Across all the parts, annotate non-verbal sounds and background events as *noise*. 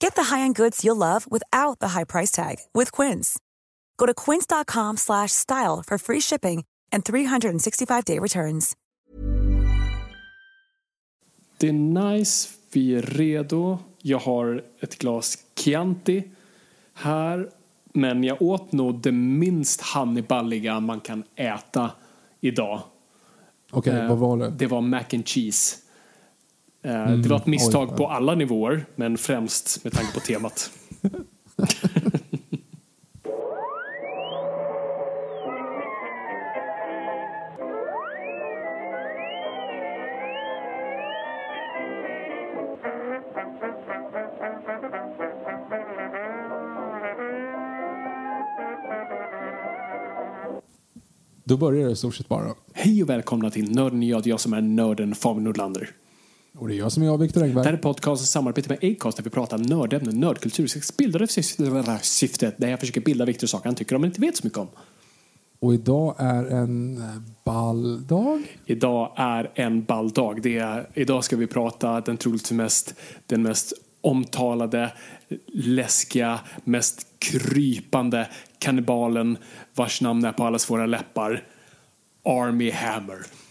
Get the high-end goods you'll love without the high price tag with Quince. Go to quince.com slash style for free shipping and 365-day returns. Det är nice, vi är redo. Jag har ett glas Chianti här. Men jag åt nog det minst hanniballiga man kan äta idag. Okej, Eh, vad var det? Det var mac and cheese. Eh, det var ett misstag oj. på alla nivåer, men främst med tanke på temat. Då börjar det i stort sett bara. Hej och välkomna till Nörden jag, jag som är nörden Fabian Nordlander. Och det är jag som är jag, Viktor Det här Engberg. är podcastens samarbete med Acast där vi pratar nördämnen, nördkultur, sex bildade syftet där jag försöker bilda Viktor saker han tycker om men inte vet så mycket om. Och idag är en eh, balldag. Idag är en ball dag. Det är, idag ska vi prata den troligtvis mest, den mest omtalade, läskiga, mest krypande kannibalen vars namn är på allas våra läppar. Army Hammer.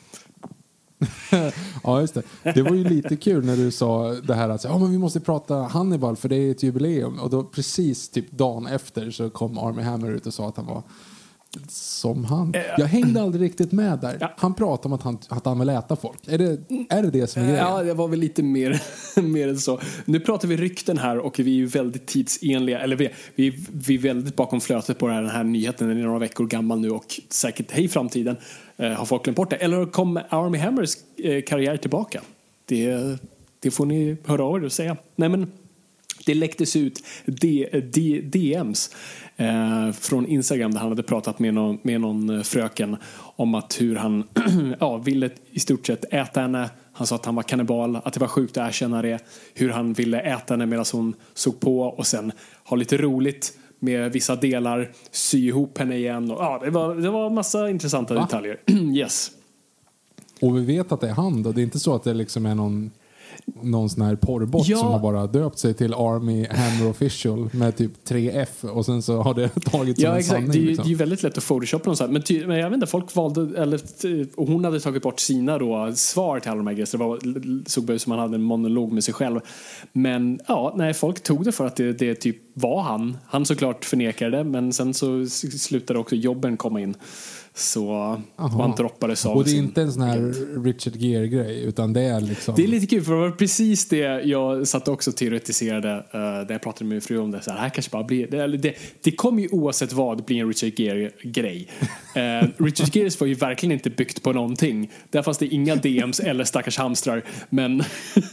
*laughs* Ja, just det. Det var ju lite kul när du sa det här att oh, men vi måste prata Hannibal för det är ett jubileum. Och då precis typ dagen efter så kom Army Hammer ut och sa att han var som han. Jag hängde aldrig riktigt med där. Ja. Han pratade om att han, att han vill äta folk. Är det är det, det som är grejen? Ja, det var väl lite mer, *laughs* mer än så. Nu pratar vi rykten här och vi är ju väldigt tidsenliga. Eller vi, vi, vi är väldigt bakom flötet på den här nyheten. Den är några veckor gammal nu och säkert hej framtiden. Eh, har folk glömt bort det? Eller kom Army Hammers eh, karriär tillbaka? Det, det får ni höra av er och säga. Nej men det läcktes ut D, D, DMs eh, från Instagram där han hade pratat med någon, med någon eh, fröken om att hur han *clears throat* ja, ville i stort sett äta henne. Han sa att han var kannibal, att det var sjukt att erkänna det. Hur han ville äta henne medan hon såg på och sen ha lite roligt med vissa delar, sy ihop henne igen. Och, ja, det, var, det var massa intressanta detaljer. *clears throat* yes. Och vi vet att det är han då. Det är inte så att det liksom är någon, någon sån här porrbot Ja. som har bara döpt sig till Army Hammer Official med typ 3F och sen så har det *laughs* tagits som Ja en exakt, sanning. det är, ju, liksom. det är ju väldigt lätt att photoshoppa något sånt. Men, ty, men jag vet inte, folk valde, eller och hon hade tagit bort sina då, svar till alla de här grejerna. Så det var, såg ut som han hade en monolog med sig själv. Men ja, nej, folk tog det för att det, det typ var han. Han såklart förnekade det, men sen så slutade också jobben komma in. Så och han droppades av Och det är inte en sån här Richard Gere-grej utan det är liksom... Det är lite kul för det var precis det jag satt också och teoretiserade uh, där jag pratade med min fru om det. Så här, här kanske bara blir, det, det, det kommer ju oavsett vad bli en Richard Gere-grej. Uh, Richard Geres var ju verkligen inte byggt på någonting. Där fanns det inga DMs eller stackars hamstrar. Men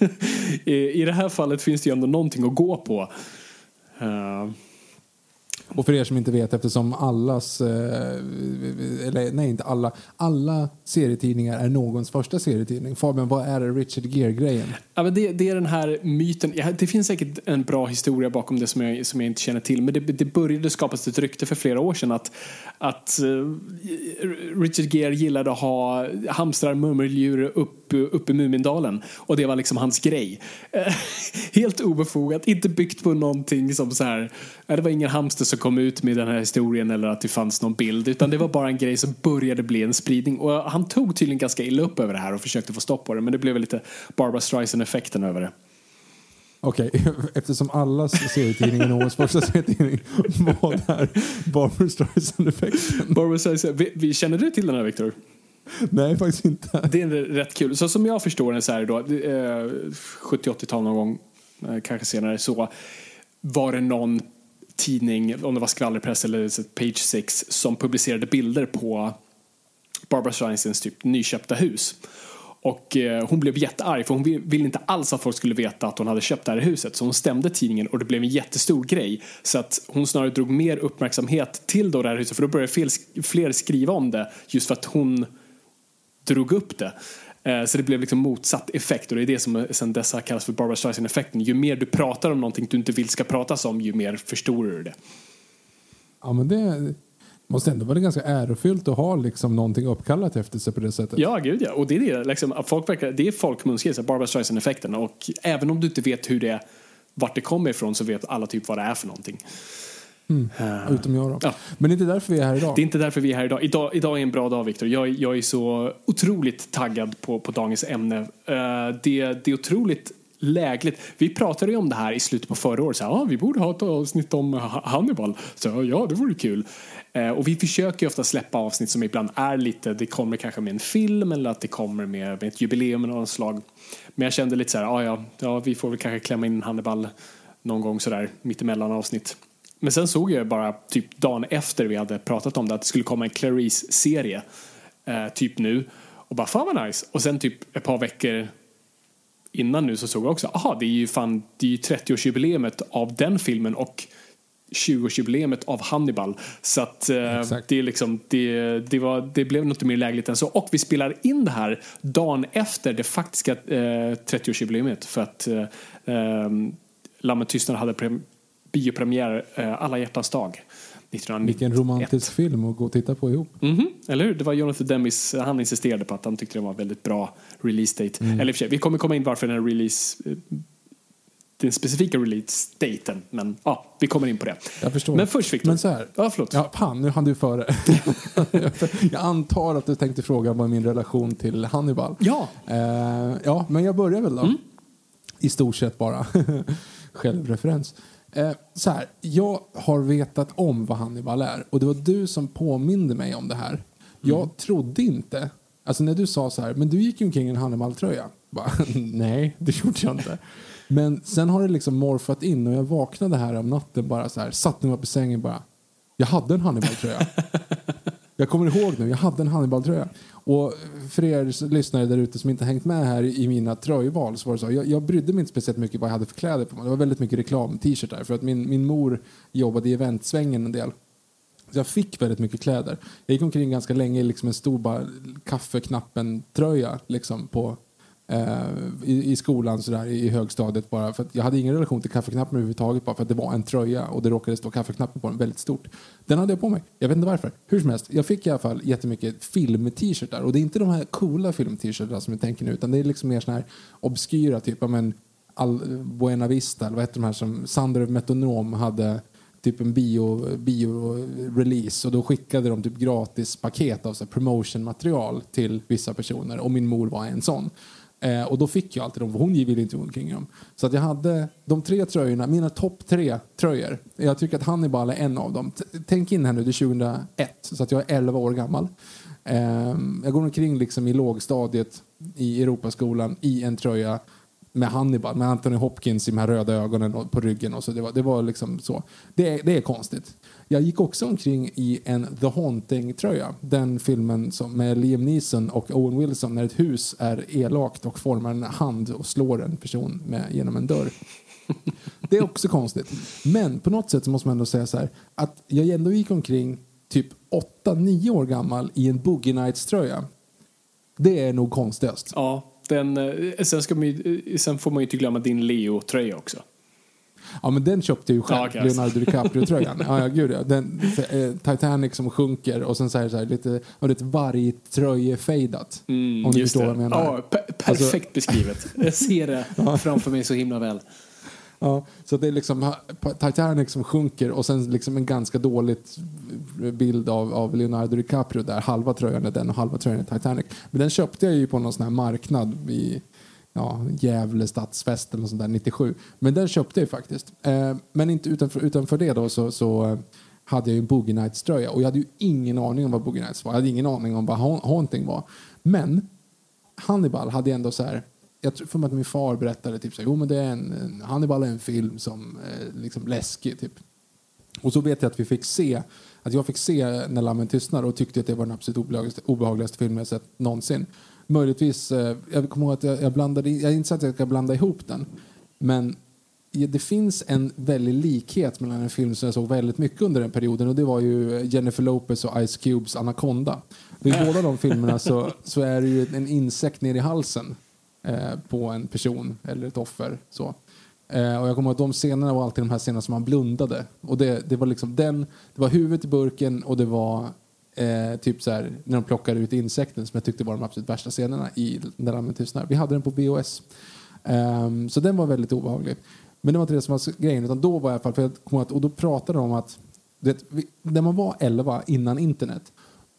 *laughs* i, i det här fallet finns det ju ändå någonting att gå på. Uh, och för er som inte vet, eftersom allas, eh, eller nej inte alla, alla serietidningar är någons första serietidning. Fabian, vad är det Richard Gere-grejen? Ja, men det, det är den här myten. Det finns säkert en bra historia bakom det som jag, som jag inte känner till. Men det, det började skapas ett rykte för flera år sedan att, att eh, Richard Gere gillade att ha hamstrar, murmeldjur uppe upp i Mumindalen. Och det var liksom hans grej. Eh, *laughs* helt obefogat, inte byggt på någonting som så här. Eh, det var ingen hamster som kom ut med den här historien eller att det fanns någon bild. Utan det var bara en grej som började bli en spridning. Och han tog tydligen ganska illa upp över det här och försökte få stopp på det. Men det blev lite Barbara Streisand-effekten över det. Okej, *laughs* eftersom allas serietidning är någons första serietidning, *laughs* vad är Barbra Streisand-effekten? Barbara Streisand, vi, vi, känner du till den här Victor? Nej, faktiskt inte. Det är rätt kul. Så som jag förstår det så här då, eh, 70-80-tal någon gång, eh, kanske senare, så var det någon tidning, om det var skvallerpress eller Page Six, som publicerade bilder på Barbara Streinsens typ nyköpta hus. Och eh, hon blev jättearg för hon ville inte alls att folk skulle veta att hon hade köpt det här huset. Så hon stämde tidningen och det blev en jättestor grej. Så att hon snarare drog mer uppmärksamhet till då det här huset för då började fler, fler skriva om det just för att hon drog upp det. Eh, så det blev liksom motsatt effekt och det är det som sen dessa kallas för Barbara Streisand-effekten. Ju mer du pratar om någonting du inte vill ska pratas om, ju mer förstorar du det. Ja, men det måste ändå vara ganska ärofyllt att ha liksom någonting uppkallat efter sig på det sättet. Ja, gud ja. Och det är det, liksom, folk verkar, det är folkmunsgrej, Barbara Streisand-effekten. Och även om du inte vet hur det, vart det kommer ifrån så vet alla typ vad det är för någonting. Mm. Uh, Utom jag då. Ja. Men det är inte därför vi är här idag. Det är inte därför vi är här idag. Idag, idag är en bra dag Viktor. Jag, jag är så otroligt taggad på, på dagens ämne. Uh, det, det är otroligt lägligt. Vi pratade ju om det här i slutet på förra året. Så här, ah, vi borde ha ett avsnitt om Hannibal. Så ja, det vore kul. Eh, och vi försöker ju ofta släppa avsnitt som ibland är lite, det kommer kanske med en film eller att det kommer med, med ett jubileum av något slag. Men jag kände lite så här, ah, ja, ja, vi får väl kanske klämma in Hannibal någon gång sådär mittemellan avsnitt. Men sen såg jag bara typ dagen efter vi hade pratat om det att det skulle komma en Clarice-serie eh, typ nu och bara fan vad nice. Och sen typ ett par veckor innan nu så såg jag också, aha det är ju fan det är ju 30-årsjubileet av den filmen och 20-årsjubileet av Hannibal. Så att eh, det, är liksom, det, det, var, det blev något mer lägligt än så. Och vi spelar in det här dagen efter det faktiska eh, 30-årsjubileet för att eh, eh Lammet tystnad hade biopremiär eh, Alla hjärtans dag. 1991. Vilken romantisk film att gå och titta på ihop. Mm -hmm. Eller hur? Det var Jonathan Demis, han insisterade på att han tyckte det var väldigt bra release date. Mm. Eller för sig, vi kommer komma in varför den release eh, den specifika release-daten. Men ja, vi kommer in på det. Jag förstår. Men först Victor. Men så här. Ja, förlåt. Ja, pan, nu hann du före. *laughs* jag antar att du tänkte fråga vad min relation till Hannibal. Ja. Uh, ja, men jag börjar väl då. Mm. I stort sett bara. *laughs* Självreferens. Eh, så här, jag har vetat om vad Hannibal är och det var du som påminde mig om det här. Jag mm. trodde inte, alltså när du sa så här, men du gick ju omkring i en Hannibal-tröja. *laughs* Nej, det gjorde jag inte. Men sen har det liksom morfat in och jag vaknade här om natten bara så här, satte mig upp i sängen bara, jag hade en Hannibal-tröja. *laughs* jag kommer ihåg nu, jag hade en Hannibal-tröja. Och för er lyssnare där ute som inte hängt med här i mina tröjval så var det så. Jag, jag brydde mig inte speciellt mycket vad jag hade för kläder på mig. Det var väldigt mycket reklam-t-shirtar för att min, min mor jobbade i eventsvängen en del. Så jag fick väldigt mycket kläder. Jag gick omkring ganska länge i liksom en stor bara kaffeknappen-tröja liksom på Eh, i, i skolan sådär, i högstadiet bara för att jag hade ingen relation till kaffeknappen överhuvudtaget bara för att det var en tröja och det råkade stå kaffeknappen på den väldigt stort. Den hade jag på mig. Jag vet inte varför. Hur som helst, jag fick i alla fall jättemycket film-t-shirtar och det är inte de här coola film-t-shirtarna som jag tänker nu utan det är liksom mer sådana här obskyra typ, men Al Buena Vista eller vad heter de här som Sander Metronom hade typ en bio-release bio och då skickade de typ gratis paket av promotion material till vissa personer och min mor var en sån. Eh, och då fick jag alltid dem, för hon ville inte gå omkring dem. Så att jag hade de tre tröjorna, mina topp tre tröjor. Jag tycker att Hannibal är en av dem. T tänk in här nu, det är 2001, så att jag är 11 år gammal. Eh, jag går omkring liksom i lågstadiet i Europaskolan i en tröja med Hannibal, med Anthony Hopkins i de här röda ögonen och på ryggen. Och så. Det, var, det var liksom så. Det, det är konstigt. Jag gick också omkring i en The Haunting-tröja. Den filmen som med Liam Neeson och Owen Wilson när ett hus är elakt och formar en hand och slår en person med, genom en dörr. Det är också konstigt. Men på något sätt så måste man ändå säga så här att jag ändå gick omkring typ 8-9 år gammal i en Boogie Nights-tröja. Det är nog konstigast. Ja, den, eh, sen, ska man ju, eh, sen får man ju inte glömma din Leo-tröja också. Ja, men den köpte ju själv. Ja, Leonardo DiCaprio-tröjan. ja, ja, gud ja. Den, eh, Titanic som sjunker och sen så här, så här lite, och det vargtröje-fejdat. Mm, om du förstår det. vad jag menar. Ja, per perfekt alltså, beskrivet. Jag ser det *laughs* framför mig så himla väl. Ja, så det är liksom Titanic som sjunker och sen liksom en ganska dålig bild av, av Leonardo DiCaprio där halva tröjan är den och halva tröjan är Titanic. Men den köpte jag ju på någon sån här marknad i ja, Gävle stadsfest eller sånt där 97. Men den köpte jag faktiskt. Eh, men inte utanför, utanför det då så, så eh, hade jag ju Boogie Nights tröja och jag hade ju ingen aning om vad Boogie Nights var. Jag hade ingen aning om vad Haunting var. Men Hannibal hade ändå så här jag tror för mig att min far berättade typ så här, jo men det är en, en Hannibal är en film som eh, liksom läskig typ. Och så vet jag att vi fick se, att jag fick se När lammen tystnar och tyckte att det var den absolut obehagligaste, obehagligaste filmen jag sett någonsin. Möjligtvis, eh, jag kommer ihåg att jag, jag blandade, jag inte att jag ska blanda ihop den. Men det finns en väldig likhet mellan en film som jag såg väldigt mycket under den perioden och det var ju eh, Jennifer Lopez och Ice Cubes Anaconda. I båda de filmerna så, så är det ju en insekt ner i halsen eh, på en person eller ett offer. Så. Eh, och jag kommer ihåg att de scenerna var alltid de här scenerna som man blundade. Och det, det var liksom den, det var huvudet i burken och det var eh, typ så här, när de plockade ut insekten som jag tyckte var de absolut värsta scenerna i När lammen tystnar. Vi hade den på VHS. Um, ehm, så den var väldigt obehaglig. Men det var inte det som var grejen, utan då var jag i alla fall, för jag kom att, och då pratade de om att, vet, vi, när man var 11 innan internet,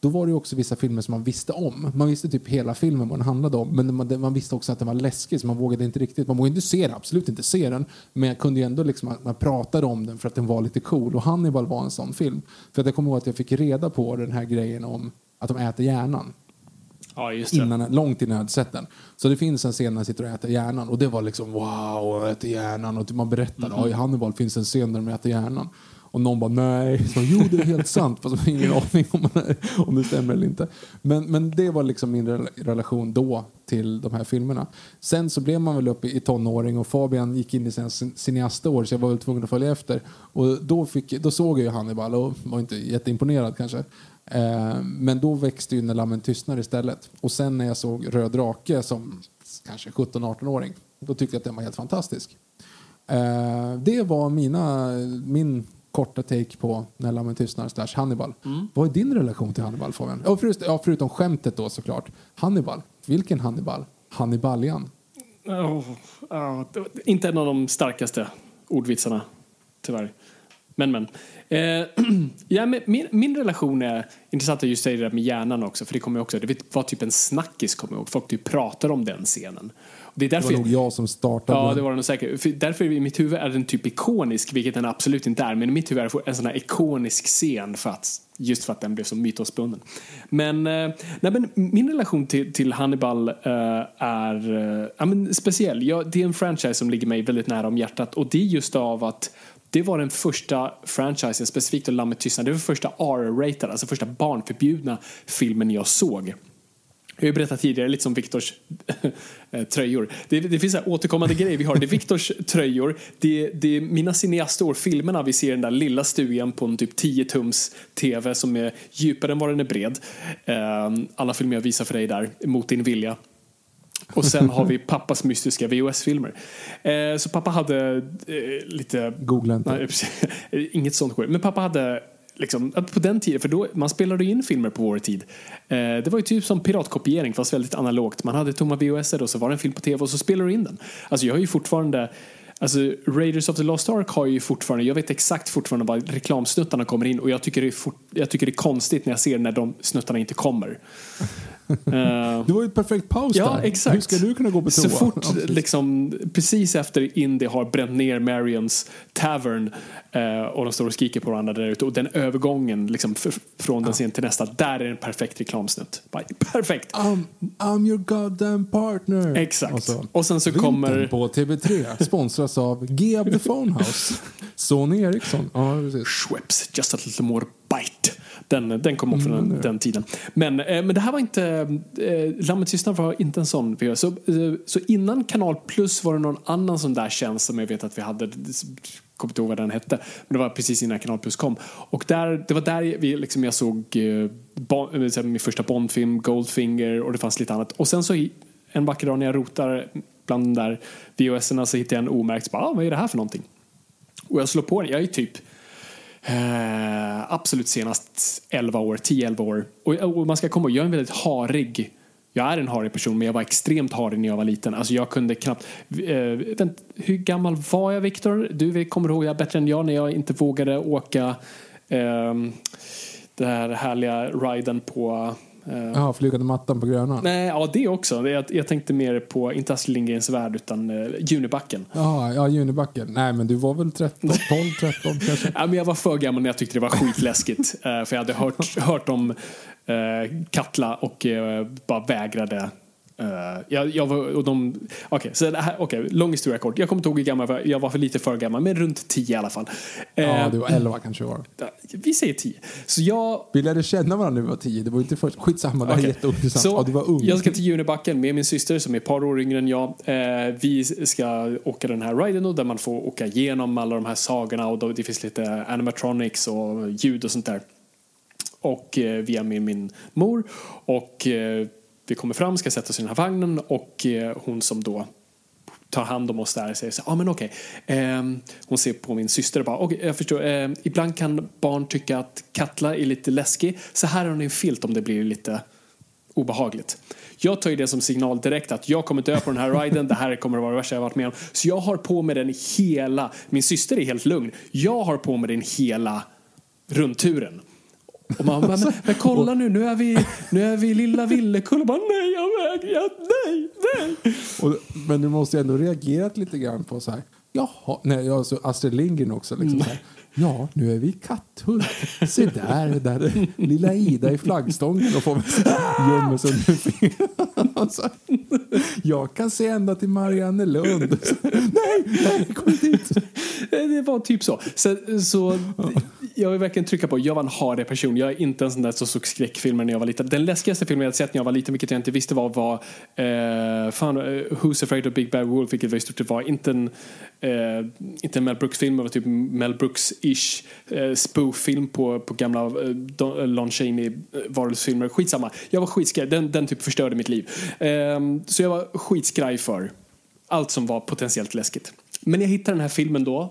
då var det också vissa filmer som man visste om. Man visste typ hela filmen vad den handlade om, men man, man visste också att den var läskig så man vågade inte riktigt, man vågade inte se den, absolut inte se den, men jag kunde ju ändå liksom, man pratade om den för att den var lite cool och Hannibal var en sån film. För att jag kommer ihåg att jag fick reda på den här grejen om att de äter hjärnan. Ja, innan, långt innan jag hade sett den. Så det finns en scen när jag sitter och äter hjärnan och det var liksom wow, äter hjärnan och man berättar, mm. i Hannibal finns en scen där de äter hjärnan. Och någon bara nej. Så, jo, det är helt sant. Fast man har ingen aning om, om det stämmer eller inte. Men, men det var liksom min relation då till de här filmerna. Sen så blev man väl uppe i tonåring och Fabian gick in i sina cineastår så jag var väl tvungen att följa efter. Och då, fick, då såg jag ju Hannibal och var inte jätteimponerad kanske. Eh, men då växte ju När lammen tystnar istället. Och sen när jag såg Röd drake som kanske 17-18-åring då tyckte jag att den var helt fantastisk. Eh, det var mina, min korta take på När lammen tystnar slash Hannibal. Mm. Vad är din relation till Hannibal Fabian? Ja, förut, ja, förutom skämtet då såklart. Hannibal. Vilken Hannibal? Hannibalian? Oh, oh, inte en av de starkaste ordvitsarna, tyvärr. Men, men. Eh, *clears throat* ja, men min, min relation är intressant att just säga det där med hjärnan också, för det kommer också, det var typ en snackis, kommer jag ihåg. Folk typ pratar om den scenen. Det, är därför, det var nog jag som startade. Ja, det var det nog säkert. För därför i mitt huvud är den typ ikonisk, vilket den absolut inte är. Men i mitt huvud är det en sån här ikonisk scen för att, just för att den blev så mytosbunden. Men, eh, nej, men min relation till, till Hannibal uh, är uh, ja, men speciell. Jag, det är en franchise som ligger mig väldigt nära om hjärtat och det är just av att det var den första franchisen, specifikt Lammet tystnad, det var första R-rated, alltså första barnförbjudna filmen jag såg. Jag har ju berättat tidigare, lite som Viktors *laughs* eh, tröjor. Det, det finns här återkommande grejer vi har. Det är Viktors *laughs* tröjor, det, det är mina cineastår, filmerna vi ser i den där lilla stugan på en typ 10 tums tv som är djupare än vad den är bred. Ehm, alla filmer jag visar för dig där, mot din vilja. Och sen har vi *laughs* pappas mystiska VHS-filmer. Eh, så pappa hade eh, lite... Googla inte. Nej, inget sånt skit. Men pappa hade liksom, på den tiden, för då, man spelade in filmer på vår tid. Eh, det var ju typ som piratkopiering fast väldigt analogt. Man hade tomma VHS och så var det en film på tv och så spelade du in den. Alltså jag har ju fortfarande Alltså Raiders of the Lost Ark har ju fortfarande, jag vet exakt fortfarande var reklamsnuttarna kommer in och jag tycker det är, fort, jag tycker det är konstigt när jag ser när de snuttarna inte kommer. Uh, det var ju ett perfekt paus ja, där. Exakt. Hur ska du kunna gå på toa? Så fort, ja, precis. liksom, precis efter Indy har bränt ner Marions Tavern uh, och de står och skriker på varandra där ute och den övergången liksom, från den ja. scenen till nästa, där är en perfekt reklamsnutt. Perfekt! I'm, I'm your goddamn partner! Exakt. Och, så, och sen så kommer... på TV3 sponsras av G the Phone House. *laughs* Sony Ericsson. Ja, precis. Schweppes, just a little more bite. Den, den kom också från mm, den, den, tiden. Men, eh, men det här var inte, eh, Lammets tystnad var inte en sån. Så, eh, så innan Kanal Plus var det någon annan sån där tjänst som jag vet att vi hade kommer inte ihåg vad den hette. Men det var precis innan Kanal Plus kom. Och där, det var där vi, liksom, jag såg eh, bon, eh, min första Bondfilm, Goldfinger och det fanns lite annat. Och sen så en vacker dag när jag rotar bland de där VHS-erna så hittar jag en omärkt. Bara, ah, vad är det här för någonting? Och jag slår på den. Jag är typ Eh, absolut senast 11 år, 10-11 år. Och, och, man ska komma ihåg, jag är en väldigt harig jag är en harig person men jag var extremt harig när jag var liten. Alltså jag kunde knappt... Eh, vänt, hur gammal var jag Viktor? Du kommer ihåg jag bättre än jag när jag inte vågade åka eh, den här härliga riden på Ja, flygande mattan på Grönan. Nej, ja det också. Jag, jag tänkte mer på, inte Astrid Lindgrens värld, utan uh, Junibacken. Ja, ja, Junibacken. Nej, men du var väl 13, 12, 13 kanske? Ja, men jag var för gammal när jag tyckte det var skitläskigt. eh, för jag hade hört, hört om eh, Katla och eh, bara vägrade. Eh, jag, jag var, och de, okej, så det här, okej, lång historia kort. Jag kommer inte ihåg hur gammal jag var, för lite för gammal, men runt 10 i alla fall. Eh, Ja, du var 11 kanske var. Vi säger 10. Så jag Vi lärde känna varandra när vi var 10. Det var inte först. Skitsamma, det här är Okej. jätteintressant. Så Ja, du var ung. Jag ska till Junibacken med min syster som är ett par år yngre än jag. Eh, vi ska åka den här riden där man får åka igenom alla de här sagorna och då, det finns lite animatronics och ljud och sånt där. Och eh, vi är med min mor och eh, vi kommer fram, ska sätta oss i den här vagnen och eh, hon som då tar hand om oss där säger så ja ah, men okej. Ehm, hon ser på min syster och bara okay, jag förstår. Ehm, ibland kan barn tycka att Katla är lite läskig. Så här har ni en filt om det blir lite obehagligt. Jag tar ju det som signal direkt att jag kommer dö på den här riden. Det här kommer att vara det värsta jag varit med om. Så jag har på mig den hela. Min syster är helt lugn. Jag har på mig den hela rundturen. Och man bara, men, men kolla nu, nu är vi, nu är vi i lilla Villekulla. Bara, Nej, jag vägrar, nej, nej. Och, men du måste ändå reagerat lite grann på så här. Jaha, nej, alltså Astrid Lindgren också. Liksom så här. Ja, nu är vi i Katthult. Se där, där är lilla Ida i flaggstången och får gömmer sig under fingrarna. Jag kan se ända till Mariannelund. Nej, nej, kom dit. Det var typ så. Så, så jag vill verkligen trycka på, jag var en hardig person. Jag är inte en sån där som såg skräckfilmer när jag var liten. Den läskigaste filmen jag sett när jag var liten, vilket jag inte visste var, var eh, fan, eh, Who's Afraid of Big Bad Wolf, vilket var i stort sett var inte en, eh, inte en Mel Brooks-film, det var typ Mel Brooks ish eh, spoof-film på, på gamla eh, Don- eh, Lon Chaney-varulvsfilmer. Eh, Skitsamma. Jag var skitskraj. Den, den typ förstörde mitt liv. Eh, så jag var skitskraj för allt som var potentiellt läskigt. Men jag hittar den här filmen då,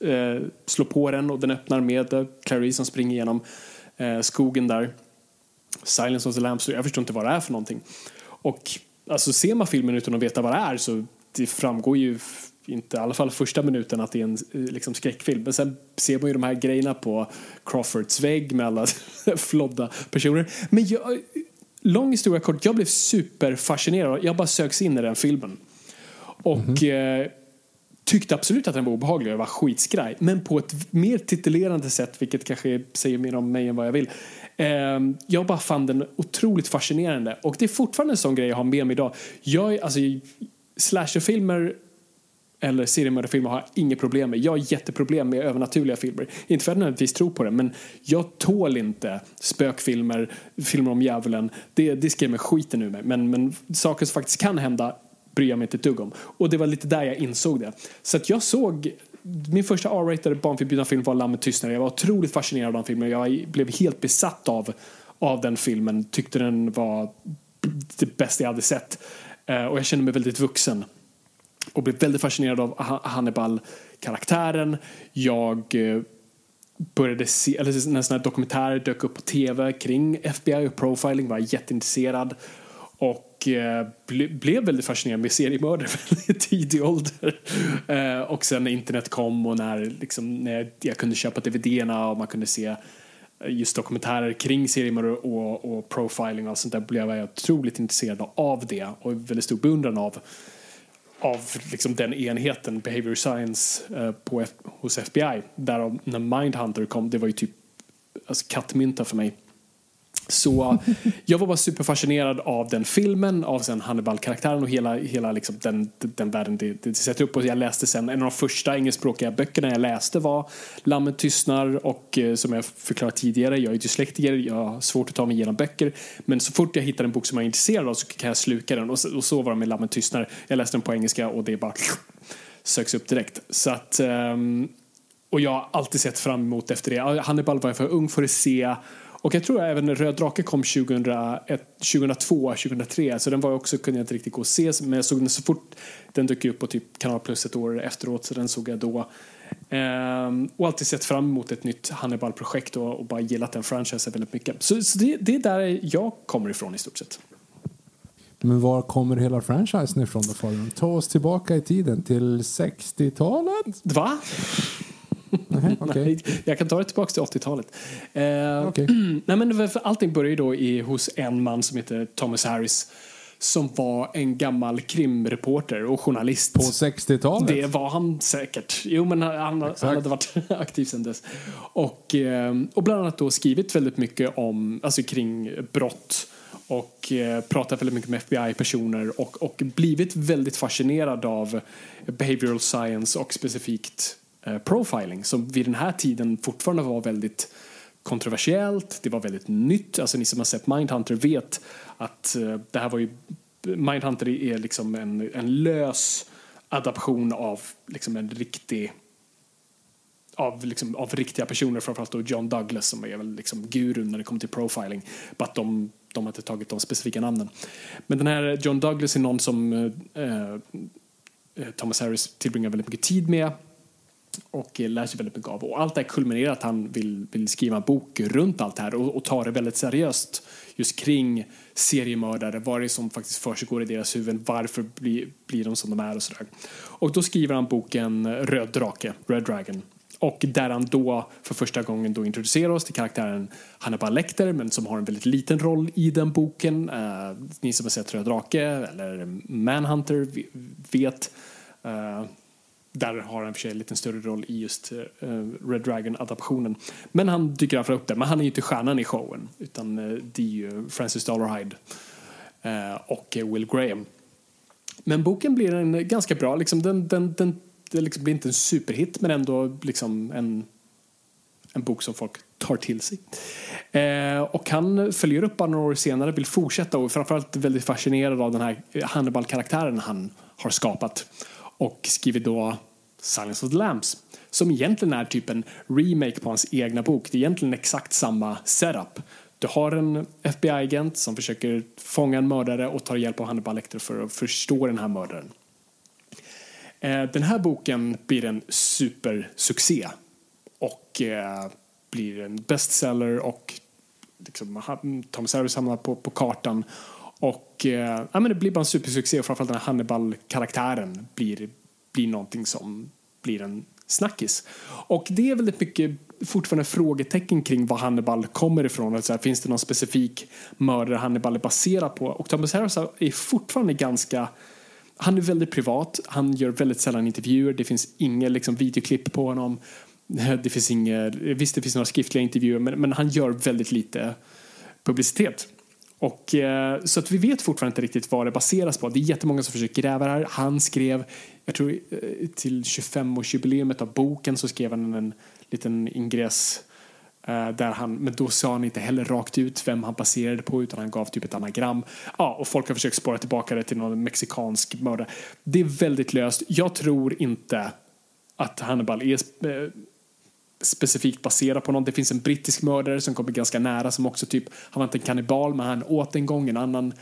eh, slår på den och den öppnar med Clarice som springer genom eh, skogen där. Silence of the Lambs, jag förstår inte vad det är för någonting. Och alltså ser man filmen utan att veta vad det är så det framgår ju inte, i alla fall första minuten att det är en eh, liksom, skräckfilm. Men sen ser man ju de här grejerna på Crawfords vägg med alla *laughs* flodda personer. Men jag, lång historia kort, jag blev superfascinerad. Jag bara sögs in i den filmen. Och eh, tyckte absolut att den var obehaglig och jag var skitskraj. Men på ett mer titulerande sätt, vilket kanske säger mer om mig än vad jag vill. Eh, jag bara fann den otroligt fascinerande. Och det är fortfarande en sån grej jag har med mig idag. Jag, är- alltså, slasherfilmer eller seriemördarfilmer har jag inget problem med. Jag har jätteproblem med övernaturliga filmer. Inte för att jag nödvändigtvis tror på det, men jag tål inte spökfilmer, filmer om djävulen. Det, det skrämmer skiten ur mig. Men, men saker som faktiskt kan hända bryr jag mig inte ett dugg om. Och det var lite där jag insåg det. Så att jag såg min första R-ratade barnförbjudna film var Lammet tystnade. Jag var otroligt fascinerad av den filmen. Jag blev helt besatt av, av den filmen. Tyckte den var det bästa jag hade sett. Eh, och jag kände mig väldigt vuxen och blev väldigt fascinerad av Hannibal-karaktären. Jag eh, började se, eller när sådana här dokumentärer dök upp på tv kring FBI och profiling var jag jätteintresserad och eh, ble, blev väldigt fascinerad med seriemördare *laughs* väldigt tidig ålder. Eh, och sen när internet kom och när, liksom, när jag kunde köpa DVD-erna och man kunde se eh, just dokumentärer kring seriemördare och, och profiling och sånt där blev jag otroligt intresserad av det och väldigt stor beundran av av liksom den enheten, behavior science, eh, på F- hos FBI. Därav när Mindhunter kom, det var ju typ alltså, kattmynta för mig. Så jag var bara superfascinerad av den filmen, av sen Hannibal-karaktären och hela, hela liksom den, den världen det, det sätter upp. Och jag läste sen, en av de första engelskspråkiga böckerna jag läste var Lammet tystnar och eh, som jag förklarat tidigare, jag är dyslektiker, jag har svårt att ta mig igenom böcker. Men så fort jag hittar en bok som jag är intresserad av så kan jag sluka den. Och så, och så var det med Lammet tystnar. Jag läste den på engelska och det bara söks upp direkt. Så att, ehm, och jag har alltid sett fram emot efter det. Hannibal var jag för ung för att se. Och jag tror även Röd drake kom 2001, 2002, 2003. Så den var också, kunde jag inte riktigt gå och se. Men jag såg den så fort den dök upp på typ Kanal Plus ett år efteråt. Så den såg jag då. Ehm, och alltid sett fram emot ett nytt Hannibal-projekt och, och bara gillat den franchisen väldigt mycket. Så, så det, det är där jag kommer ifrån i stort sett. Men var kommer hela franchisen ifrån då Fabian? Ta oss tillbaka i tiden till 60-talet? Va? *laughs* Nej, okej. Jag kan ta det tillbaka till 80-talet. Eh, Okej. *clears throat* nej, men för allting började då i, hos en man som heter Thomas Harris som var en gammal krimreporter och journalist. På 60-talet? Det var han säkert. Jo, men han, han, han hade varit *laughs* aktiv sedan dess. Och, eh, och bland annat då skrivit väldigt mycket om, alltså kring brott och eh, pratat väldigt mycket med FBI-personer och, och blivit väldigt fascinerad av behavioral science och specifikt Eh, profiling som vid den här tiden fortfarande var väldigt kontroversiellt, det var väldigt nytt. Alltså ni som har sett Mindhunter vet att eh, det här var ju Mindhunter är liksom en, en lös adaption av liksom en riktig av, liksom, av riktiga personer, framförallt då John Douglas som är väl liksom gurun när det kommer till profiling. Bara att de, de har inte tagit de specifika namnen. Men den här John Douglas är någon som eh, eh Thomas Harris tillbringar väldigt mycket tid med och lär sig väldigt mycket av. Och allt det här kulminerar att han vill, vill skriva en bok runt allt det här och, och ta det väldigt seriöst just kring seriemördare, vad det är som faktiskt försiggår i deras huvuden, varför blir, blir de som de är och sådär. Och då skriver han boken Röd drake, Red Dragon. Och där han då för första gången då introducerar oss till karaktären Hannibal Lecter men som har en väldigt liten roll i den boken. Eh, ni som har sett Röd drake eller Manhunter vet uh, där har han för sig en liten större roll i just uh, Red Dragon-adaptionen. Men han dyker i alla fall upp där. Men han är ju inte stjärnan i showen utan uh, det är ju Francis Dollarhide uh, och Will Graham. Men boken blir en ganska bra, liksom, den, den, den, den liksom blir inte en superhit men ändå liksom en, en bok som folk tar till sig. Eh, och han följer upp några år senare, vill fortsätta och framförallt väldigt fascinerad av den här Hannibal-karaktären han har skapat och skriver då Silence of the Lambs som egentligen är typ en remake på hans egna bok. Det är egentligen exakt samma setup. Du har en FBI-agent som försöker fånga en mördare och tar hjälp av Hannibal Lecter för att förstå den här mördaren. Eh, den här boken blir en supersuccé och eh, blir en bestseller och liksom, Tom Harris hamnar på, på kartan och eh, ja, men det blir bara en supersuccé och framförallt den här Hannibal-karaktären blir, blir någonting som blir en snackis. Och det är väldigt mycket fortfarande frågetecken kring var Hannibal kommer ifrån. Alltså, finns det någon specifik mördare Hannibal är baserad på? Och Thomas Harris är fortfarande ganska han är väldigt privat, han gör väldigt sällan intervjuer, det finns inga liksom, videoklipp på honom. *laughs* Det finns inga, visst, det finns några skriftliga intervjuer, men, men han gör väldigt lite publicitet. Och, eh, så att vi vet fortfarande inte riktigt vad det baseras på. Det är jättemånga som försöker gräva det här. Han skrev, jag tror eh, till 25-årsjubileet av boken så skrev han en liten ingress eh, där han, men då sa han inte heller rakt ut vem han baserade på utan han gav typ ett anagram. Ja, och folk har försökt spåra tillbaka det till någon mexikansk mördare. Det är väldigt löst. Jag tror inte att Hannibal är eh, specifikt baserat på någon. Det finns en brittisk mördare som kommer ganska nära som också typ, han var inte en kannibal men han åt en gång en annan,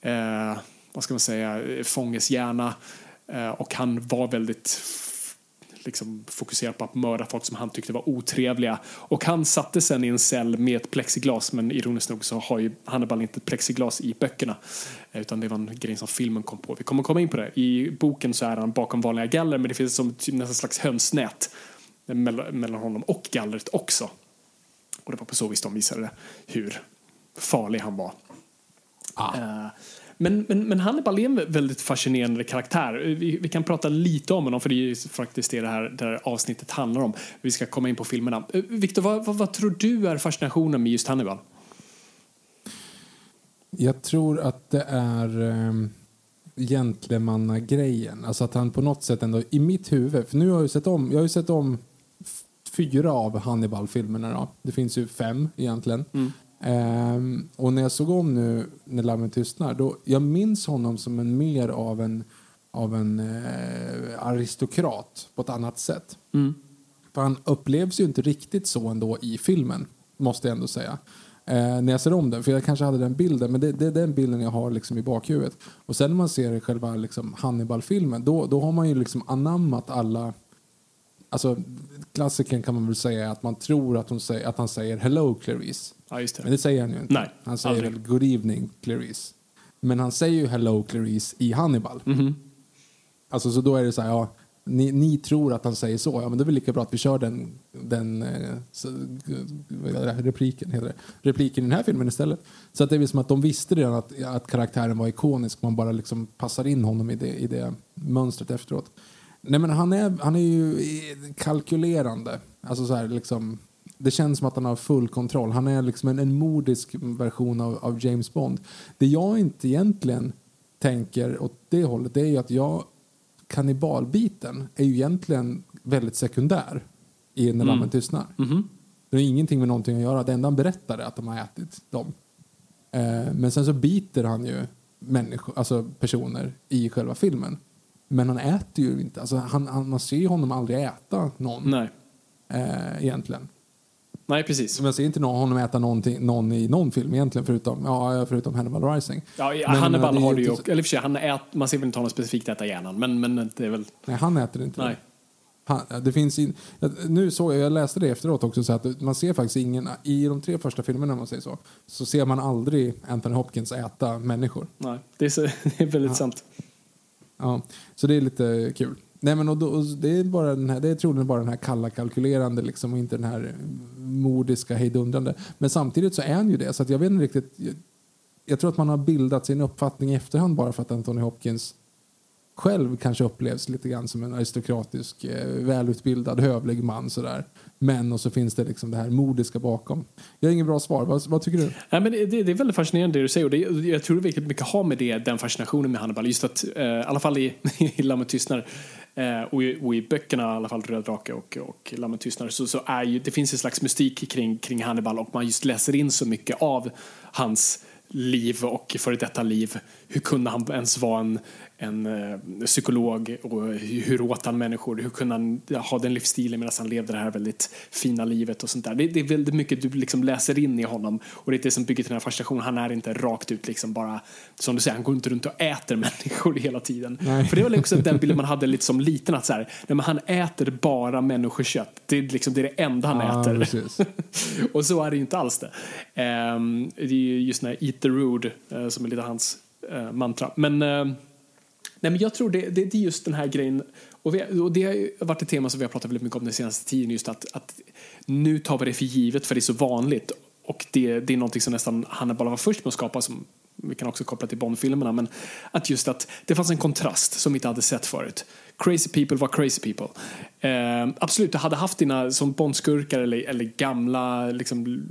eh, vad ska man säga, fånges hjärna eh, och han var väldigt liksom fokuserad på att mörda folk som han tyckte var otrevliga. Och han satte sen i en cell med ett plexiglas men ironiskt nog så har ju Hannibal inte plexiglas i böckerna eh, utan det var en grej som filmen kom på. Vi kommer komma in på det. I boken så är han bakom vanliga galler men det finns som typ nästan slags hönsnät mellan honom och gallret också. Och det var på så vis de visade hur farlig han var. Ah. Uh, men, men, men Hannibal är en väldigt fascinerande karaktär. Vi, vi, kan prata lite om honom för det är faktiskt det det här, det här avsnittet handlar om. Vi ska komma in på filmerna. Uh, Victor, vad, vad, vad, tror du är fascinationen med just Hannibal? Jag tror att det är um, gentlemannagrejen. Alltså att han på något sätt ändå, i mitt huvud, för nu har jag ju sett om, jag har ju sett om fyra av Hannibal-filmerna. Då. Det finns ju fem egentligen. Mm. Ehm, och när jag såg om nu När lammen tystnar, då, jag minns honom som en mer av en, av en eh, aristokrat på ett annat sätt. Mm. För han upplevs ju inte riktigt så ändå i filmen, måste jag ändå säga. Eh, när jag ser om den, för jag kanske hade den bilden, men det, det är den bilden jag har liksom i bakhuvudet. Och sen när man ser själva liksom Hannibal-filmen, då, då har man ju liksom anammat alla Alltså, klassikern kan man väl säga att man tror att, hon säger, att han säger hello Clarice. Ja, det. Men det säger han ju inte. Nej, han säger aldrig. väl good evening Clarice. Men han säger ju hello Clarice i Hannibal. Mhm. Alltså så då är det så här, ja, ni, ni tror att han säger så, ja men det är väl lika bra att vi kör den, den eh, så, repliken, heter det, repliken i den här filmen istället. Så att det är som att de visste redan att, att karaktären var ikonisk, man bara liksom passar in honom i det, i det mönstret efteråt. Nej men han är, han är ju kalkylerande, alltså så här liksom det känns som att han har full kontroll. Han är liksom en, en modisk version av, av James Bond. Det jag inte egentligen tänker åt det hållet det är ju att jag kannibalbiten är ju egentligen väldigt sekundär i När mm. lammen tystnar. Mm -hmm. Det har ingenting med någonting att göra. Det enda han berättar är att de har ätit dem. Eh, men sen så biter han ju människor, alltså personer i själva filmen. Men han äter ju inte. Alltså han, han, man ser ju honom aldrig äta någon. Nej. Eh, egentligen. Nej, precis. Men jag ser inte någon, honom äta någon i någon film egentligen förutom, ja, förutom Hannibal Rising. Ja, men, Hannibal har du ju, inte... eller för sig, han ät, man ser väl inte honom specifikt äta hjärnan, men, men det är väl... Nej, han äter inte Nej. Han, det finns in, nu såg jag, jag läste det efteråt också, så att man ser faktiskt ingen, i de tre första filmerna om man säger så, så ser man aldrig Anthony Hopkins äta människor. Nej, det är, så, *laughs* det är väldigt ja. sant. Ja, så det är lite kul. Nej, men och då, och det, är bara den här, det är troligen bara den här kalla kalkylerande liksom, och inte den här modiska hejdundrande. Men samtidigt så är han ju det. Så att jag vet inte riktigt. Jag, jag, tror att man har bildat sin uppfattning i efterhand bara för att Anthony Hopkins själv kanske upplevs lite grann som en aristokratisk, eh, välutbildad, hövlig man. Sådär. Men och så finns det liksom det här modiska bakom. Jag har inget bra svar. Vad, vad tycker du? Ja, men det, det, är väldigt fascinerande det du säger. Och det, jag tror det väldigt mycket har med det, den fascinationen med Hannibal. Just att, eh, i alla fall i, *laughs* i Lammet tystnar, eh, och, i, och, i, böckerna, i alla fall Röd drake och, och Lammet tystnar, så, så är ju, det finns en slags mystik kring, kring Hannibal och man just läser in så mycket av hans liv och före detta liv. Hur kunde han ens vara en, en uh, psykolog och hur åt han människor? Hur kunde han ha den livsstilen medan han levde det här väldigt fina livet och sånt där. Det, är väldigt mycket du liksom läser in i honom och det är det som bygger till den här fascinationen. Han är inte rakt ut liksom bara, som du säger, han går inte runt och äter *laughs* människor hela tiden. Nej. För det var också den bilden man hade lite som liten att så här, nej, men han äter bara människokött. Det är, liksom, det, är det enda han ah, äter. *laughs* och så är det ju inte alls det. Um, det är just den här Eat the Rude uh, som är lite hans uh, mantra. Men uh, Nej, men jag tror det, det, det är just den här grejen, och, vi, och det har varit ett tema som vi har pratat väldigt mycket om den senaste tiden, just att, att nu tar vi det för givet för det är så vanligt. Och det, det är någonting som nästan Hannibal var först med att skapa som vi kan också koppla till Bondfilmerna, men att just att det fanns en kontrast som vi inte hade sett förut. Crazy people var crazy people. Eh, absolut, du hade haft dina som Bondskurkar eller, eller gamla liksom,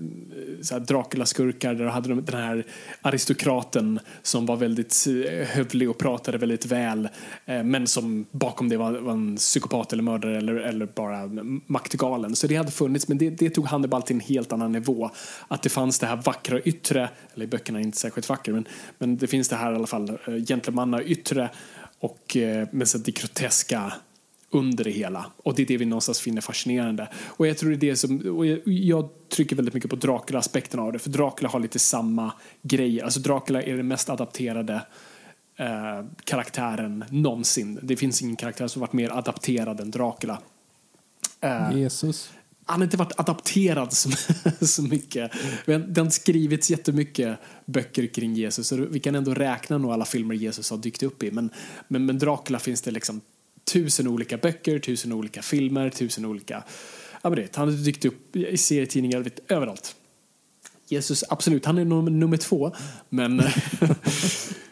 Dracula-skurkar där du hade den här aristokraten som var väldigt eh, hövlig och pratade väldigt väl eh, men som bakom det var, var, en psykopat eller mördare eller, eller bara maktgalen. Så det hade funnits, men det, det tog Hannibal till en helt annan nivå. Att det fanns det här vackra yttre, eller i böckerna inte särskilt vacker men, men det finns det här i alla fall eh, gentlemanna yttre och eh, med så det groteska under det hela. Och det är det vi någonstans finner fascinerande. Och jag tror det är det som, och jag, jag trycker väldigt mycket på Dracula-aspekten av det, för Dracula har lite samma grejer. Alltså Dracula är den mest adapterade eh, karaktären någonsin. Det finns ingen karaktär som varit mer adapterad än Dracula. Eh, Jesus han har inte varit adapterad så, *laughs* så mycket. Det har skrivits jättemycket böcker kring Jesus så vi kan ändå räkna nog alla filmer Jesus har dykt upp i. Men, men, men Dracula finns det liksom tusen olika böcker, tusen olika filmer, tusen olika... Ja, men det, han har dykt upp i serietidningar vet, överallt. Jesus, absolut, han är nummer, nummer två, men *laughs* *laughs*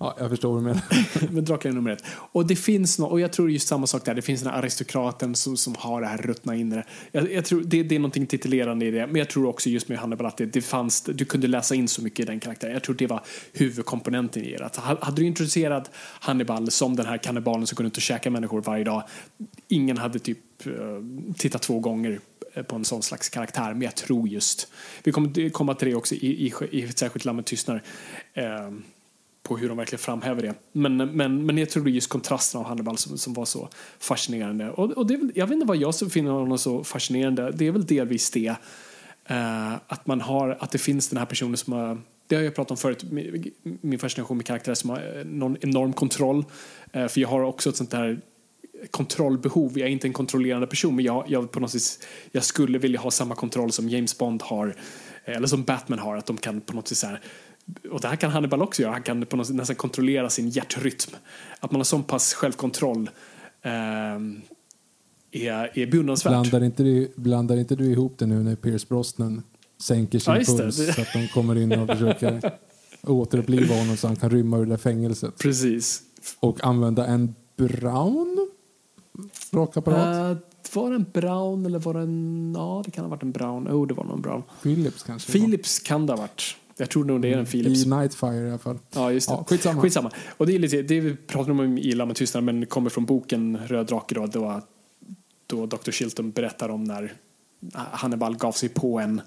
Ja, jag förstår vad du menar. *laughs* Men Drakar är nummer ett. Och det finns något, och jag tror just samma sak där, det finns den här aristokraten som, som har det här ruttna inre. Jag, jag tror det, det, är någonting titulerande i det, men jag tror också just med Hannibal att det, det fanns, du kunde läsa in så mycket i den karaktären. Jag tror det var huvudkomponenten i det. Att hade du introducerat Hannibal som den här kannibalen som kunde runt och käkar människor varje dag, ingen hade typ uh, tittat två gånger eh, på en sån slags karaktär, men jag tror just, vi kommer komma till det också i, i, i särskilt Lammet tystnar, eh, på hur de verkligen framhäver det. Men, men, men jag tror det är just kontrasten av Hannibal som, som var så fascinerande. Och, och det är väl, jag vet inte vad jag finner honom så fascinerande. Det är väl delvis det. eh, att man har, att det finns den här personen som har det har jag pratat om förut, min fascination med karaktärer som har eh, någon enorm kontroll. Eh, för jag har också ett sånt där kontrollbehov. Jag är inte en kontrollerande person men jag, jag, på något sätt, jag skulle vilja ha samma kontroll som James Bond har eh, eller som Batman har. Att de kan på något sätt så här, och det här kan Hannibal också göra, han kan på något nästan kontrollera sin hjärtrytm. Att man har så pass självkontroll ehm, är, är beundransvärt. Blandar inte, du, blandar inte du ihop det nu när Pierce Brosnan sänker sin Ja, puls så att de kommer in och försöker *laughs* återuppliva honom så han kan rymma ur det fängelset? Precis. Och använda en brown rakapparat? Uh, var det en brown eller var det en... Ja, det kan ha varit en brown. Oh, det var någon brown. Philips kanske? Philips kan det ha varit. Jag tror nog det är en Philips. I Nightfire i alla fall. Ja, just det. Ja, skitsamma. skitsamma. Och det är lite, det vi pratar om i Illa med tystnad, men kommer från boken Röd drake då, då, då Dr. Chilton berättar om när Hannibal gav sig på en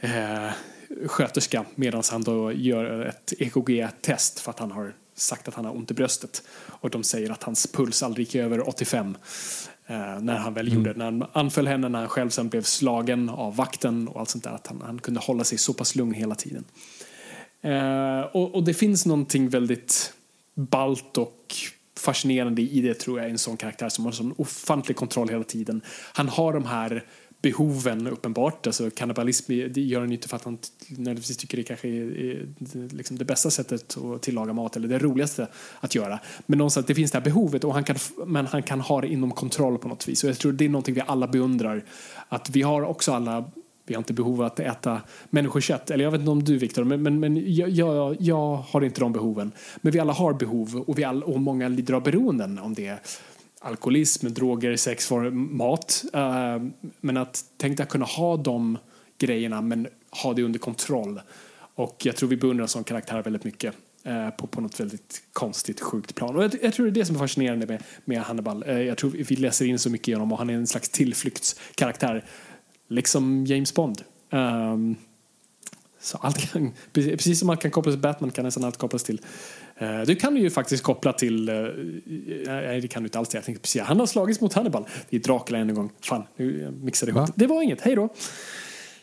eh, sköterska medan han då gör ett EKG-test för att han har sagt att han har ont i bröstet. Och de säger att hans puls aldrig gick över 85 eh, när han väl gjorde det. När han anföll henne, när han själv sen blev slagen av vakten och allt sånt där. Att han, han kunde hålla sig så pass lugn hela tiden. Eh, och, och det finns någonting väldigt balt och fascinerande i det tror jag. En sån karaktär som har sån ofantlig kontroll hela tiden. Han har de här behoven uppenbart. Alltså kannibalism gör han inte för att han nödvändigtvis tycker det kanske är, är liksom det bästa sättet att tillaga mat eller det roligaste att göra. Men någonstans det finns det här behovet och han kan, men han kan ha det inom kontroll på något vis. Och jag tror det är någonting vi alla beundrar. Att vi har också alla vi har inte behov av att äta människokött. Eller jag vet inte om du Viktor, men, men, men jag, jag, jag har inte de behoven. Men vi alla har behov och, vi all, och många lider av beroenden. Om det alkoholism, droger, sex, mat. Eh, men att tänk dig att kunna ha de grejerna men ha det under kontroll. Och jag tror vi beundrar en sån karaktär väldigt mycket. Eh, på, på något väldigt konstigt, sjukt plan. Och jag, jag tror det är det som är fascinerande med, med Hannibal. Eh, jag tror vi läser in så mycket genom och han är en slags tillflyktskaraktär. Liksom James Bond. Um, så allt kan, precis som allt kan kopplas till Batman kan nästan allt kopplas till. Uh, du kan ju faktiskt koppla till, uh, nej det kan du inte alls. Jag tänkte precis, han har slagits mot Hannibal. Det är Dracula än en gång. Fan, nu jag mixade ihop Va? det. Var inget, hej då.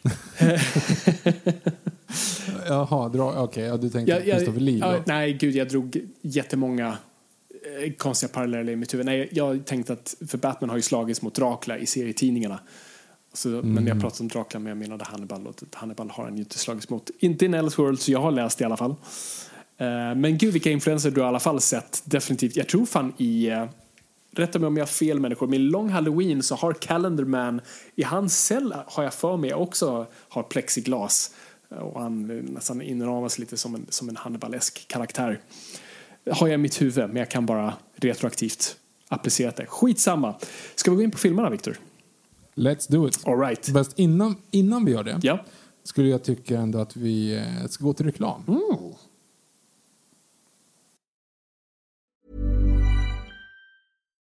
*laughs* Jaha, okej, ja, du tänkte Jag, jag, Christopher Lee ja, nej, gud, jag drog jättemånga eh, konstiga paralleller i mitt huvud. Nej, jag tänkte att, för Batman har ju slagits mot Dracula i serietidningarna. Så, Men Mm. jag pratade om Dracula, men jag menade Hannibal. Och Hannibal har han ju inte slagits mot. Inte i Elseworld, så jag har läst i alla fall. Eh, Men gud, vilka influenser du har i alla fall sett. Definitivt. Jag tror fan i... eh, Rätta mig om jag har fel människor, men i Long Halloween så har Calendar Man i hans cell har jag för mig också har plexiglas. Och han eh, nästan inramas lite som en, som en Hannibalesk karaktär. Har jag i mitt huvud, men jag kan bara retroaktivt applicera det. Skitsamma. Ska vi gå in på filmerna, Victor? Let's do it. All right. Fast innan, innan vi gör det Ja. skulle jag tycka ändå att vi eh, ska gå till reklam. Mm.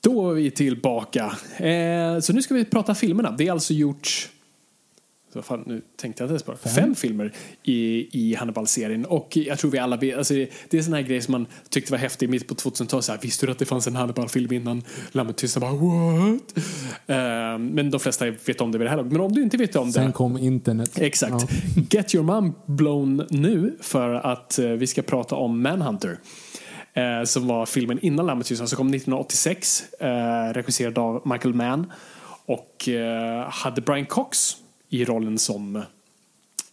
Då är vi tillbaka. Eh, så nu ska vi prata filmerna. Det är alltså gjort så fan, nu tänkte jag på det. Fem, Fem filmer i, i Hannibal-serien. Och jag tror vi alla vet, alltså det, det är sån här grej som man tyckte var häftig mitt på 2000-talet. Visste du att det fanns en Hannibal-film innan Lammet tystnade? Bara what? Uh, men de flesta vet om det vid det här laget. Men om du inte vet om det. Sen kom internet. Exakt. Ja. Get your mom blown nu för att uh, vi ska prata om Manhunter eh, som var filmen innan Lammet. Som kom 1986. Eh, regisserad av Michael Mann. Och eh, hade Brian Cox i rollen som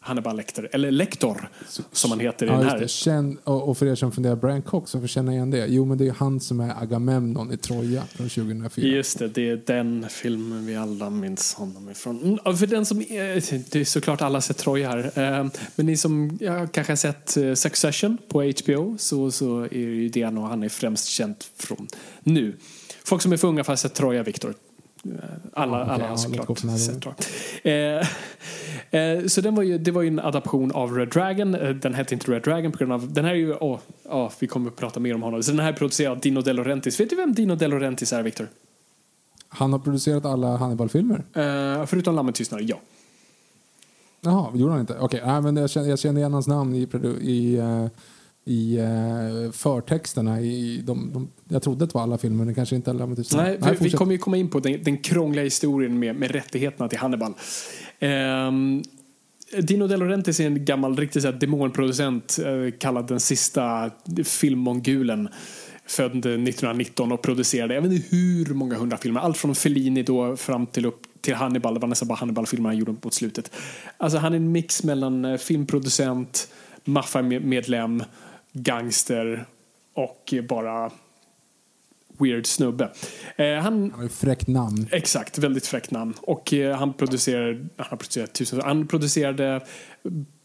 Hannibal Lecter, eller Lector som han heter i ja, den här. Känn, och för er som funderar, Brian Cox, varför känner igen det? Jo, men det är han som är Agamemnon i Troja från 2004. Just det, det är den filmen vi alla minns honom ifrån. Mm, för den som, det är såklart alla sett Troja här, eh, men ni som ja, kanske har sett eh, Succession på HBO så, så är det ju det han är främst känd från nu. Folk som är för unga för att ha sett Troja, Viktor, alla, okay, alla har såklart sett eh, eh, Så den var ju, det var ju en adaption av Red Dragon. Eh, den hette inte Red Dragon på grund av... Den här är ju... Oh, oh, vi kommer att prata mer om honom. Så den här är producerad av Dino De Laurentiis. Vet du vem Dino De Laurentiis är, Victor? Han har producerat alla Hannibal-filmer? Eh, förutom Lammet tystnar, ja. Jaha, gjorde han inte? Okej, okay, men jag känner, jag känner igen hans namn i, i uh i eh, förtexterna. I de, de, jag trodde att det var alla filmer, men det kanske inte alla. Men typ Nej, Nej vi kommer ju komma in på den, den krångliga historien med, med rättigheterna till Hannibal. Um, Dino De Laurentiis är en gammal riktig så här, demonproducent eh, kallad den sista filmmongulen. Född 1919 och producerade jag vet inte hur många hundra filmer. Allt från Fellini då fram till upp till Hannibal. Det var nästan bara Hannibal-filmer han gjorde mot slutet. Alltså han är en mix mellan eh, filmproducent, maffiamedlem gangster och bara weird snubbe. Eh, han, har ett fräckt namn. Exakt, väldigt fräckt namn. Och eh, han producerar, han producerat tusen, han producerade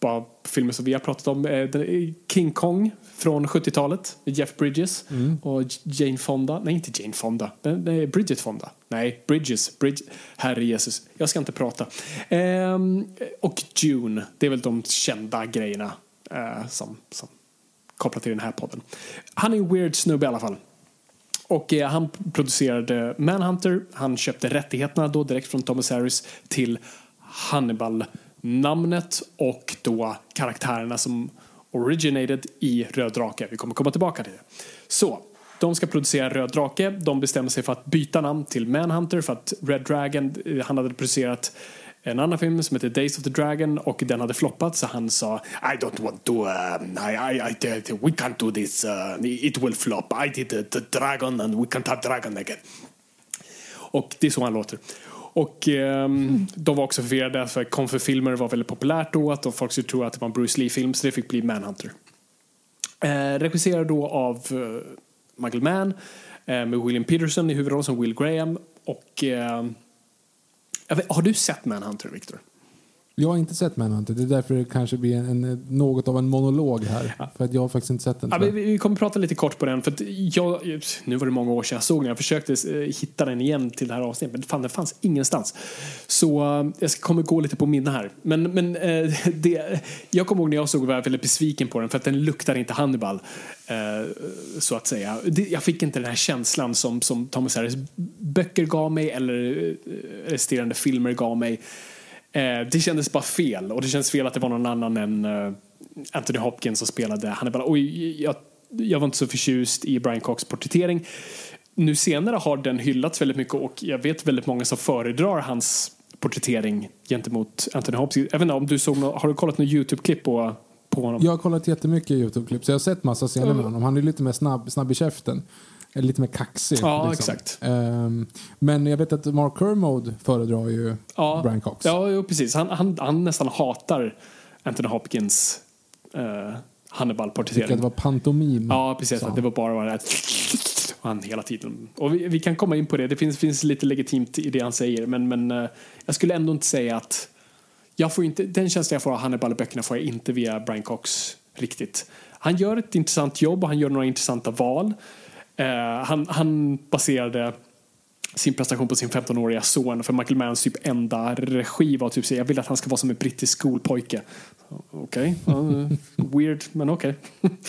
bara filmer som vi har pratat om, eh, King Kong från 70-talet, Jeff Bridges mm. och Jane Fonda, nej inte Jane Fonda, nej, Bridget Fonda, nej Bridges, Brid herre Jesus, jag ska inte prata. Ehm, och June, det är väl de kända grejerna eh, som, som kopplat till den här podden. Han är en weird snubbe i alla fall. Och eh, han producerade Manhunter. Han köpte rättigheterna då direkt från Thomas Harris till Hannibal-namnet och då karaktärerna som originated i Röd Drake. Vi kommer komma tillbaka till det. Så, de ska producera Röd Drake. De bestämmer sig för att byta namn till Manhunter för att Red Dragon, eh, han hade producerat en annan film som heter Days of the Dragon och den hade floppat så han sa I don't want to, um, I, I, I, we can't do this, uh, it will flop. I did the, the dragon and we can't have dragon again. Och det är så han låter. Och um, de var också förvirrade för kom för filmer var väldigt populärt då att folk skulle tro att det var en Bruce Lee-film så det fick bli Manhunter. Eh, regisserad då av uh, Michael Mann eh, med William Peterson i huvudrollen som Will Graham och eh, Vet, har du sett Manhunter, Victor? Jag har inte sett Manhunter. Det är därför det kanske blir en, en något av en monolog här. Ja. För att jag har faktiskt inte sett den. Ja, vi, vi kommer prata lite kort på den. För jag, nu var det många år sedan jag såg den. Jag försökte eh, hitta den igen till det här avsnittet. Men fan, den fanns ingenstans. Så uh, jag ska, kommer gå lite på minne här. Men, men uh, det, jag kommer ihåg när jag såg var jag väldigt besviken på den. För att den luktar inte Hannibal. Så att säga. Jag fick inte den här känslan som, som Thomas Harris böcker gav mig. Eller resterande filmer gav mig. Eh, det kändes bara fel och det känns fel att det var någon annan än eh, Anthony Hopkins som spelade Hannibal. Och jag, jag var inte så förtjust i Brian Cox porträttering. Nu senare har den hyllats väldigt mycket och jag vet väldigt många som föredrar hans porträttering gentemot Anthony Hopkins. Jag vet inte, om du såg har du kollat något Youtube-klipp på, på honom? Jag har kollat jättemycket Youtube-klipp så jag har sett massa scener med honom. Han är lite mer snabb, snabb i käften lite mer kaxig. Ja, liksom. exakt. Um, men jag vet att Mark Kermode föredrar ju ja, Brian Cox. Ja, jo, precis. Han, han, han nästan hatar Anthony Hopkins uh, Hannibal-porträttering. det var pantomim. Ja, precis. Att det var bara det han hela tiden. Och vi, vi, kan komma in på det. Det finns, finns lite legitimt i det han säger. Men, men uh, jag skulle ändå inte säga att jag får inte, den känslan jag får av Hannibal-böckerna får jag inte via Brian Cox riktigt. Han gör ett intressant jobb och han gör några intressanta val. Eh, han, han baserade sin prestation på sin 15-åriga son. För Michael Manns typ enda regi var typ säga jag vill att han ska vara som en brittisk skolpojke. Okej, okay. uh, weird, men okej. Okay. *laughs*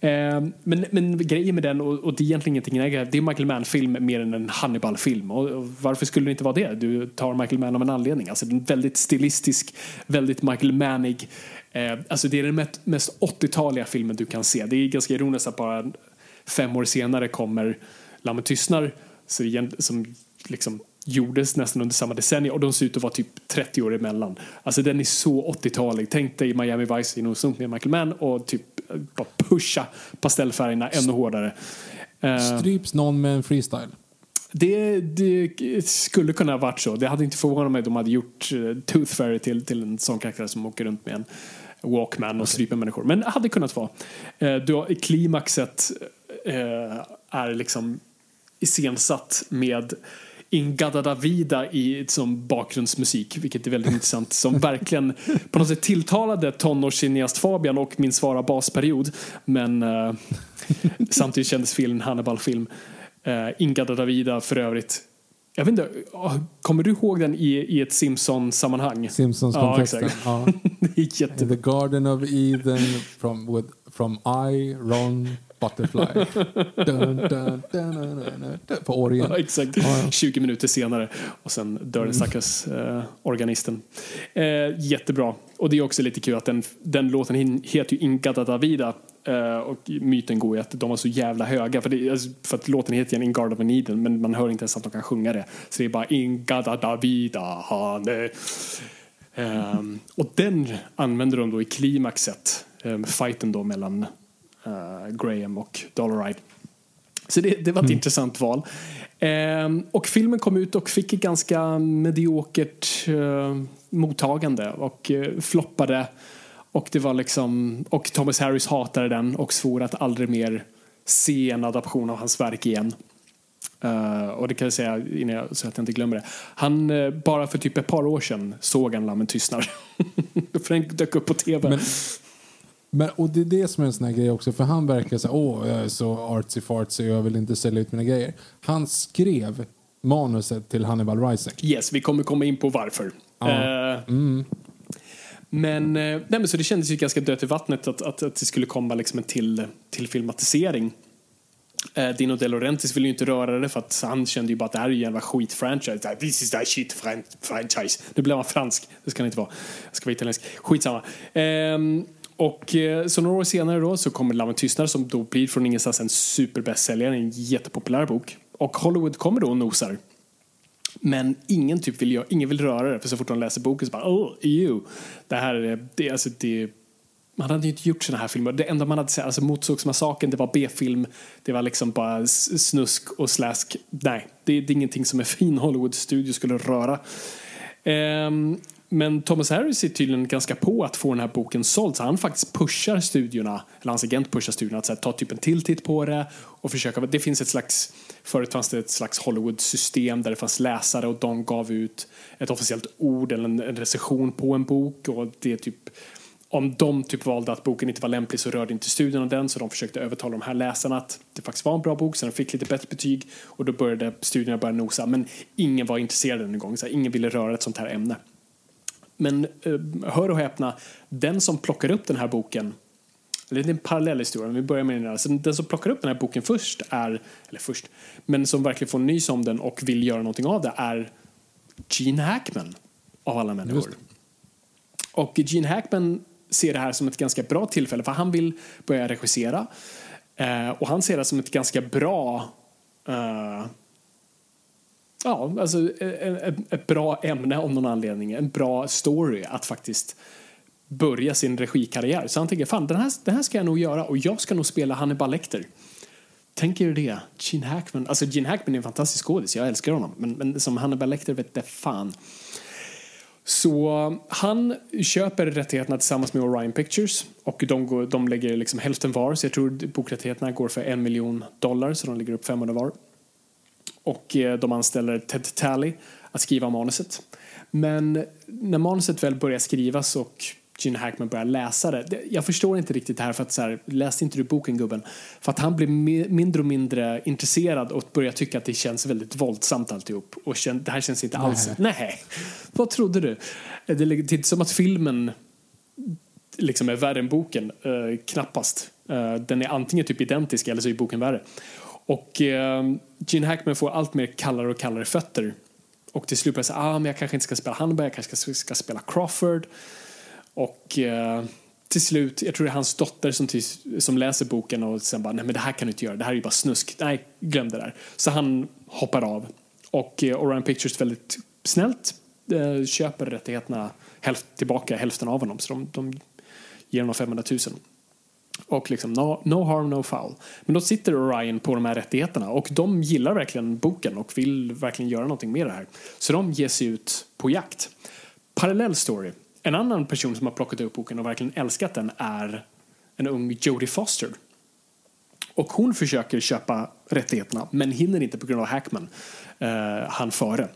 Eh, men, men grejen med den, och, och det är egentligen ingenting negativt, det är Michael Mann-film mer än en Hannibal-film. Och, och, varför skulle det inte vara det? Du tar Michael Mann av en anledning. Alltså, den är väldigt stilistisk, väldigt Michael Mannig. Eh, alltså, det är den mest 80-taliga filmen du kan se. Det är ganska ironiskt att bara fem år senare kommer Lammet tystnar som liksom gjordes nästan under samma decennium och de ser ut att vara typ 30 år emellan. Alltså den är så 80-talig. Tänk dig Miami Vice i Nosunk med Michael Mann och typ bara pusha pastellfärgerna ännu hårdare. Eh, Stryps någon med en freestyle? Det, det, skulle kunna ha varit så. Det hade inte förvånat mig om de hade gjort uh, Tooth Fairy till, till en sån karaktär som åker runt med en Walkman och okay. stryper människor. Men det hade kunnat vara. Du, klimaxet uh, är liksom iscensatt med Ingada Davida i, som bakgrundsmusik, vilket är väldigt *laughs* intressant, som verkligen på något sätt tilltalade tonårscineast Fabian och min svara basperiod. Men uh, *laughs* samtidigt kändes filmen Hannibal-film. Uh, Ingada Davida för övrigt jag vet inte, kommer du ihåg den i, i ett Simpsons-sammanhang? Simpsons-kontexten. Ja, *laughs* det är jätte... The Garden of Eden from, with, from I, Ron, Butterfly. *laughs* dun, dun, dun, på orgen. Ja, exakt. Ja, ja. 20 minuter senare och sen dör den stackars eh, organisten. Eh, jättebra. Och det är också lite kul att den, den låten heter ju Inkata Davida Uh, och myten går ju att de var så jävla höga. För, det, alltså, för att låten heter igen In Guard of an Eden men man hör inte ens att de kan sjunga det. Så det är bara In Gada Davida Hane. Um, och den använder de då i klimaxet. Um, fighten då mellan uh, Graham och Dollaride. Så det, det var ett mm. intressant val. Um, och filmen kom ut och fick ett ganska mediokert uh, mottagande och uh, floppade och det var liksom, och Thomas Harris hatade den och svor att aldrig mer se en adaption av hans verk igen. Uh, och det kan jag säga innan jag, så att jag inte glömmer det. Han, uh, bara för typ ett par år sedan såg han Lammen tystnar. *laughs* för den dök upp på tv. Men, men, och det är det som är en sån här grej också, för han verkar så åh, jag är så artsy fartsy och jag vill inte sälja ut mina grejer. Han skrev manuset till Hannibal Rising. Yes, vi kommer komma in på varför. Ja. Uh, mm. Men, eh, nej, men så det kändes ju ganska dött i vattnet att, att, att det skulle komma liksom en till, till filmatisering. Eh, Dino De Laurentiis ville ju inte röra det för att han kände ju bara att det här är ju en jävla skit-franchise. This is that shit franchise. Nu blev han fransk. Det ska han inte vara. Jag ska vara italiensk. Skitsamma. Eh, och eh, så några år senare då så kommer Lammet tystnar som då blir från ingenstans en superbästsäljare, en jättepopulär bok. Och Hollywood kommer då och nosar men ingen, typ vill, ingen vill röra det, för så fort de läser boken så bara oh, ew. Det här är, det, alltså, det, man hade ju inte gjort sådana här filmer. Det enda man hade sett, alltså Motorsågsmassakern, det var B-film, det var liksom bara snusk och slask. Nej, det, det är ingenting som en fin Hollywood-studio skulle röra. Um, men Thomas Harris är tydligen ganska på att få den här boken såld så han faktiskt pushar studiorna, eller hans agent pushar studiorna att här, ta typ en till titt på det och försöka, det finns ett slags, förut fanns det ett slags Hollywood-system där det fanns läsare och de gav ut ett officiellt ord eller en, en recension på en bok och det typ om de typ valde att boken inte var lämplig så rörde inte studion den så de försökte övertala de här läsarna att det faktiskt var en bra bok så de fick lite bättre betyg och då började studierna börja nosa men ingen var intresserad en gång, så här, ingen ville röra ett sånt här ämne. Men eh, hör och häpna, den som plockar upp den här boken eller det är en parallell historia, men vi börjar med den här. Så den som plockar upp den här boken först är, eller först, men som verkligen får nys om den och vill göra någonting av det är Gene Hackman av alla människor. Och Gene Hackman ser det här som ett ganska bra tillfälle för han vill börja regissera eh, och han ser det som ett ganska bra eh, ja, alltså e- e- e- ett, ett bra ämne om någon anledning, en bra story att faktiskt börja sin regikarriär. Så han tänker, fan den här, den här ska jag nog göra och jag ska nog spela Hannibal Lecter. Tänk er det, Gene Hackman. Alltså Gene Hackman är en fantastisk skådis, jag älskar honom. Men, men som Hannibal Lecter vet det fan. Så han köper rättigheterna tillsammans med Orion Pictures och de, går, de lägger liksom hälften var, så jag tror bokrättigheterna går för en miljon dollar, så de lägger upp 500 var och eh, de anställer Ted Talley att skriva manuset. Men när manuset väl börjar skrivas och Gene Hackman börjar läsa det. Jag förstår inte riktigt det här för att så här, läste inte du boken gubben? För att han blir mindre och mindre intresserad och börjar tycka att det känns väldigt våldsamt alltihop. Och kän, det här känns inte alls... Nej. Nej. Vad trodde du? Det är inte som att filmen liksom är värre än boken. Uh, knappast. Uh, den är antingen typ identisk eller så är boken värre. Och eh, Gene Hackman får allt mer kallare och kallare fötter. Och till slut börjar säga, ah, men jag kanske inte ska spela Hannibal, jag kanske ska, ska spela Crawford. Och eh, till slut, jag tror det är hans dotter som, till, som läser boken och sen bara, nej men det här kan du inte göra, det här är ju bara snusk. Nej, glöm det där. Så han hoppar av. Och eh, Orion Pictures väldigt snällt eh, köper rättigheterna hälft, tillbaka, hälften av honom. Så de, de ger honom 500 000. Och liksom no, no harm, no foul. Men då sitter Orion på de här rättigheterna och de gillar verkligen boken och vill verkligen göra någonting med det här. Så de ger sig ut på jakt. Parallell story. En annan person som har plockat upp boken och verkligen älskat den är en ung Jodie Foster. Och hon försöker köpa rättigheterna men hinner inte på grund av Hackman. eh, han före.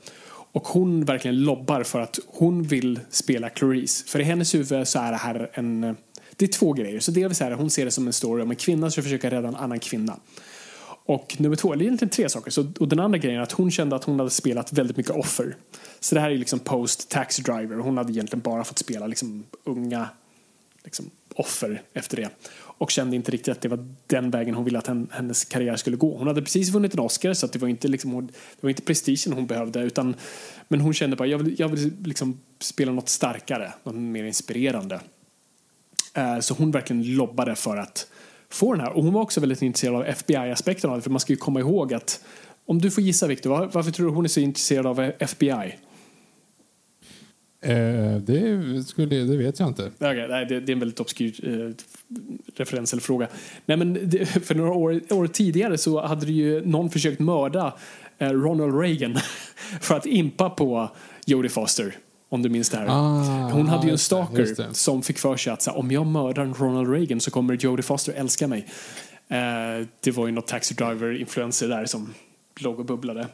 Och hon verkligen lobbar för att hon vill spela Clarice. För i hennes huvud så är det här en... Det är två grejer. Så dels är det, hon ser det som en story om en kvinna som försöker rädda en annan kvinna. Och nummer två, eller egentligen tre saker. Så, och den andra grejen är att hon kände att hon hade spelat väldigt mycket offer. Så det här är liksom post taxi driver. Hon hade egentligen bara fått spela liksom unga liksom, offer efter det. Och kände inte riktigt att det var den vägen hon ville att hennes karriär skulle gå. Hon hade precis vunnit en Oscar så det var inte, liksom, det var inte prestigen hon behövde. Utan, men hon kände bara jag vill, jag vill liksom spela något starkare, något mer inspirerande. Uh, så hon verkligen lobbade för att få den här. Och hon var också väldigt intresserad av FBI-aspekten av det. För man ska ju komma ihåg att om du får gissa Victor, varför tror du hon är så intresserad av FBI? Eh, det, skulle, det vet jag inte. Okay, nej, det, det är en väldigt obskyr eh, referens eller fråga. Nej, men det, *laughs* för några år, år, tidigare så hade ju någon försökt mörda eh, Ronald Reagan *laughs* för att impa på Jodie Foster. Om du minns det här. Ah, Hon hade ju en stalker som fick för sig att så, om jag mördar Ronald Reagan så kommer Jodie Foster älska mig. Eh, det var ju något taxi driver-influencer där som låg och bubblade.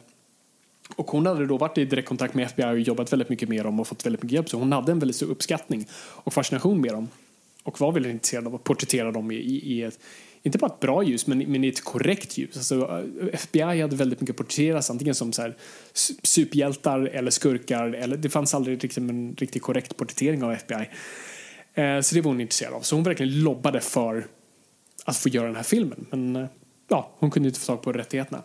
Och hon hade då varit i direktkontakt med FBI och jobbat väldigt mycket med dem och fått väldigt mycket hjälp. Så hon hade en väldigt stor uppskattning och fascination med dem. Och var väldigt intresserad av att porträttera dem i, i, i ett, inte bara ett bra ljus, men, men i ett korrekt ljus. Alltså, eh, FBI hade väldigt mycket porträtteras antingen som så här, superhjältar eller skurkar. Eller, det fanns aldrig liksom en riktigt korrekt porträttering av FBI. Eh, så det var hon intresserad av. Så hon verkligen lobbade för att få göra den här filmen. Men eh, ja, hon kunde inte få tag på rättigheterna.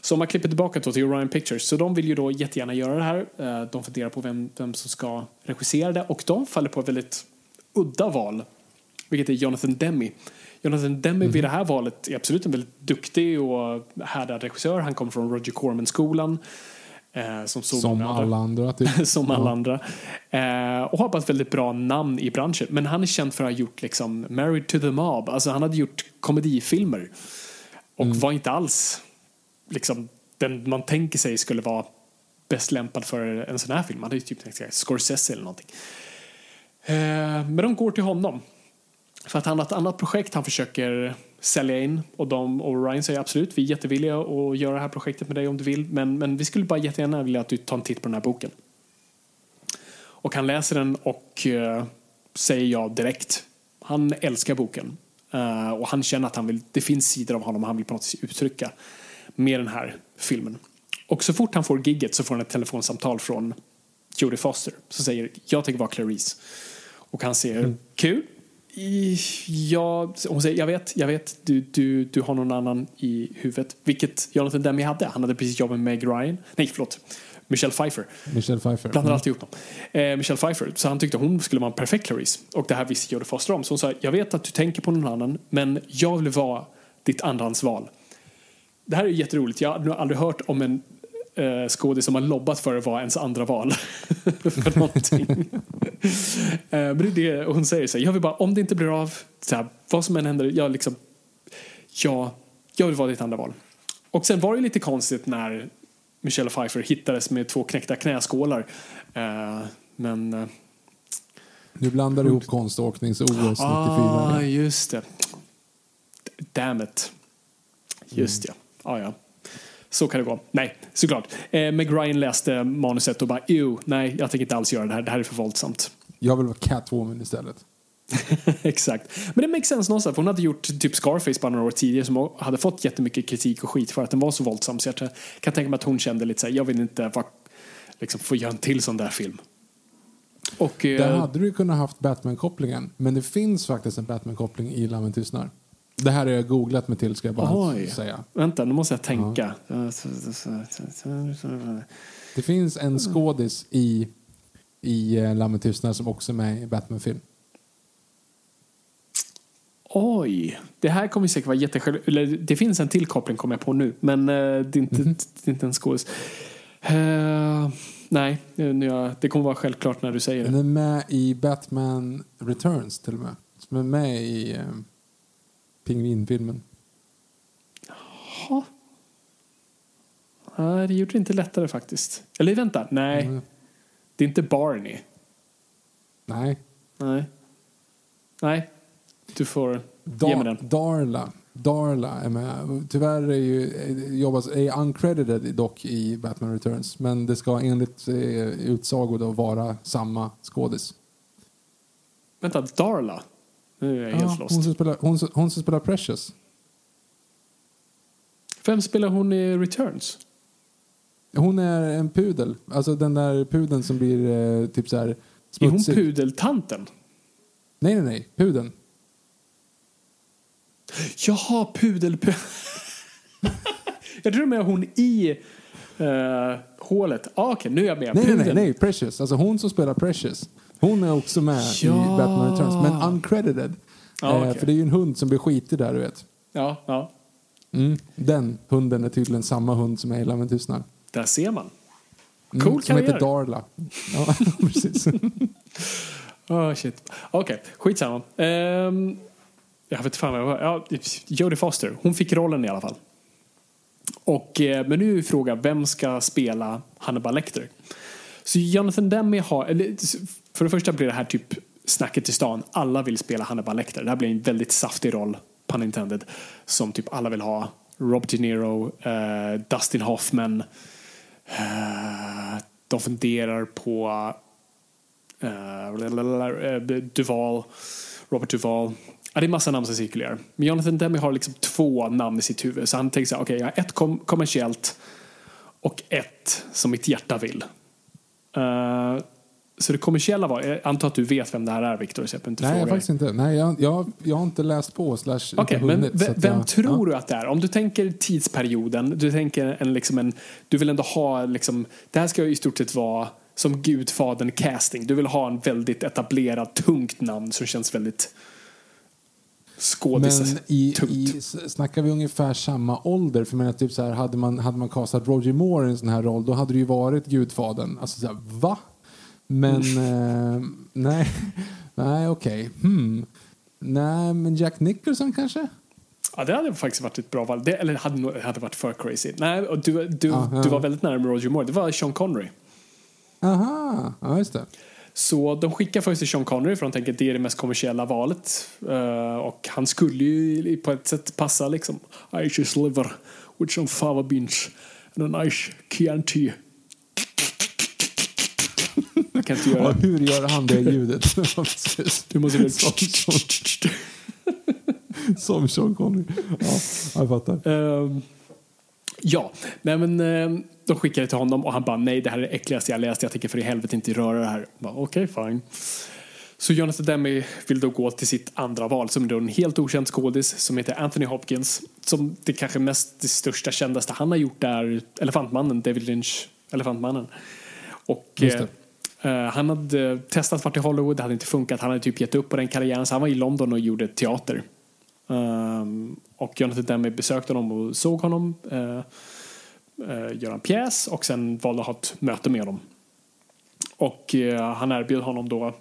Så om man klipper tillbaka då till Orion Pictures, så de vill ju då jättegärna göra det här. Eh, de funderar på vem, vem som ska regissera det och de faller på ett väldigt udda val, vilket är Jonathan Demme. Jonathan Demme mm. vid det här valet är absolut en väldigt duktig och härdad regissör. Han kommer från Roger Corman-skolan. Eh, som, som alla andra. Typ. *laughs* som alla andra. Eh, och har bara ett väldigt bra namn i branschen. Men han är känd för att ha gjort liksom Married to the Mob. Alltså han hade gjort komedifilmer. Och mm. var inte alls liksom, den man tänker sig skulle vara bäst lämpad för en sån här film. Man hade ju typ tänkt Scorsese eller någonting. Eh, men de går till honom. För att han har ett annat projekt han försöker sälja in och, de, och Ryan säger absolut, vi är jättevilliga att göra det här projektet med dig om du vill men, men vi skulle bara jättegärna vilja att du tar en titt på den här boken. Och han läser den och uh, säger ja direkt. Han älskar boken uh, och han känner att han vill, det finns sidor av honom han vill på något sätt uttrycka med den här filmen. Och så fort han får gigget så får han ett telefonsamtal från Jodie Foster som säger jag tänker vara Clarice. Och han säger mm. kul. Ja, hon säger jag vet, jag vet, du, du, du har någon annan i huvudet. Vilket Jonathan Demme hade. Han hade precis jobbat med Meg Ryan. Nej, förlåt. Michelle Pfeiffer. Michelle Pfeiffer. Blandar mm. alltid ihop dem. Eh, Michelle Pfeiffer. Så han tyckte hon skulle vara en perfekt Clarice. Och det här visste Jodie Foster om. Så hon sa, jag vet att du tänker på någon annan, men jag vill vara ditt andrahandsval. Det här är jätteroligt. Jag har aldrig hört om en eh, skådis som har lobbat för att vara ens andra val. *laughs* för någonting. *laughs* eh, men det är det hon säger. Så här, jag vill bara, om det inte blir av, så här, vad som än händer, jag liksom, ja, jag vill vara ditt andra val. Och sen var det lite konstigt när Michelle Pfeiffer hittades med två knäckta knäskålar. Eh, men... Eh, du blandar ihop konståknings-OS 94. Ah, just det. Damn it. Just mm. ja ja, ja. Så kan det gå. Nej, såklart. Eh, Meg Ryan läste manuset och bara, ew, nej, jag tänker inte alls göra det här. Det här är för våldsamt. *laughs* Jag vill vara Catwoman istället. Exakt. Men det makes sense någonstans. För hon hade gjort typ Scarface bara några år tidigare som hade fått jättemycket kritik och skit för att den var så våldsam. Så jag kan tänka mig att hon kände lite såhär, jag vill inte vara, liksom, få göra en till sån där film. Och, Där eh, hade du kunnat haft Batman-kopplingen. Men det finns faktiskt en Batman-koppling i Lammen tystnar. Det här har jag googlat mig till ska jag bara Oj. säga. Vänta, nu måste jag tänka. Det finns Mm. en skådis i, i eh, Lammen tystnar som också är med i Batman-film. Oj, det här kommer säkert vara jättesjälv... Eller det finns en till koppling kommer jag på nu. Men eh, det, är inte, Mhm. det är inte en skådis. Eh, nej, nu jag, det kommer vara självklart när du säger Den det. är med i Batman Returns till och med. Som är med i eh, Pingvinfilmen. Ja. Nej, det gjorde det inte lättare faktiskt. Eller vänta, nej. Mm. Det är inte Barney. Nej. Nej. Nej, du får ge mig den. Darla. Darla är med. Tyvärr är ju, jobbas, är uncredited dock i Batman Returns. Men det ska enligt eh, utsago då vara samma skådis. Vänta, Darla? Nu är jag helt hon, som spelar, hon, som- hon som spelar Precious. Vem spelar hon i Returns? Hon är en pudel. Alltså den där pudeln som blir eh, typ så här Är hon smutsig. pudeltanten? Nej, nej, nej. Pudeln. Jaha, pudel... pu- *laughs* jag tror med hon i uh, hålet. Ah, Okej, nu är jag med. Nej, nej, Pudeln. nej, nej. Precious. Alltså hon som spelar Precious. Hon är också med i Ja. Batman Returns. Men uncredited. Ja, eh, okej. för det är ju en hund som blir skitig där, du vet. Ja, ja, Mm. Den hunden är tydligen samma hund som är i Lammen tystnar. där ser man. Mm, Cool som heter. Darla. *laughs* Ja, *laughs* precis. Oh, *laughs* shit. Okej, skitsamma. Um, jag vet fan vad jag var. Ja, Jodie Foster. Hon fick rollen i alla fall. Och, eh, men nu är frågan, vem ska spela Hannibal Lecter? Så Jonathan Demme har, eller, för det första blir det här typ snacket i stan. Alla vill spela Hannibal Lecter. Det här blir en väldigt saftig roll, pun intended, som typ alla vill ha. Rob De Niro, eh, Dustin Hoffman. Eh, de funderar på uh, Duval, Robert Duval. Ja, det är massa namn som cirkulerar. Men Jonathan Demme har liksom två namn i sitt huvud. Så han tänker så här, okej, jag har ett kom kommersiellt och ett som mitt hjärta vill. Uh, så det kommersiella var, jag antar att du vet vem det här är, Viktor, så jag inte Nej, fråga dig. faktiskt inte. Nej, jag, jag, jag har inte läst på slash Okej, inte men hunnit. så vem, vem jag, tror du att det är? Om du tänker tidsperioden, du tänker en, liksom en, du vill ändå ha liksom, det här ska ju i stort sett vara som Gudfadern casting. Du vill ha en väldigt etablerad, tungt namn som känns väldigt skådis Men i, i, snackar vi ungefär samma ålder? För jag menar, typ så här, hade man, hade man castat Roger Moore i en sån här roll då hade det ju varit Gudfadern. Alltså så här, va? Men eh, nej, nej okej. Hmm. Nej, men Jack Nicholson kanske? Ja, det hade faktiskt varit ett bra val. Det, eller hade, hade varit för crazy. Nej, och du, du, Aha. du var väldigt nära med Roger Moore. Det var Sean Connery. Aha, ja just det. Så de skickar först till Sean Connery för de tänker att det är det mest kommersiella valet. Eh, och han skulle ju på ett sätt passa liksom. I just liver with some fava beans and a nice Chianti. Jag kan inte göra Ja, hur gör han det ljudet? *laughs* Du måste väl... Som, som, *laughs* som Sean Connery. Ja, jag fattar. Ehm, ja, nej men ehm, de skickade till honom och han bara nej det här är det äckligaste jag läst. Jag tänker för i helvete inte röra det här. Okej, fine. Så Jonathan Demme vill då gå till sitt andra val som är då en helt okänd skådis som heter Anthony Hopkins. Som det kanske mest det största kändaste han har gjort är Elefantmannen, David Lynch, Elefantmannen. Och eh, han hade testat vart i Hollywood, det hade inte funkat. Han hade typ gett upp på den karriären så han var i London och gjorde teater. Ehm, och Jonathan Demme besökte honom och såg honom uh, göra en pjäs och sen valde att ha ett möte med honom. Och eh, han erbjöd honom då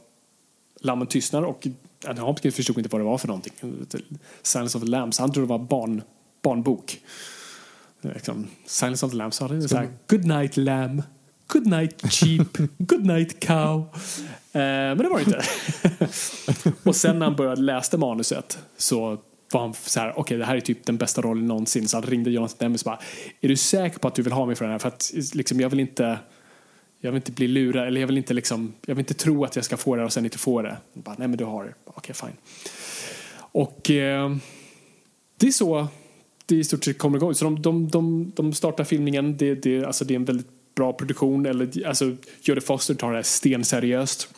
Lammen tystnar och Anthony Hopkins förstod inte vad det var för någonting. Silence of the Lambs, han trodde det var barn, barnbok. Liksom, Silence of the Lambs, så hade det så här, Good night lamb, Good night sheep, Good night cow. Eh, men det var det inte. *laughs* och sen när han började läsa manuset så var han så här, okej det här är typ den bästa rollen någonsin. Så han ringde Jonathan Demme och bara, är du säker på att du vill ha mig för den här? För att liksom, jag vill inte jag vill inte bli lurad, eller jag vill inte liksom, jag vill inte tro att jag ska få det och sen inte få det. Bara, nej men du har det, okej fine. Och eh, det är så det i stort sett kommer igång. Så de, de, de, de startar filmningen, det, det, alltså det är en väldigt bra produktion. Eller, alltså, Jodie Foster tar det här stenseriöst.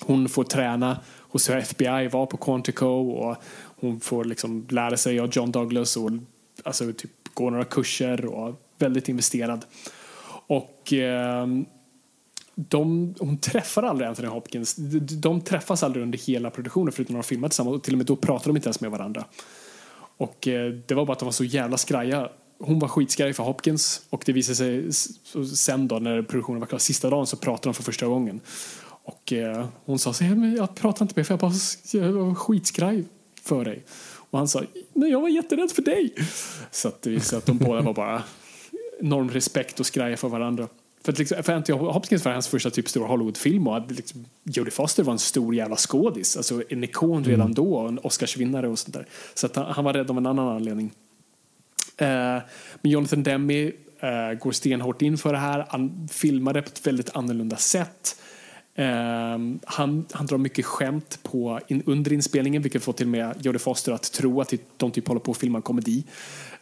Hon får träna hos FBI, var på Quantico och hon får liksom lära sig av John Douglas och alltså, typ, gå några kurser och väldigt investerad. Och eh, de, hon träffar aldrig Anthony Hopkins. De, de träffas aldrig under hela produktionen förutom när de filmar tillsammans och till och med då pratar de inte ens med varandra. Och eh, det var bara att de var så jävla skraja. Hon var skitskraj för Hopkins och det visade sig sen då när produktionen var klar, sista dagen så pratade de för första gången. Och eh, hon sa så här, jag pratar inte med för jag, bara, jag var skitskraj för dig. Och han sa, nej jag var jätterädd för dig. Så att det visade att de båda var bara enorm respekt och skraja för varandra. För, att liksom, för Anthony Hopkins var hans första typ stora Hollywoodfilm och liksom, Jodie Foster var en stor jävla skådis. Alltså en ikon redan mm. då och en Oscarsvinnare och sånt där. Så att han, han var rädd av en annan anledning. Uh, men Jonathan Demme uh, går stenhårt in för det här. Han filmade på ett väldigt annorlunda sätt. Uh, han, han drar mycket skämt på in, under inspelningen vilket får till och med Jodie Foster att tro att de typ håller på att filma en komedi.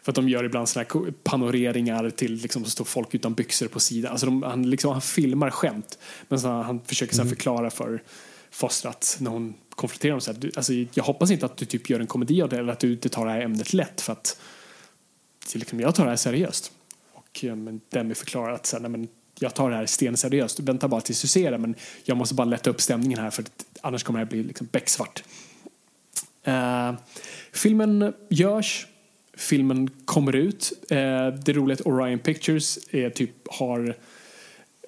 För att de gör ibland såna här panoreringar till liksom, så står folk utan byxor på sidan. Alltså de, han, liksom, han filmar skämt. Men så han försöker mm. förklara för Foster att när hon konfronterar honom så här, du, alltså, jag hoppas inte att du typ gör en komedi av det eller att du inte tar det här ämnet lätt för att liksom, jag tar det här seriöst. Och eh, men Demi förklarar att så här, nej, men, jag tar det här stenseriöst. Vänta bara tills du ser det men jag måste bara lätta upp stämningen här för att annars kommer det här bli liksom becksvart. Uh, filmen görs filmen kommer ut. Eh, det är roligt att Orion Pictures är typ har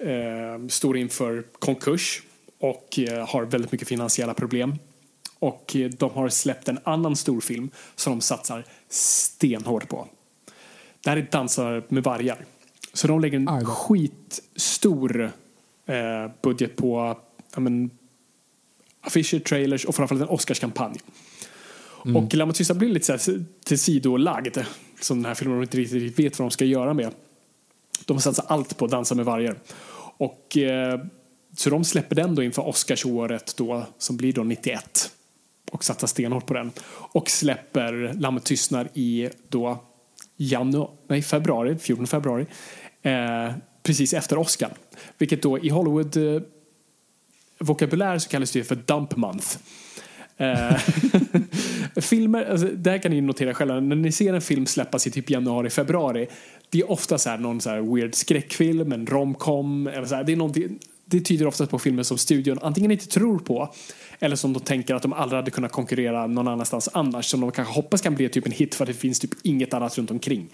eh, står inför konkurs och eh, har väldigt mycket finansiella problem. Och eh, de har släppt en annan stor film som de satsar stenhårt på. Det här är Dansar med vargar. Så de lägger en skitstor eh, budget på men, affischer, trailers och framförallt en Oscarskampanj. Mm. Och Lamma tysta blir lite så här tillsidolagd. Som den här filmen inte riktigt vet vad de ska göra med. De satsar allt på att dansa med vargar. Och, eh, så de släpper den då inför Oscarsåret då, som blir då 91. Och satsar stenhårt på den. Och släpper Lammet tystnar i då januari, nej, februari, 14 februari. Eh, precis efter Oscar. Vilket då i Hollywood eh, vokabulär så kallas det för Dump Month. Eh, *laughs* filmer, alltså, det här kan ni notera själva, när ni ser en film släppas i typ januari, februari, det är ofta så här någon så här weird skräckfilm, en romcom, eller så här, det, är någonting det tyder oftast på filmer som studion antingen inte tror på eller som de tänker att de aldrig hade kunnat konkurrera någon annanstans annars. Som de kanske hoppas kan bli typ en hit för att det finns typ inget annat runt omkring.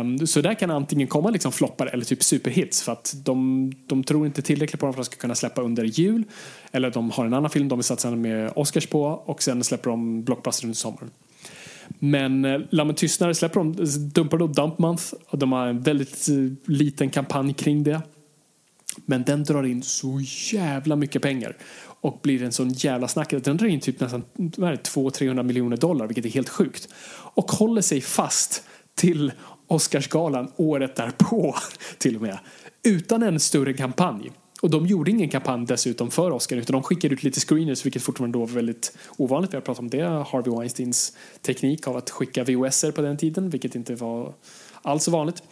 Um, så där kan antingen komma liksom floppar eller typ superhits för att de, de tror inte tillräckligt på dem för att de ska kunna släppa under jul. Eller de har en annan film de vill satsa med Oscars på och sen släpper de blockbuster under sommaren. Men eh, Lammen tystnar släpper de, dumpar då Dump Month och de har en väldigt eh, liten kampanj kring det. Men den drar in så jävla mycket pengar och blir en sån jävla snackare. Den drar in typ nästan 200-300 miljoner dollar, vilket är helt sjukt. Och håller sig fast till Oscarsgalan året därpå *laughs* till och med. Utan en större kampanj. Och de gjorde ingen kampanj dessutom för Oscar utan de skickade ut lite screeners vilket fortfarande då var väldigt ovanligt. Vi har pratat om det, Harvey Weinsteins teknik av att skicka VHS på den tiden vilket inte var alls vanligt.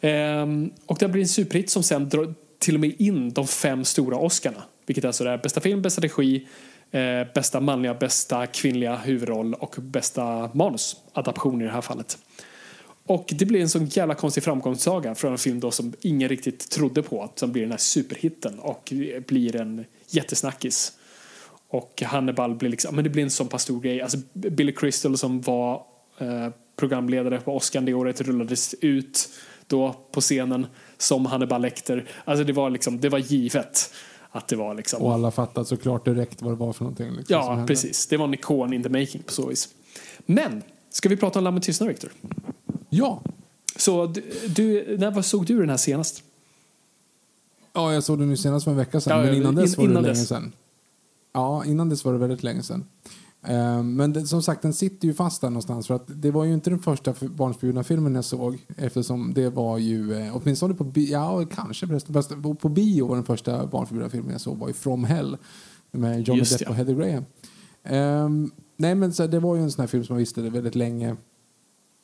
Ehm, och det blir en superhit som sen drar till och med in de fem stora Oscarna. Vilket alltså är bästa film, bästa regi, eh, bästa manliga, bästa kvinnliga huvudroll och bästa manus. Adaption i det här fallet. Och det blir en sån jävla konstig framgångssaga från en film då som ingen riktigt trodde på. Att som blir den här superhitten och blir en jättesnackis. Och Hannibal blir liksom, men det blir en sån pass stor grej. Alltså Billy Crystal som var eh, programledare på Oscar det året rullades ut då på scenen som Hannibal Lecter. Alltså det var liksom, det var givet. Att det var liksom... Och alla fattade såklart direkt vad det var för någonting. Liksom, ja, precis. Det var en ikon in the making på så vis. Men, ska vi prata om Lammet tystnad, Victor? Ja. Så du, när såg du den här senast? Ja, jag såg den ju senast för en vecka sedan. Ja, men innan dess in, var det länge sedan. Ja, innan dess var det väldigt länge sedan. Eh, men det, som sagt, den sitter ju fast där någonstans. För att det var ju inte den första barnförbjudna filmen jag såg. Eftersom det var ju, eh, åtminstone på bio, ja kanske förresten, på- bio var den första barnförbjudna filmen jag såg var ju From Hell. Med Johnny Just Depp ja. och Heather Graham. Ehm, nej men så, det var ju en sån här film som man visste väldigt länge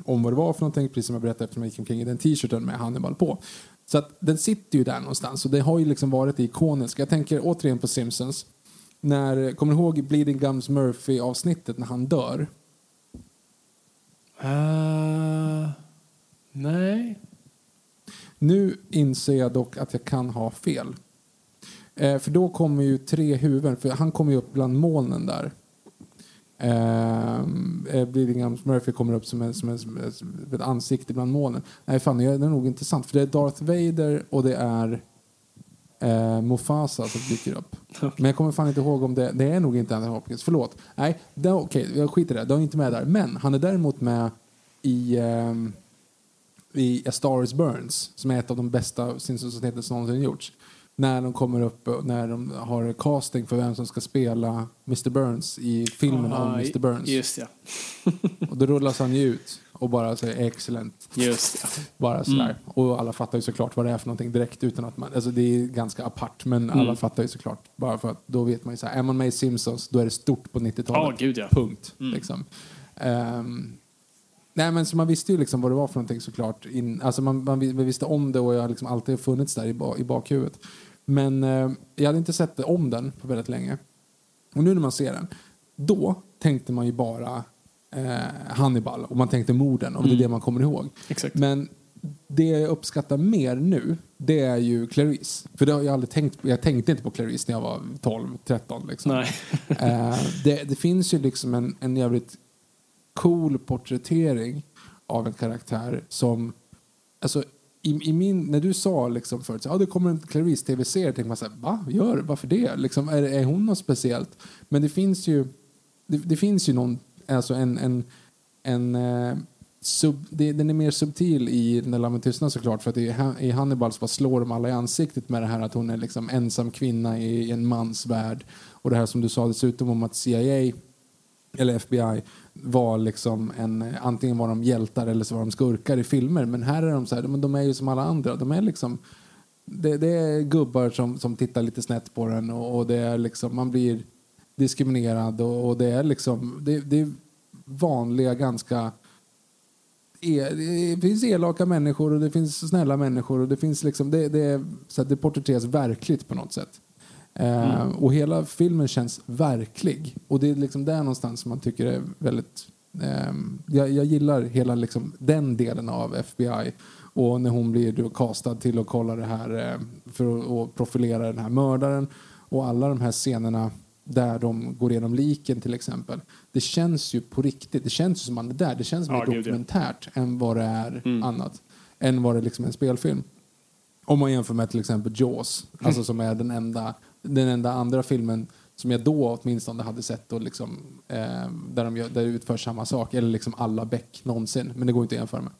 om vad det var för någonting, precis som jag berättade eftersom jag gick omkring i den t-shirten med Hannibal på. Så att den sitter ju där någonstans och det har ju liksom varit ikonisk. Jag tänker återigen på Simpsons. När, kommer du ihåg Bleeding Gums Murphy avsnittet när han dör? Uh, nej. Nu inser jag dock att jag kan ha fel. Eh, för då kommer ju tre huvuden, för han kommer ju upp bland molnen där. Ehm, Eh, Bleeding Gums Murphy kommer upp som, en, som, en, som ett ansikte bland molnen. Nej, fan, det är nog intressant. För det är Darth Vader och det är eh, Mufasa som dyker upp. *laughs* Men jag kommer fan inte ihåg om det, det är nog inte Anthony Hopkins. Förlåt. Nej, okej, jag skiter i det. Det är inte med där. Men han är däremot med i, ehm, i A Star Is Burns som är ett av de bästa Simpsons-avsnitten som någonsin gjorts. När de kommer upp och när de har casting för vem som ska spela Mr Burns i filmen om Aha, Mr Burns. Just ja. *laughs* Och då rullas han ju ut och bara säger excellent. Just. Bara sådär. Och alla fattar ju såklart vad det är för någonting direkt utan att man, alltså det är ganska apart men alla fattar ju såklart. Bara för att då vet man ju såhär, är man med i Simpsons då är det stort på 90-talet. Ja, gud, ja. Punkt. Liksom. Ehm, nej men så man visste ju liksom vad det var för någonting såklart. In, alltså man, man, vi- vi visste om det och jag har liksom alltid funnits där i, ba, i bakhuvudet. Men eh, jag hade inte sett om den på väldigt länge. Och nu när man ser den, då tänkte man ju bara Hannibal och man tänkte morden och det är det man kommer ihåg. Exakt. Men det jag uppskattar mer nu, det är ju Clarice. För det har jag aldrig tänkt. Jag tänkte inte på Clarice när jag var 12, 13 liksom. Nej. *laughs* Eh, det, det finns ju liksom en, en jävligt cool porträttering av en karaktär som, alltså i, i min, när du sa liksom förut, så, ja det kommer en Clarice tv-serie, tänkte man så här, va? Gör Varför det? Liksom, är, är hon något speciellt? Men det finns ju, det, det finns ju någon, alltså en, en, en eh, sub, det, den är mer subtil i När lammen tystnar såklart för att i, i Hannibal så bara slår de alla i ansiktet med det här att hon är liksom ensam kvinna i en mans värld och det här som du sa dessutom om att CIA eller FBI var liksom en, antingen var de hjältar eller så var de skurkar i filmer. Men här är de så här, men de är ju som alla andra. De är liksom, det, det är gubbar som, som tittar lite snett på den och, och det är liksom, man blir diskriminerad och, och det är liksom, det, det är vanliga ganska e- det finns elaka människor och det finns snälla människor och det finns liksom, det, det, så att det porträtteras verkligt på något sätt. Eh, och hela filmen känns verklig. Och det är liksom där någonstans som man tycker är väldigt... ehm, jag, jag gillar hela liksom den delen av FBI. Och när hon blir då castad till att kolla det här eh, för att profilera den här mördaren. Och alla de här scenerna där de går igenom liken till exempel. Det känns ju på riktigt. Det känns ju som man är där. Det känns mer Ja, gud, ja. dokumentärt än vad det är annat. Än vad det liksom är en spelfilm. Om man jämför med till exempel Jaws, alltså som är den enda, den enda andra filmen som jag då åtminstone hade sett och liksom, eh, där, de gör, där det utförs samma sak, eller liksom alla Beck någonsin, men det går inte att jämföra med.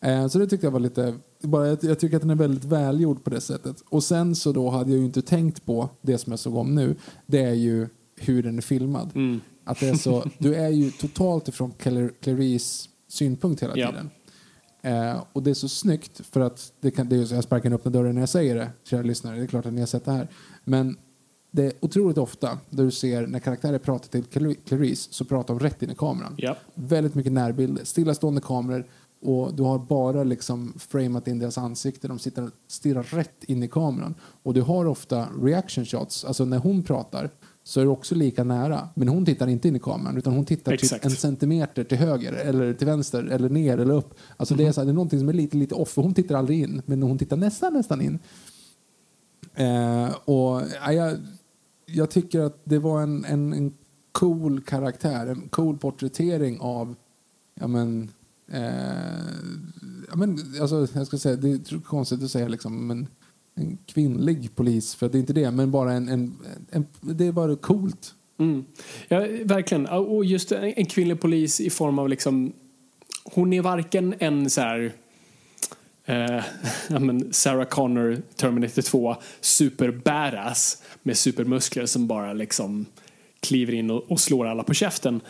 Eh, så det tyckte jag var lite, bara, jag, jag tycker att den är väldigt välgjord på det sättet. Och sen så då hade jag ju inte tänkt på det som jag såg om nu, det är ju hur den är filmad. Att det är så, *laughs* du är ju totalt ifrån Clar- Clarice synpunkt hela Ja. tiden. Eh, och det är så snyggt för att det kan, det är, jag sparkar öppna dörren när jag säger det, kära lyssnare. Det är klart att ni har sett det här. Men det är otroligt ofta där du ser när karaktärer pratar till Clar- Clarice så pratar de rätt in i kameran. Ja. Väldigt mycket närbilder, stillastående kameror och du har bara liksom framat in deras ansikte. De sitter och stirrar rätt in i kameran. Och du har ofta reaction shots, alltså när hon pratar så är du också lika nära. Men hon tittar inte in i kameran utan hon tittar typ en centimeter till höger eller till vänster eller ner eller upp. Alltså det, är så här, det är någonting som är lite, lite off. Hon tittar aldrig in, men hon tittar nästan, nästan in. Eh, och ja, jag, jag tycker att det var en, en, en cool karaktär, en cool porträttering av ja men, Eh, ja men alltså, jag ska säga, det är konstigt att säga liksom, men en kvinnlig polis, för det är inte det, men bara en, en, en det är bara coolt. Mm. Ja, verkligen. Och just en en kvinnlig polis i form av liksom... Hon är varken en så här... Eh, *laughs* ja, men Sarah Connor, Terminator 2, super badass med supermuskler som bara liksom kliver in och, och slår alla på käften.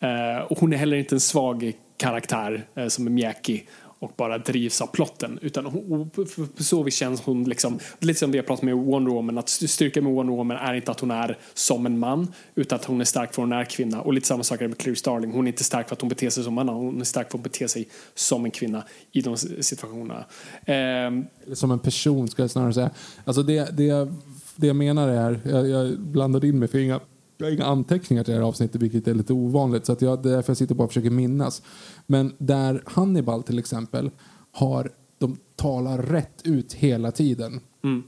Eh, och hon är heller inte en svag karaktär eh, som är mjäkig och bara drivs av plotten. Utan hon, på så vis känns hon liksom, lite som vi har pratat med Wonder Woman, att styrkan med Wonder Woman är inte att hon är som en man, utan att hon är stark för hon är kvinna. Och lite samma sak med Claire Starling, hon är inte stark för att hon beter sig som man, hon är stark för att bete sig som en kvinna i de situationerna. Eh, som en person ska jag snarare säga. Alltså det, det, det jag menar är, jag, jag blandade in mig för inga jag har inga anteckningar till det här avsnittet vilket är lite ovanligt så att jag, det är därför jag sitter bara och försöker minnas. Men där Hannibal till exempel har, de talar rätt ut hela tiden. Mm.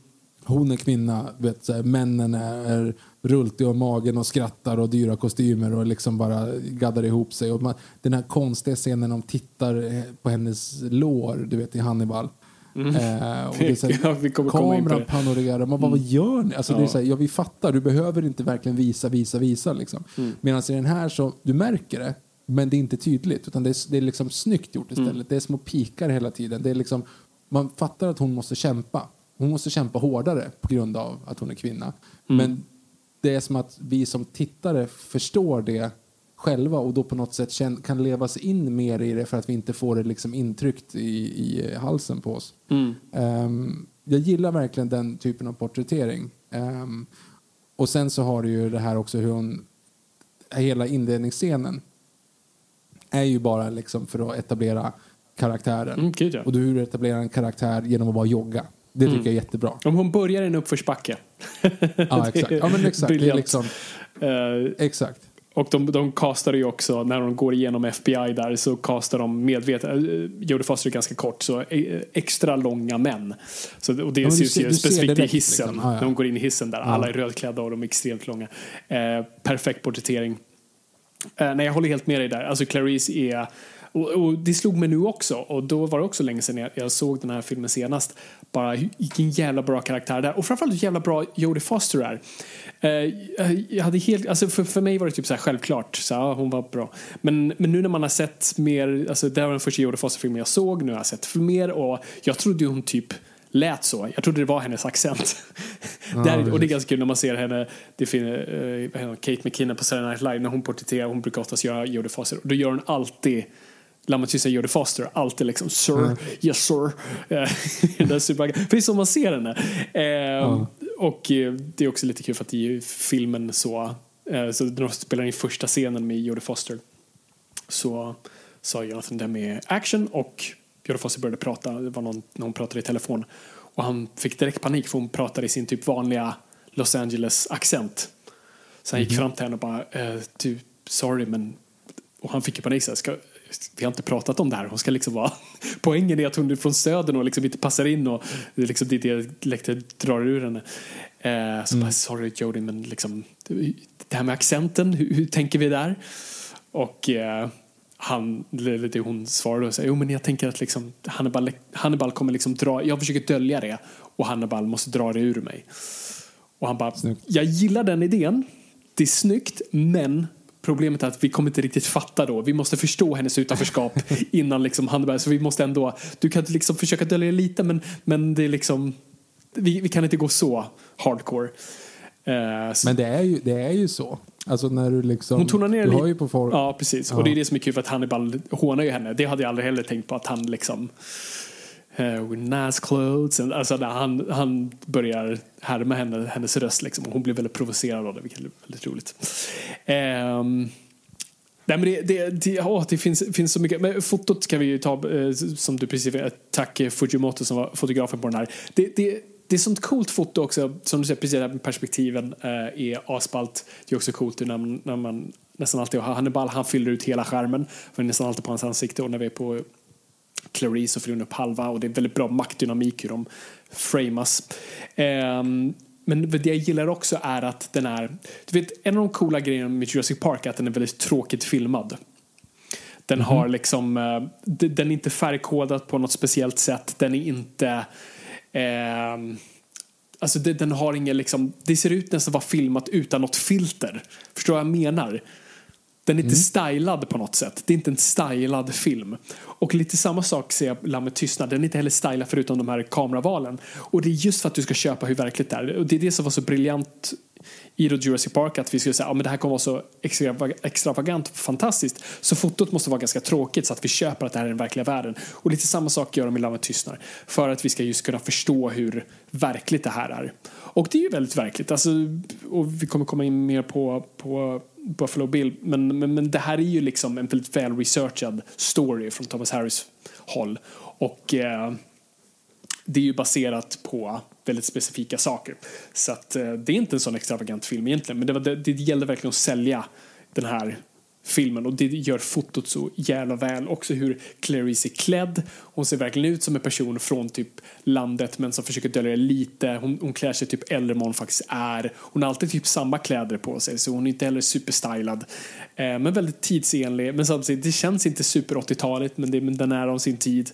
Hon är kvinna, vet, så här, männen är rultiga och magen och skrattar och dyra kostymer och liksom bara gaddar ihop sig. Och man, den här konstiga scenen när de tittar eh, på hennes lår, du vet i Hannibal. Mm. Eh, och det är ja, vi kommer kameran panorerar. Man bara, mm. vad gör ni? Alltså, ja. det är så här, ja, vi fattar, du behöver inte verkligen visa, visa, visa. Liksom. Mm. Medan i den här så, du märker det, men det är inte tydligt. Utan det är, det är liksom snyggt gjort istället. Mm. Det är små pikar hela tiden. Det är liksom, man fattar att hon måste kämpa. Hon måste kämpa hårdare på grund av att hon är kvinna. Mm. Men det är som att vi som tittare förstår det själva och då på något sätt kan leva sig in mer i det för att vi inte får det liksom intryckt i, i halsen på oss. Mm. Um, jag gillar verkligen den typen av porträttering. Um, och sen så har du ju det här också hur hon, hela inledningsscenen är ju bara liksom för att etablera karaktären. Mm, okay, ja. Och du etablerar en karaktär genom att bara jogga. Det tycker mm. jag är jättebra. Om hon börjar i en uppförsbacke. *laughs* ja, exakt. Ja, men *laughs* exakt. Det är liksom, uh, exakt. Och de, de castar ju också, när de går igenom FBI där så castar de medvetet, äh, Jodie Foster är ganska kort, så äh, extra långa män. Så, och det ja, syns ju specifikt i hissen, liksom. ah, ja. när de går in i hissen där, ja. alla är rödklädda och de är extremt långa. Eh, perfekt porträttering. Eh, nej, jag håller helt med dig där, alltså Clarice är och, och, det slog mig nu också och då var det också länge sedan jag, jag såg den här filmen senast. Bara vilken jävla bra karaktär där och framförallt hur jävla bra Jodie Foster är. Uh, jag hade helt, alltså för, för mig var det typ så här självklart, så ja, hon var bra. Men, men nu när man har sett mer, alltså det var den första Jodie Foster-filmen jag såg, nu har jag sett mer och jag trodde hon typ lät så. Jag trodde det var hennes accent. *laughs* Ah, Där, och det är ganska kul när man ser henne, det finner, uh, Kate McKinnon på Saturday Night Live, när hon porträtterar, hon brukar oftast göra Jodie Foster, och då gör hon alltid Lammertsyster Jodie Foster, alltid liksom sir, mm. yes sir. Eh, *laughs* det är så man ser henne. Eh, mm. Och eh, det är också lite kul för att i filmen så, eh, så när de spelar in första scenen med Jodie Foster så sa Jonathan det med action och Jodie Foster började prata, det var någon, när hon pratade i telefon och han fick direkt panik för hon pratade i sin typ vanliga Los Angeles accent. Så han gick mm. fram till henne och bara, eh, du, sorry men och han fick ju panik, så här, ska, vi har inte pratat om det här. Hon ska liksom vara... *laughs* Poängen är att hon är från södern och liksom inte passar in och det är liksom det dialekten drar ur henne. Eh, så mm. bara, sorry Jodie, men liksom det här med accenten, hur, hur tänker vi där? Och eh, han, det hon svarade och sa, jo men jag tänker att liksom Hannibal, Hannibal kommer liksom dra, jag försöker dölja det och Hannibal måste dra det ur mig. Och han bara, snyggt. jag gillar den idén, det är snyggt, men Problemet är att vi kommer inte riktigt fatta då. Vi måste förstå hennes utanförskap *laughs* innan liksom han börjar. Så vi måste ändå, du kan liksom försöka dölja lite men, men det är liksom, vi, vi kan inte gå så hardcore. Uh. Men det är, ju, det är ju så. Alltså när du liksom, Hon tonar ner lite. På for... Ja, precis. Ja. Och det är det som är kul för att Hannibal hånar ju henne. Det hade jag aldrig heller tänkt på att han liksom uh, with nice clothes. Alltså när han, han börjar härma henne, hennes röst liksom. Och hon blir väldigt provocerad av det, vilket är väldigt roligt. Um, Nej, men det, det, det, oh, det finns, finns så mycket. Men fotot kan vi ju ta, eh, som du precis Tack eh, Fujimoto som var fotografen på den här. Det, det, det är sånt coolt foto också, som du säger, precis där med perspektiven eh, är asballt. Det är också coolt när, när man nästan alltid har Hannibal, han fyller ut hela skärmen. För nästan alltid på hans ansikte och när vi är på Clarice hon upp halva och det är väldigt bra maktdynamik hur de framas. Um, men det jag gillar också är att den är, du vet en av de coola grejerna med Jurassic Park är att den är väldigt tråkigt filmad. Den mm -hmm. har liksom, uh, den är inte färgkodad på något speciellt sätt, den är inte uh, Alltså det, den har ingen liksom, det ser ut nästan vara filmat utan något filter. Förstår vad jag menar? Den är inte mm. stylad på något sätt. Det är inte en stylad film. Och lite samma sak ser jag Lammet tystnad. Den är inte heller stylad förutom de här kameravalen. Och det är just för att du ska köpa hur verkligt det är. Och det är det som var så briljant i då Jurassic Park att vi skulle säga att ja, det här kommer vara så extravagant och fantastiskt så fotot måste vara ganska tråkigt så att vi köper att det här är den verkliga världen. Och lite samma sak gör de i Lammet tystnar för att vi ska just kunna förstå hur verkligt det här är. Och det är ju väldigt verkligt. Alltså, och vi kommer komma in mer på, på Buffalo Bill. Men, men, men det här är ju liksom en väldigt väl researchad story från Thomas Harris håll. Och eh, det är ju baserat på väldigt specifika saker. Så att eh, det är inte en sån extravagant film egentligen. Men det, var, det, det gällde verkligen att sälja den här filmen och det gör fotot så jävla väl. Också hur Clarice är klädd. Hon ser verkligen ut som en person från typ landet men som försöker dölja lite. Hon, hon klär sig typ äldre än hon faktiskt är. Hon har alltid typ samma kläder på sig så hon är inte heller superstylad. Eh, men väldigt tidsenlig. Men samtidigt, det känns inte super 80-taligt men, det, men den är av sin tid.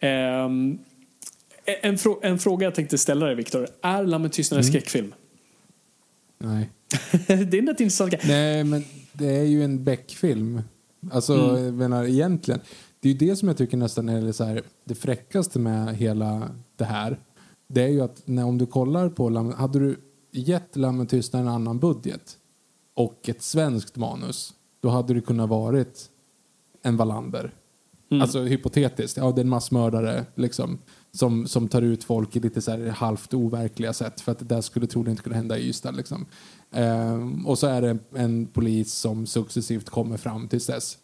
Eh, en, frå en, fråga jag tänkte ställa dig Viktor. Är Lammet tystnad en mm. skräckfilm? Nej. *laughs* det är en intressant Nej men det är ju en Beck-film. Alltså, mm. jag menar egentligen. Det är ju det som jag tycker nästan är så här, det fräckaste med hela det här. Det är ju att när, om du kollar på hade du gett Lammen tystnad en annan budget och ett svenskt manus, då hade det kunnat varit en Wallander. Mm. Alltså hypotetiskt, ja det är en massmördare liksom, som, som tar ut folk i lite så här halvt overkliga sätt för att det där skulle troligen inte kunna hända i Ystad. Liksom. Um, och så är det en polis som successivt kommer fram tills dess.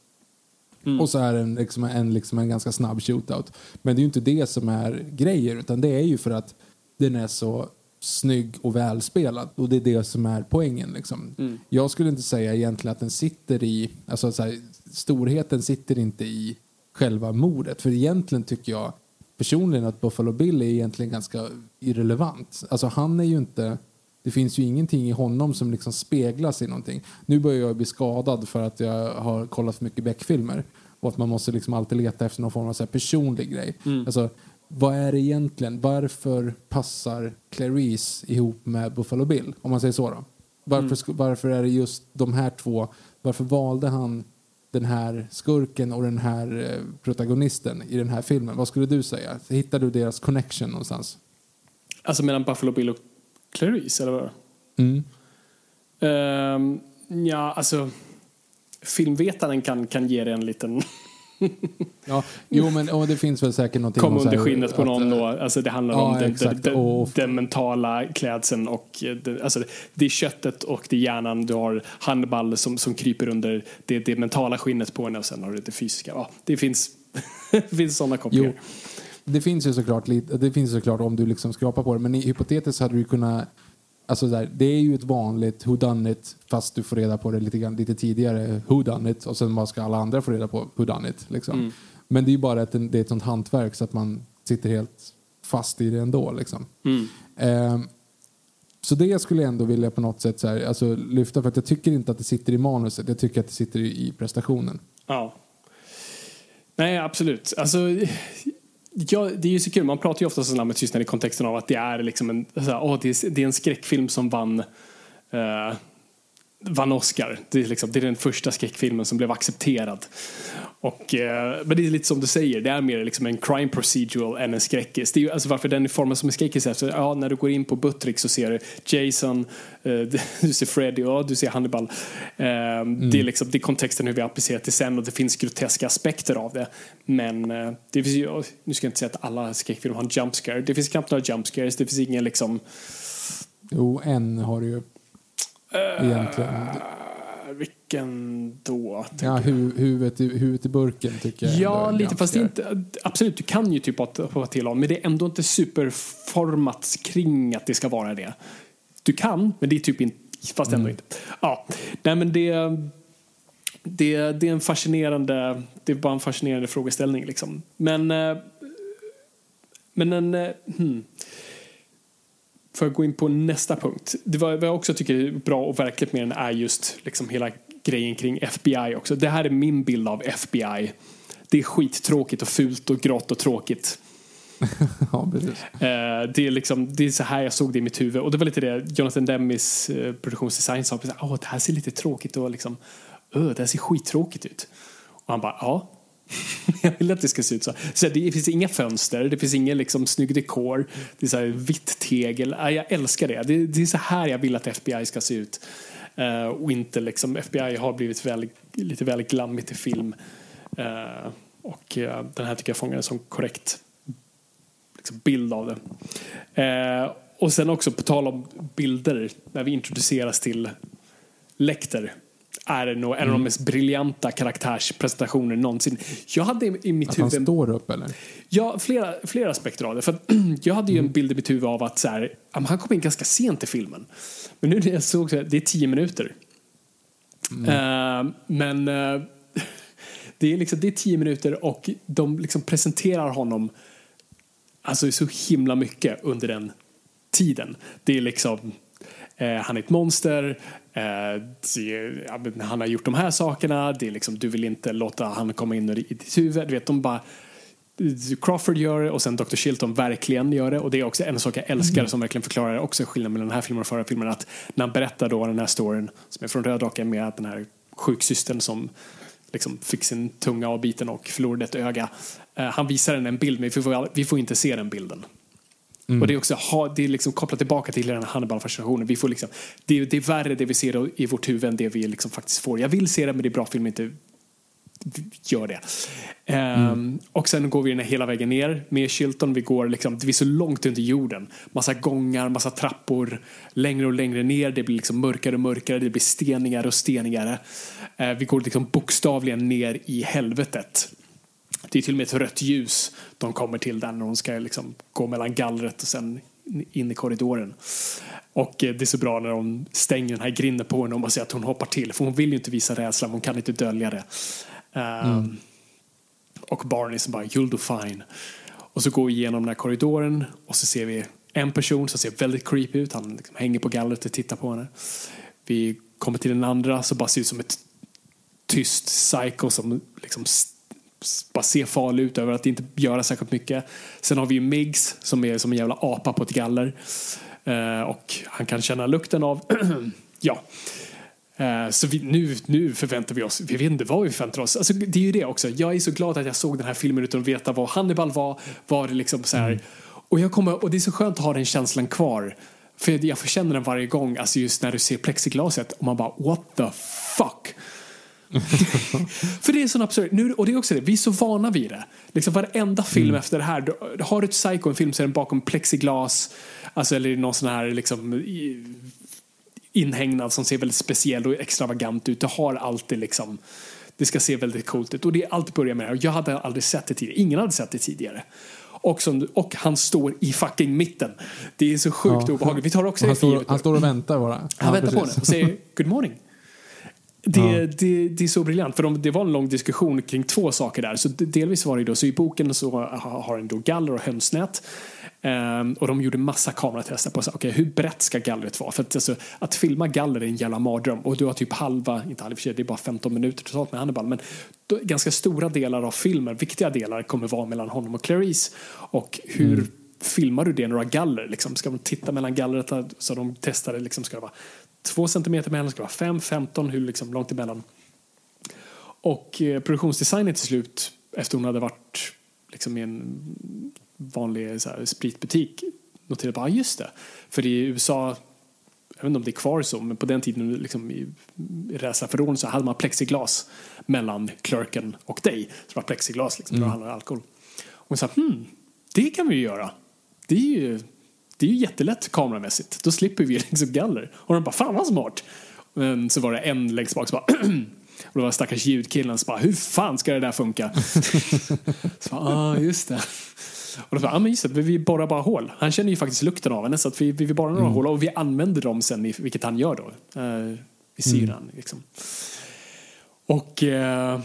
Mm. Och så är det en, liksom, en, liksom en ganska snabb shootout. Men det är ju inte det som är grejen utan det är ju för att den är så snygg och välspelad. Och det är det som är poängen. Liksom. Mm. Jag skulle inte säga egentligen att den sitter i, alltså så här, storheten sitter inte i själva mordet. För egentligen tycker jag personligen att Buffalo Bill är egentligen ganska irrelevant. Alltså han är ju inte det finns ju ingenting i honom som liksom speglas i någonting. Nu börjar jag bli skadad för att jag har kollat för mycket Beck-filmer. Och att man måste liksom alltid leta efter någon form av så personlig grej. Mm. Alltså, vad är det egentligen? Varför passar Clarice ihop med Buffalo Bill? Om man säger så då. Varför, mm. varför är det just de här två? Varför valde han den här skurken och den här eh, protagonisten i den här filmen? Vad skulle du säga? Hittar du deras connection någonstans? Alltså mellan Buffalo Bill och Clarice, eller vad? Mm. Um, ja, alltså filmvetaren kan, kan ge det en liten... *laughs* ja, jo, men och det finns väl säkert någonting... Kom under skinnet på någon då. Alltså det handlar ja, om den, den, den, den, mentala klädseln och det, alltså det är köttet och det är hjärnan. Du har Hannibal som, som kryper under det, det mentala skinnet på henne och sen har du det fysiska. Ja, det finns, *laughs* det finns sådana kopplingar. Jo det finns ju såklart, det finns såklart om du liksom skrapar på det, men hypotetiskt hade du kunnat Alltså där, det är ju ett vanligt who done it fast du får reda på det lite, grann, lite tidigare who done it och sen ska alla andra få reda på who done it. Liksom. Mm. Men det är ju bara ett, det är ett sånt hantverk så att man sitter helt fast i det ändå. Liksom. Mm. Eh, så det skulle jag ändå vilja på något sätt så här, alltså, lyfta för att jag tycker inte att det sitter i manuset, jag tycker att det sitter i, i prestationen. Ja. Nej, absolut. Alltså, Ja, det är ju så kul. Man pratar ju ofta om Lammet tystnad i kontexten av att det är liksom en, så här, oh, det, är, det är en skräckfilm som vann uh, vann Oscar. Det är, liksom, det är den första skräckfilmen som blev accepterad. Och, eh, men det är lite som du säger, det är mer liksom en crime procedural än en skräckis. Det är ju, alltså varför den är formad som en skräckis är ja, när du går in på Buttrick så ser du Jason, eh, *laughs* du ser Freddy och du ser Hannibal. Eh, mm. det, är liksom, det är kontexten hur vi applicerat det sen och det finns groteska aspekter av det. Men eh, det finns ju, nu ska jag inte säga att alla skräckfilmer har en jump scare. Det finns knappt några jump scares, det finns ingen liksom... Jo, en har du ju egentligen. Uh, vilken då? Ja, hu huvudet, i, huvudet i burken tycker jag. Ja, lite. Fast inte, absolut, du kan ju typ hoppa till honom. Men det är ändå inte superformat kring att det ska vara det. Du kan, men det är typ inte, fast ändå mm. inte. Ja, nej men det, det, det är en fascinerande, det är bara en fascinerande frågeställning liksom. Men, eh, men en, eh, hmm för att gå in på nästa punkt. Det var, vad jag också tycker är bra och verkligt med den är just liksom hela grejen kring FBI också. Det här är min bild av FBI. Det är skittråkigt och fult och grått och tråkigt. *laughs* ja, precis. Eh, det, är liksom, det är så här jag såg det i mitt huvud. Och det var lite det Jonathan Demmis eh, produktionsdesign sa. Åh, det här ser lite tråkigt och liksom, öh, det här ser skittråkigt ut. Och han bara, ja. *laughs* jag vill att det ska se ut så. så det finns inga fönster, det finns ingen liksom snygg dekor. Det är så här vitt tegel. Jag älskar det. det. det. är så här jag vill att FBI ska se ut. Uh, och inte liksom, FBI har blivit väl, lite väl glammigt i film. Uh, och uh, den här tycker jag fångar en sån korrekt liksom, bild av det. och sen också på tal om bilder, när vi introduceras till Lecter är nog en av de mm. mest briljanta karaktärspresentationer någonsin. Jag hade i mitt att huvud... Att han står upp eller? Ja, flera, flera aspekter av det. För *clears throat* jag hade ju en mm. bild i mitt huvud av att så här, han kom in ganska sent i filmen. Men nu när jag såg det, det är tio minuter. Mm. Uh, men uh, *laughs* det, är liksom, det är tio minuter och de liksom presenterar honom alltså så himla mycket under den tiden. Det är liksom han är ett monster, eh, han har gjort de här sakerna, det är liksom, du vill inte låta han komma in i ditt huvud. Du vet, de bara, Crawford gör det och sen Dr. Shilton verkligen gör det och det är också en sak jag älskar mm. som verkligen förklarar också skillnaden mellan den här filmen och förra filmen att när han berättar då den här storyn som är från Rödhaken med den här sjuksystern som liksom fick sin tunga avbiten och förlorade ett öga. Uh, han visar en bild men vi får, vi får inte se den bilden. Mm. Och det är också det är liksom kopplat tillbaka till den Hannibal-fascinationen. Vi får liksom, det, är, det är värre det vi ser i vårt huvud än det vi liksom faktiskt får. Jag vill se det men det är bra film inte gör det. Mm. Um, och sen går vi den hela vägen ner med Chilton. Vi går liksom, vi är så långt under jorden. Massa gångar, massa trappor. Längre och längre ner. Det blir liksom mörkare och mörkare. Det blir stenigare och stenigare. Uh, vi går liksom bokstavligen ner i helvetet. Det är till och med ett rött ljus de kommer till där när hon ska liksom gå mellan gallret och sen in i korridoren. Och eh, det är så bra när de stänger den här grinden på henne och man ser att hon hoppar till för hon vill ju inte visa rädsla, hon kan inte dölja det. Um, mm. Och Barney som bara “You'll do fine”. Och så går vi igenom den här korridoren och så ser vi en person som ser väldigt creepy ut. Han liksom hänger på gallret och tittar på henne. Vi kommer till den andra som bara ser ut som ett tyst psycho som liksom bara ser farlig ut över att inte göra särskilt mycket. Sen har vi ju Miggs som är som en jävla apa på ett galler. Uh, och han kan känna lukten av, *clears throat* ja. Uh, så vi, nu, nu förväntar vi oss, vi vet inte vad vi förväntar oss. Alltså, det är ju det också, jag är så glad att jag såg den här filmen utan att veta vad Hannibal var. var det liksom så här, mm. och, jag kommer, och det är så skönt att ha den känslan kvar. För jag känner den varje gång, alltså just när du ser plexiglaset och man bara what the fuck. *laughs* För det är sån absurd. Nu, och det är också det, vi är så vana vid det. Liksom varenda film mm. efter det här, du, har du ett psycho en film så är den bakom plexiglas, alltså eller någon sån här liksom inhägnad som ser väldigt speciell och extravagant ut. Du har alltid liksom, det ska se väldigt coolt ut. Och det är allt börjar med det här. Jag hade aldrig sett det tidigare, ingen hade sett det tidigare. Och, som, och han står i fucking mitten. Det är så sjukt ja. obehagligt. Vi tar också han, står, han står och väntar bara. Han ja, väntar precis. på henne och säger good morning. Det, ja. det, det, är så briljant, för de, det var en lång diskussion kring två saker där. Så delvis var det då, så i boken så har den då galler och hönsnät. Um, och de gjorde massa kameratester på så, okay, hur brett ska gallret vara. För att, alltså, att filma galler är en jävla mardröm. Och du har typ halva, inte halva, det är bara 15 minuter totalt med Hannibal. Men då, ganska stora delar av filmen, viktiga delar, kommer vara mellan honom och Clarice. Och hur mm. filmar du det när du har galler? Liksom? Ska man titta mellan gallret så de testade, liksom, ska det vara två centimeter mellan, ska vara fem, femton, hur liksom långt emellan. Och eh, produktionsdesignen till slut, efter hon hade varit liksom i en vanlig så här, spritbutik, noterade bara, just det, för i USA jag vet inte om det är kvar så, men på den tiden liksom, i, rån så hade man plexiglas mellan clerken och dig. Så det var plexiglas liksom, mm. när det handlade om alkohol. Och hon sa, hmm, det kan vi ju göra. Det är ju det är ju jättelätt kameramässigt. Då slipper vi *laughs* liksom galler. Och de bara, fan vad smart. Men så var det en längst bak som bara, *clears throat* och då var stackars ljudkillen som bara, hur fan ska det där funka? *laughs* så ah, just det. Och då sa ah, men just det, vi borrar bara hål. Han känner ju faktiskt lukten av henne så att vi, vi borrar några mm. hål och vi använder dem sen, i, vilket han gör då, uh, i syran. Mm. Liksom. Och uh,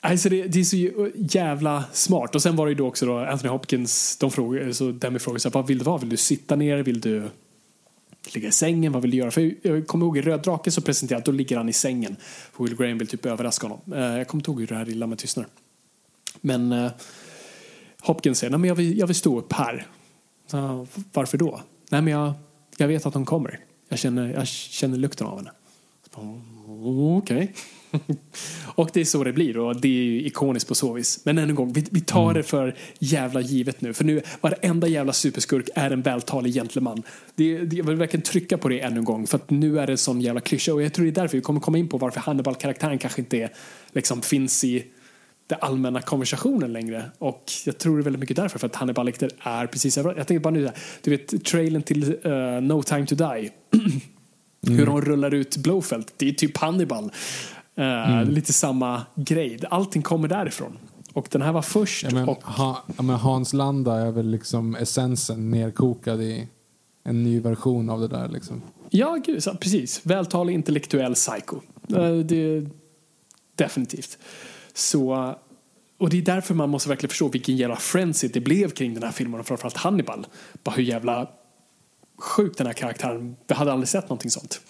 Alltså det, det, är så jävla smart. Och sen var det ju då också då Anthony Hopkins, de frågade, så Demi frågade så här, vad vill du vara? Vill du sitta ner? Vill du ligga i sängen? Vad vill du göra? För jag kommer ihåg i Röd drake så presenterat, då ligger han i sängen. För Will Graham vill typ överraska honom. Eh, jag kommer inte ihåg hur det här lilla med tystnar. Men uh, Hopkins säger, nej men jag vill, jag vill stå upp här. Så, varför då? Nej men jag, jag vet att de kommer. Jag känner, jag känner lukten av henne. Okej. Okay. *laughs* och det är så det blir och det är ju ikoniskt på så vis. Men än en gång, vi, vi tar mm. det för jävla givet nu. För nu, varenda jävla superskurk är en vältalig gentleman. Det, det, jag vill verkligen trycka på det ännu en gång för att nu är det en sån jävla klyscha och jag tror det är därför vi kommer komma in på varför Hannibal-karaktären kanske inte är, liksom, finns i den allmänna konversationen längre. Och jag tror det är väldigt mycket därför, för att Hannibal Lecter är precis överallt. Jag tänker bara nu, du vet trailern till uh, No time to die. *clears throat* mm. Hur de rullar ut Blowfelt, det är typ Hannibal. Uh, mm. Lite samma grej, allting kommer därifrån. Och den här var först. Ja, men, och... ha, men Hans Landa är väl liksom essensen nerkokad i en ny version av det där liksom. Ja, gud, precis. Vältalig intellektuell psycho. Uh, det, definitivt. Så, och det är därför man måste verkligen förstå vilken jävla frenzy det blev kring den här filmen och framförallt Hannibal. Bara hur jävla sjuk den här karaktären, vi hade aldrig sett någonting sånt.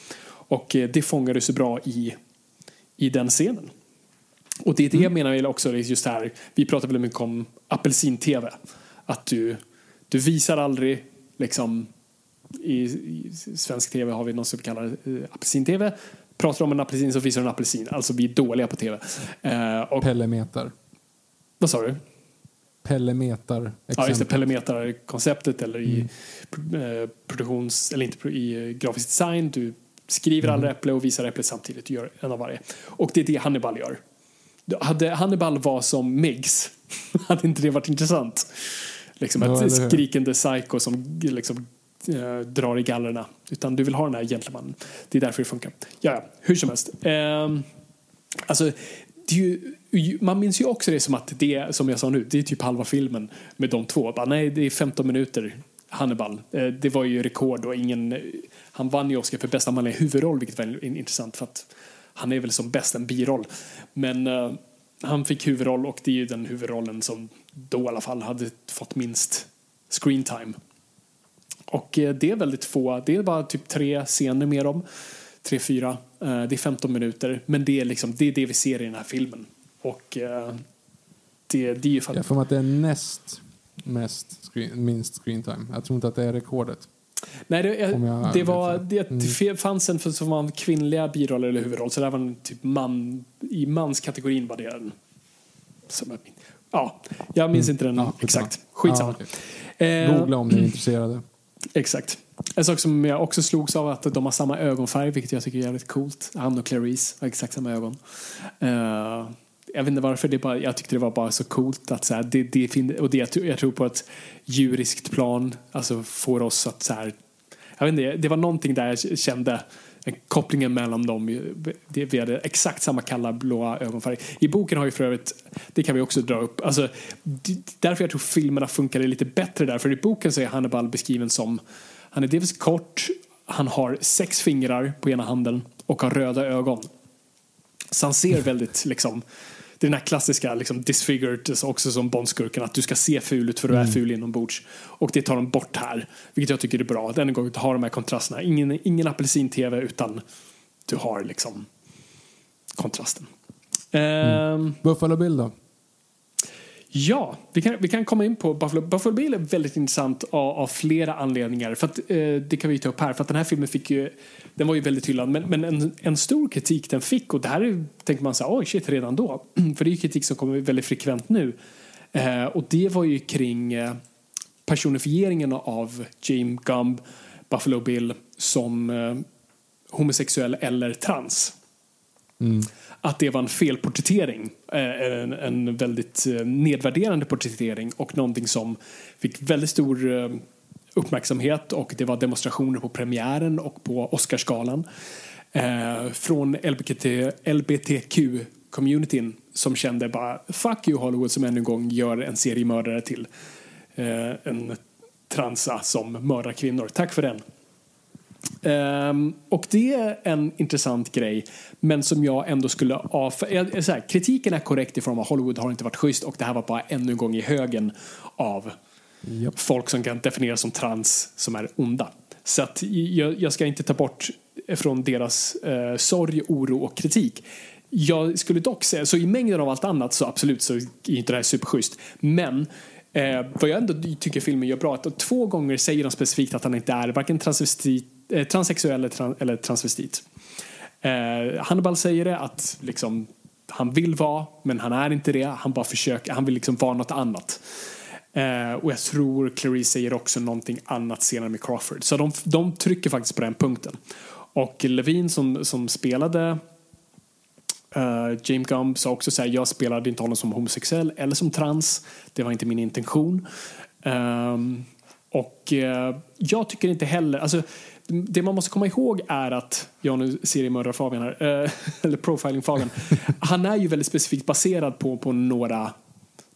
Och eh, det fångade så bra i, i den scenen. Och det är det mm. jag menar också, just här, vi pratar väldigt mycket om apelsin-tv. Att du, du visar aldrig liksom i, i svensk tv har vi något som vi kallar uh, apelsin-tv pratar om en apelsin så visar du en apelsin. Alltså vi är dåliga på tv. Eh, och, Pellemeter. Vad sa du? Pellemeter. Ja, just det. Pellemeter-konceptet eller i mm. eh, produktions, eller inte i grafisk design. Du skriver mm. alla äpple och visar äpplet samtidigt. Du gör en av varje. Och det är det Hannibal gör. Hade Hannibal var som Miggs *laughs* hade inte det varit intressant. Liksom ja, ett skrikande psycho som liksom eh, drar i gallerna. Utan du vill ha den här gentlemannen. Det är därför det funkar. Ja, ja hur som helst. Eh, alltså, ju, man minns ju också det som att det som jag sa nu, det är typ halva filmen med de två. Bara, nej, det är 15 minuter Hannibal. Eh, det var ju rekord och ingen, han vann ju Oscar för bästa manliga huvudroll vilket var intressant för att han är väl som bäst en biroll. Men uh, han fick huvudroll och det är ju den huvudrollen som då i alla fall hade fått minst screen time och uh, det är väldigt få, det är bara typ tre scener med dem. Tre, fyra. Uh, det är 15 minuter. Men det är, liksom, det är det vi ser i den här filmen. Och det, det är ju... Jag får mig att det är näst mest screen, minst screen time. Jag tror inte att det är rekordet. Nej, det, jag, det var, det, det mm. fanns en som var kvinnliga biroller eller huvudroll. Så det var en typ man, i manskategorin var det en. Som, ja, jag minns mm. inte den ja, exakt. Skitsamma. Ah, okay. Googla om ni är intresserade. *clears throat* Exakt. En sak som jag också slogs av att de har samma ögonfärg, vilket jag tycker är jävligt coolt. Han och Clarice har exakt samma ögon. Uh, jag vet inte varför, det bara, jag tyckte det var bara så coolt att så här, det, det, och det, jag tror på ett djuriskt plan alltså får oss att så här, jag vet inte, det var någonting där jag kände kopplingen mellan dem. Vi hade exakt samma kalla blåa ögonfärg. I boken har ju för övrigt, det kan vi också dra upp, alltså, därför jag tror filmerna funkade lite bättre där. För i boken så är Hannibal beskriven som, han är dels kort, han har sex fingrar på ena handen och har röda ögon. Så han ser *laughs* väldigt liksom det är den här klassiska liksom, disfigured också som Bondskurken att du ska se ful ut för du är mm. ful inombords. Och det tar de bort här, vilket jag tycker är bra. Den gången har de här kontrasterna. Ingen, ingen apelsin-tv utan du har liksom kontrasten. Mm. Um, Buffalo Bill då? Ja, vi kan, vi kan komma in på Buffalo. Buffalo Bill är väldigt intressant av, av flera anledningar. För att, eh, det kan vi ta upp här. För att den här filmen fick ju, den var ju väldigt hyllad. Men, men en, en stor kritik den fick, och det här är, tänker man så oj shit, redan då. *clears throat* för det är ju kritik som kommer väldigt frekvent nu. Eh, och det var ju kring eh, personifieringen av Jim Gumb, Buffalo Bill, som eh, homosexuell eller trans. Mm att det var en felporträttering. Eh, eh, en, en väldigt eh, nedvärderande porträttering och någonting som fick väldigt stor uppmärksamhet och det var demonstrationer på premiären och på Oscarsgalan från LBT, LBTQ-communityn som kände bara fuck you Hollywood som ännu en gång gör en seriemördare till en transa som mördar kvinnor. Tack för den. Um, och det är en intressant grej, men som jag ändå skulle avfärda. Så här, kritiken är korrekt i form av Hollywood har inte varit schysst och det här var bara ännu en gång i högen av yep. folk som kan definieras som trans som är onda. Så att jag, jag ska inte ta bort från deras uh, sorg, oro och kritik. Jag skulle dock säga, så i mängden av allt annat så absolut så är inte det här superschysst. Men Eh, vad jag ändå tycker filmen gör bra är att två gånger säger de specifikt att han inte är varken transvestit, eh, Eh, transsexuell eller, transvestit. Eh, Hannibal säger det att liksom, han vill vara, men han är inte det. Han bara försöker, han vill liksom vara något annat. Eh, och jag tror Clarice säger också någonting annat senare med Crawford. Så de, de trycker faktiskt på den punkten. Och Levin som, som spelade Uh, James Gump sa också så här, jag spelade inte honom som homosexuell eller som trans. Det var inte min intention. Um, och uh, jag tycker inte heller, alltså det man måste komma ihåg är att, jag nu seriemördar Fabian här, uh, *laughs* eller profiling Fabian, han är ju väldigt specifikt baserad på, på några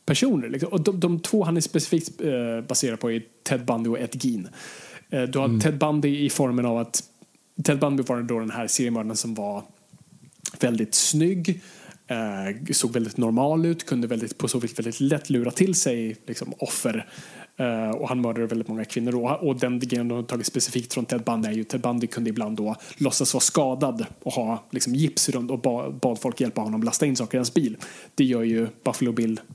personer. Liksom. Och de, de, två han är specifikt baserad på är Ted Bundy och Ed Gein. du har mm. Ted Bundy i formen av att Ted Bundy var då den här seriemördaren som var väldigt snygg, eh, såg väldigt normal ut, kunde väldigt, på så vis väldigt lätt lura till sig liksom, offer. Uh, och han mördade väldigt många kvinnor. Och, och den grejen de har tagit specifikt från Ted Bundy är ju Ted Bundy kunde ibland då låtsas vara skadad och ha liksom, gips runt och ba, bad folk hjälpa honom lasta in saker i hans bil. Det gör ju Buffalo Bill. *laughs*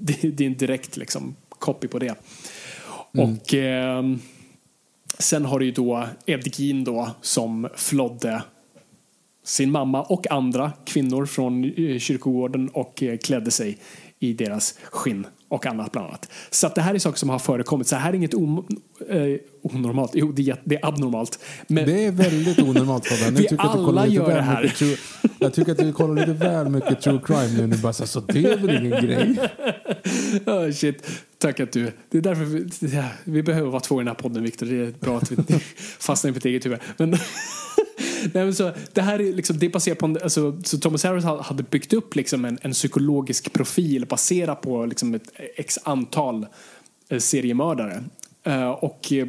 Det, det är en direkt liksom, copy på det. Mm. Och eh, sen har du ju då Ed Gein då som flodde sin mamma och andra kvinnor från eh, kyrkogården och eh, klädde sig i deras skinn och annat bland annat. Så att det här är saker som har förekommit. Så här är inget om, eh, onormalt. Jo, det är, det är abnormalt. Men det är väldigt onormalt Fabian. *laughs* Vi alla gör det här. True, jag tycker att du kollar lite väl mycket true crime nu. nu bara så, så det är väl ingen grej. *laughs* oh, shit. Tack att du... Det är därför vi, vi behöver vara två i den här podden, Viktor. Det är bra att vi *laughs* fastnar i mitt eget huvud. Men Nej, men så, det här är, liksom, det är baserat på en, alltså, så Thomas Harris hade byggt upp liksom en, en psykologisk profil baserat på liksom ett x antal eh, seriemördare. Eh, och eh,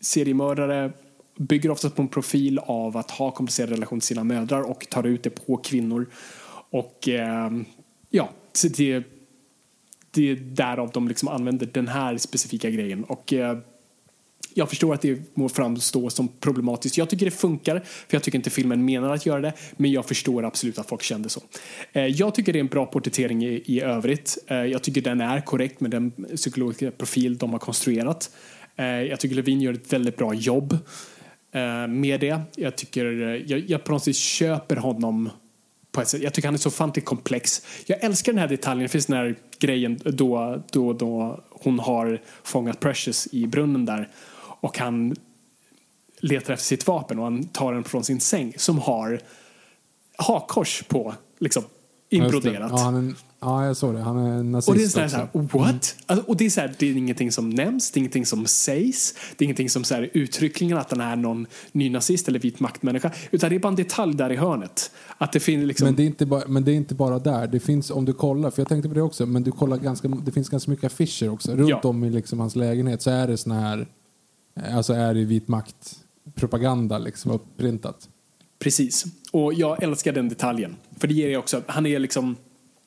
seriemördare bygger ofta på en profil av att ha komplicerad relation till sina mödrar och tar ut det på kvinnor. Och ja, det, det är därav de liksom använder den här specifika grejen. Och jag förstår att det må framstå som problematiskt. Jag tycker det funkar, för jag tycker inte filmen menar att göra det, men jag förstår absolut att folk kände så. Eh, jag tycker det är en bra porträttering i, i övrigt. Eh, jag tycker den är korrekt med den psykologiska profil de har konstruerat. Eh, jag tycker Levin gör ett väldigt bra jobb med det. Jag tycker, jag, jag på något sätt köper honom på ett sätt. Jag tycker han är så ofantligt komplex. Jag älskar den här detaljen. Det finns den här grejen då, då, då hon har fångat Precious i brunnen där och han letar efter sitt vapen och han tar den från sin säng som har hakkors på, liksom inbroderat. Ja, ja, jag såg det. Han är nazist Och det är så här, så här what? Mm. Alltså, och det är så här, det är ingenting som nämns, det är ingenting som sägs, det är ingenting som så här, uttryckligen att han är någon nynazist eller vit maktmänniska, utan det är bara en detalj där i hörnet. Att det finns liksom... men, det är inte bara, men det är inte bara där. Det finns, om du kollar, för jag tänkte på det också, men du kollar ganska, det finns ganska mycket affischer också. Runt ja. om i liksom hans lägenhet så är det såna här Eh, alltså är i vit makt-propaganda liksom upprintat. Precis. Och jag älskar den detaljen. För det ger också, han är liksom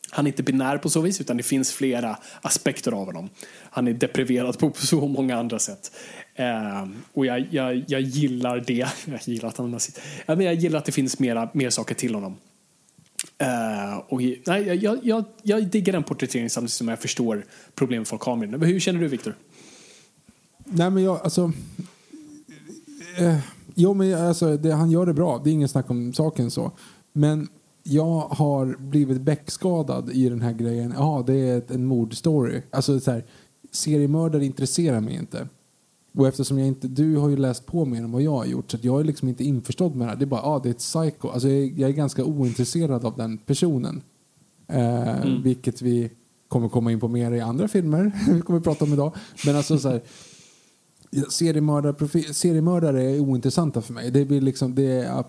han är inte binär på så vis utan det finns flera aspekter av honom. Han är depriverad på så många andra sätt. Eh, och jag, jag, jag gillar det. *laughs* Jag gillar att han ja, men Jag gillar att det finns mera, mer saker till honom. Eh, och, nej, jag, jag, jag diggar den porträtteringen samtidigt som jag förstår problemet folk har med den. Hur känner du Viktor? Nej, men jag, alltså... Eh, jo, men alltså, det, han gör det bra. Det är ingen snack om saken så. Men jag har blivit bäckskadad i den här grejen. Ja, det är en mordstory. Alltså så här, seriemördare intresserar mig inte. Och eftersom jag inte, du har ju läst på mer än vad jag har gjort så jag är liksom inte införstådd med det här. Det är bara, ja ah, det är ett psycho. Alltså jag, jag, är ganska ointresserad av den personen. Eh, mm. Vilket vi kommer komma in på mer i andra filmer *laughs* vi kommer prata om idag. Men alltså så här, seriemördare, seriemördare är ointressanta för mig. Det, blir liksom, det är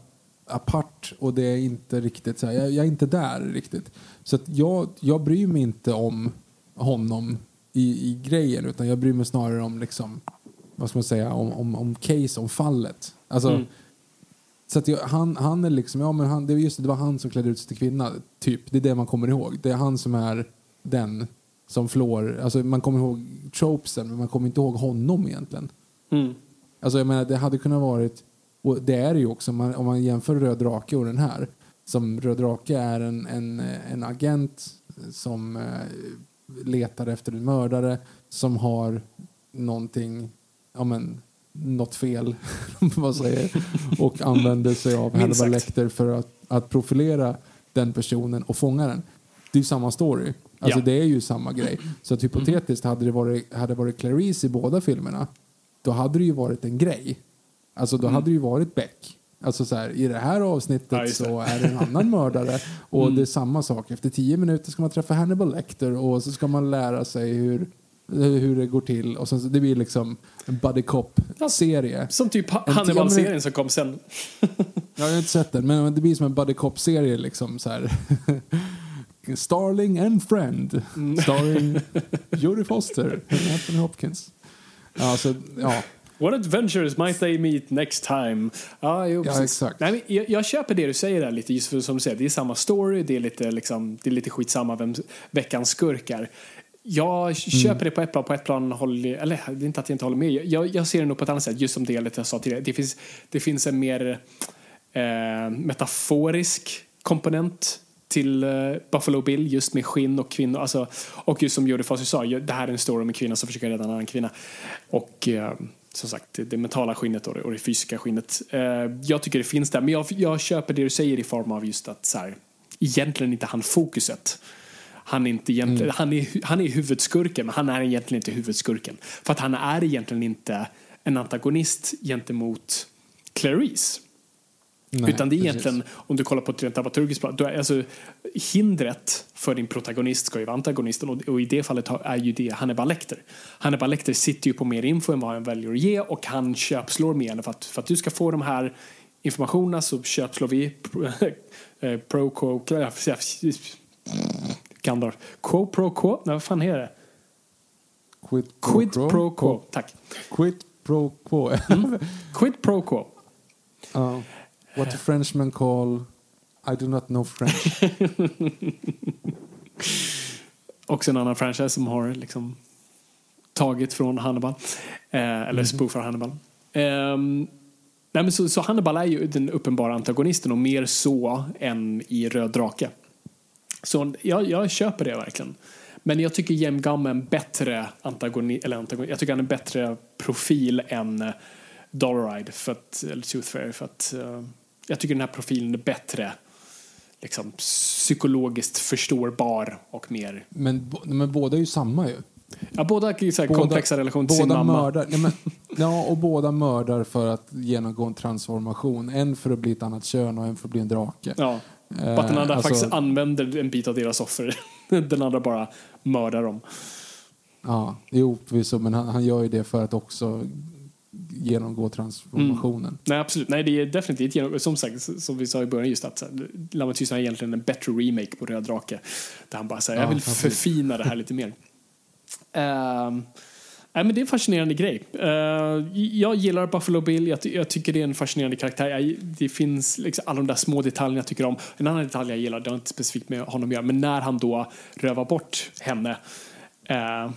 apart och det är inte riktigt så här, jag, jag, är inte där riktigt. Så jag, jag bryr mig inte om honom i, i grejen utan jag bryr mig snarare om liksom, vad ska man säga, om, om, om case, om fallet. Alltså, mm. Så jag, han, han är liksom, ja men han, det, just, det var han som klädde ut sig till kvinna, typ. Det är det man kommer ihåg. Det är han som är den som flår, alltså man kommer ihåg tropesen men man kommer inte ihåg honom egentligen. Mm. Alltså jag menar det hade kunnat varit, och det är det ju också om man, om man jämför Röd Drake och den här. Som Röd Drake är en, en, en agent som eh, letar efter en mördare som har någonting, ja men något fel, *laughs* vad säger, och använder sig av *laughs* Hannibal. Lecter för att, att profilera den personen och fånga den. Det är ju samma story. Alltså Ja. det är ju samma grej. Så att hypotetiskt hade det varit, hade det varit Clarice i båda filmerna, då hade det ju varit en grej. Alltså då hade det ju varit Beck. Alltså så här, i det här avsnittet Ja, det. så är det en annan mördare och det är samma sak. Efter tio minuter ska man träffa Hannibal Lecter och så ska man lära sig hur, hur det går till. Och sen, så- det blir liksom en buddy cop-serie. Som typ Hannibal-serien som kom sen. *laughs* Jag har inte sett den, men det blir som en buddy cop-serie liksom så här. *laughs* Starling and Friend. Starring *laughs* Jodie Foster och Anthony Hopkins. Ja, så, ja. What adventures might they meet next time? Ah, jo, Ja, exakt. Nej, men jag, jag köper det du säger där lite, just för som du säger, det är samma story, det är lite, liksom, det är lite skitsamma vem veckans skurkar. Jag köper det på ett plan, på ett plan håller, eller det är inte att jag inte håller med, jag, jag ser det nog på ett annat sätt, just som det jag sa tidigare. Det finns, det finns en mer eh, metaforisk komponent till eh, Buffalo Bill just med skinn och kvinnor. Alltså, och just som Jodie Foster sa, det här är en story om en kvinna som försöker rädda en annan kvinna. Och eh, som sagt, det, mentala skinnet och det, och det fysiska skinnet. Eh, jag tycker det finns där, men jag, jag köper det du säger i form av just att så här, egentligen inte han fokuset. Han är, inte egentligen, han, är, han är huvudskurken, men han är egentligen inte huvudskurken. För att han är egentligen inte en antagonist gentemot Clarice. Nej, Utan det är precis. egentligen, om du kollar på ett rent dramaturgiskt plan, alltså, hindret för din protagonist ska ju vara antagonisten och, och i det fallet är ju det Hannibal Lecter. Hannibal Lecter sitter ju på mer info än vad han väljer att ge och han köpslår med henne för att, för att du ska få de här informationerna så köpslår vi *laughs* eh, pro quo Gandalf. Quo pro quo? Nej, vad fan är det? Quid Quid pro quo. Tack. Quid pro quo. Quid pro quo. Ja. What the Frenchmen call I do not know French. *laughs* Också en annan franchise som har liksom tagit från Hannibal. Eh, eller spoofar Hannibal. Ehm, nej men så, så Hannibal är ju den uppenbara antagonisten och mer så än i Röd drake. Så jag, jag köper det verkligen. Men jag tycker Jem Gum är en bättre antagonist, eller antagonist, jag tycker han är en bättre profil än eh, Dollaride, för att, eller Tooth Fairy, för att eh, jag tycker den här profilen är bättre liksom, psykologiskt förståbar och mer Men, men båda är ju samma ju. Ja, båda har komplexa relation till sin mamma. Mördar, nej men, *laughs* ja, och båda mördar för att genomgå en transformation. En för att bli ett annat kön och en för att bli en drake. Ja. Eh, att den andra alltså- faktiskt använder en bit av deras offer. *laughs* den andra bara mördar dem. Ja, jo, förvisso, men han, han gör ju det för att också genomgå transformationen. Nej, absolut. Nej, det är definitivt genom, som sagt, som vi sa i början, just att här, Lammet Tystnad är egentligen en bättre remake på Röd Drake. Där han bara säger, jag Ja, vill absolut. förfina det här lite mer. Ehm, nej, men det är en fascinerande grej. Uh, jag gillar Buffalo Bill, jag, jag tycker det är en fascinerande karaktär. Jag, det finns liksom alla de där små detaljerna jag tycker om. En annan detalj jag gillar, det har inte specifikt med honom att göra, men när han då rövar bort henne. Uh,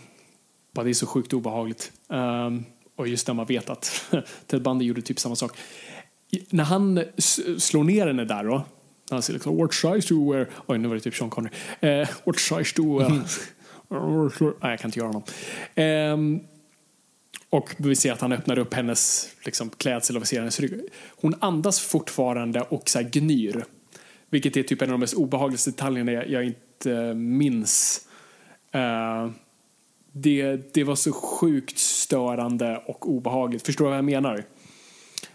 bara det är så sjukt obehagligt. Ehm, och just när man vet att Ted Bundy gjorde typ samma sak. När han slår ner henne där då. Han säger liksom What size do you wear? Oj, nu var det typ Sean Connery. Eh, what size do you wear? *laughs* Nej, jag kan inte göra honom. Ehm, och vi ser att han öppnar upp hennes liksom, klädsel och ser hennes rygg. Hon andas fortfarande och så här gnyr. Vilket är typ en av de mest obehagligaste detaljerna jag, jag inte eh, minns. Eh, det, det var så sjukt störande och obehagligt. Förstår du vad jag menar?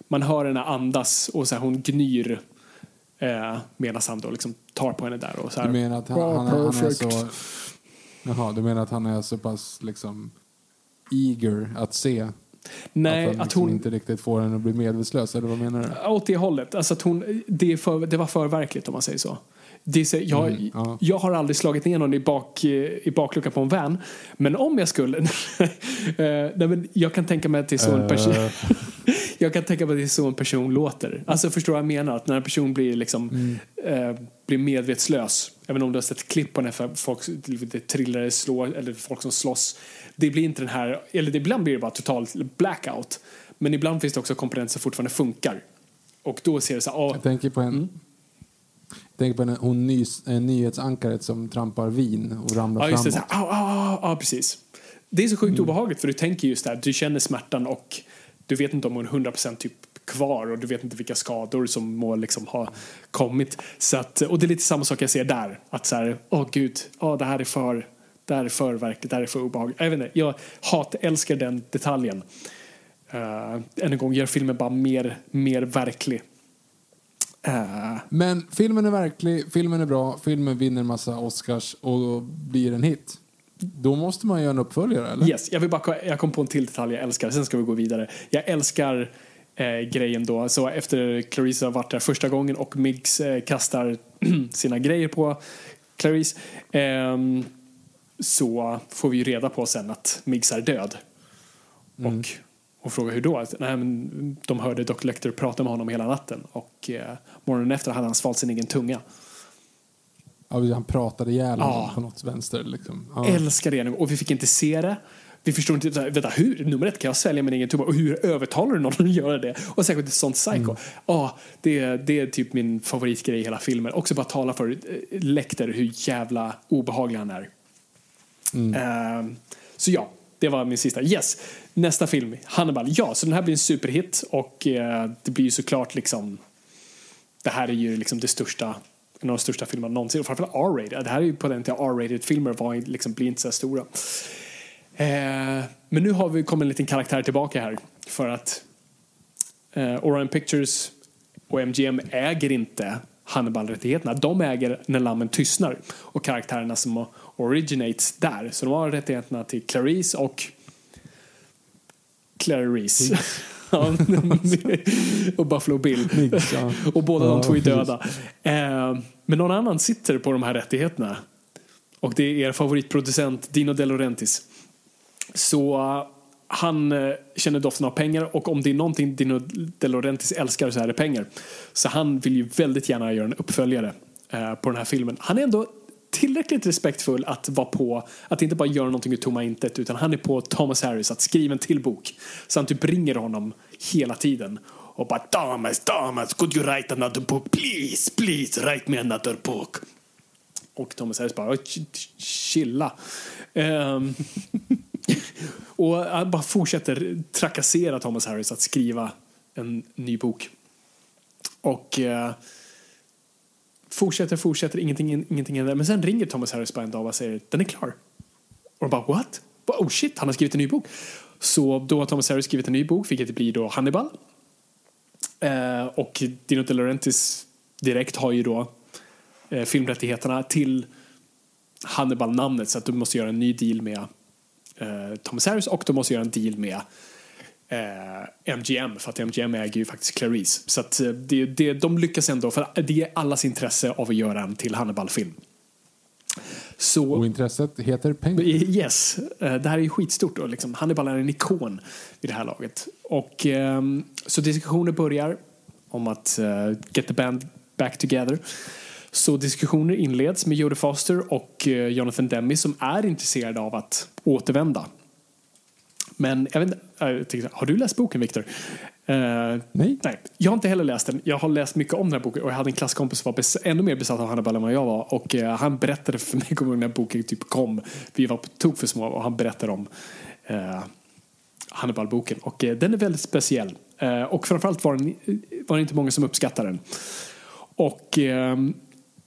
Man hör henne andas och så här, hon gnyr eh, medan han då liksom tar på henne där. Och så här, Du menar att han, "Bra, han, är- han är perfect." så... Jaha, du menar att han är så pass liksom eager att se? Nej, att han att liksom hon... inte riktigt får henne att bli medvetslös, eller vad menar du? Åt det hållet. Alltså att hon, det, är för, det var för verkligt om man säger så. Det är så jag, Mm, ja. jag har aldrig slagit ner någon i, bak, i bakluckan på en van. Men om jag skulle. *laughs* eh, nej, men jag kan tänka mig att det är så en person. Eh. *laughs* jag kan tänka mig att det är så en person låter. Alltså förstår vad jag menar? Att när en person blir liksom Mm. eh, blir medvetslös. Även om du har sett klipp på för folk det trillar slår eller folk som slåss. Det blir inte den här, eller ibland blir det bara total blackout. Men ibland finns det också komponenter som fortfarande funkar. Och då ser det så här, ah, Jag tänker på en... Mm. Tänker på en, hon nys, en nyhetsankaret som trampar vin och ramlar Ja, just det. Så framåt. här, au, precis. Det är så sjukt Mm. obehagligt för du tänker just där, du känner smärtan och du vet inte om hon är 100% typ kvar och du vet inte vilka skador som må liksom ha kommit. Så att, och det är lite samma sak jag ser där. Att så här, åh gud, åh, det här är för, det här är för verkligt, det här är för obehagligt. Jag vet inte, jag hat, älskar den detaljen. Uh, än en gång, gör filmen bara mer, mer verklig. Uh, Men filmen är verklig, filmen är bra, filmen vinner massa Oscars och blir en hit. Då måste man göra en uppföljare, eller? Yes, jag, vill bara, jag kom på en till detalj jag älskar, sen ska vi gå vidare. Jag älskar eh, grejen då, så efter Clarice har varit där första gången och Miggs eh, kastar *clears throat* sina grejer på Clarice eh, så får vi ju reda på sen att Miggs är död. Mm. Och hon frågar hur då? Att, nej, men de hörde Dr. Lecter prata med honom hela natten och eh, morgonen efter hade han svalt sin egen tunga. Ja, han pratade ihjäl ja. på något vänster. Liksom. Ja. Älskar det. Och vi fick inte se det. Vi förstår inte, vänta, hur, nummer ett, kan jag svälja min egen tuba? Och hur övertalar du någon att göra det? Och särskilt ett sånt psycho. Mm. Ja, det, det är typ min favoritgrej i hela filmen. Också bara tala för eh, Lecter hur jävla obehaglig han är. Mm. Uh, så ja, det var min sista. Yes, nästa film, Hannibal. Ja, så den här blir en superhit och eh, det blir ju såklart liksom det här är ju liksom det största en av de största filmerna någonsin. Och framförallt R-rated. Det här är ju på den tiden R-rated filmer var liksom, blir inte så stora. Eh, men nu har vi kommit en liten karaktär tillbaka här. För att eh, Orion Pictures och MGM äger inte Hannibal-rättigheterna. De äger När lammen tystnar och karaktärerna som originates där. Så de har rättigheterna till Clarice och Clarice. *laughs* och Buffalo Bill. *laughs* och båda de två är döda. Eh, men någon annan sitter på de här rättigheterna. Och det är er favoritproducent Dino De Laurentiis. Så uh, han uh, känner doften av pengar och om det är någonting Dino De Laurentiis älskar så är det pengar. Så han vill ju väldigt gärna göra en uppföljare uh, på den här filmen. Han är ändå tillräckligt respektfull att vara på, att inte bara göra någonting ur tomma intet utan han är på Thomas Harris att skriva en till bok. Så han typ ringer honom hela tiden och bara Thomas, Thomas, could you write another book? Please, please write me another book. Och Thomas Harris bara chilla. Um, *laughs* och han bara fortsätter trakassera Thomas Harris att skriva en ny bok. Och uh, fortsätter, fortsätter, ingenting, ingenting händer. Men sen ringer Thomas Harris bara en dag och säger den är klar. Och de bara what? Oh shit, han har skrivit en ny bok. Så då har Thomas Harris skrivit en ny bok, vilket blir då Hannibal. Eh, och Dino De Laurentiis direkt har ju då eh, filmrättigheterna till Hannibal-namnet så att de måste göra en ny deal med eh, Thomas Harris och de måste göra en deal med eh, MGM för att MGM äger ju faktiskt Clarice. Så att eh, det, det, de lyckas ändå, för det är allas intresse av att göra en till Hannibal-film. Så, och intresset heter pengar? Yes, eh, det här är ju skitstort. Då, liksom. Hannibal är en ikon vid det här laget. Och, um, så diskussioner börjar om att get the band back together. Så diskussioner inleds med Jodie Foster och Jonathan Demme som är intresserade av att återvända men jag vet inte, jag tänkte, har du läst boken Viktor? Uh, nej. nej. Jag har inte heller läst den. Jag har läst mycket om den här boken och jag hade en klasskompis som var ännu mer besatt av Hannibal än vad jag var. Och uh, han berättade för mig *laughs* när den här boken typ kom. Vi var på tok för små och han berättade om uh, Hannibal-boken. Och den är väldigt speciell. och framförallt var, den, var det inte många som uppskattade den. Och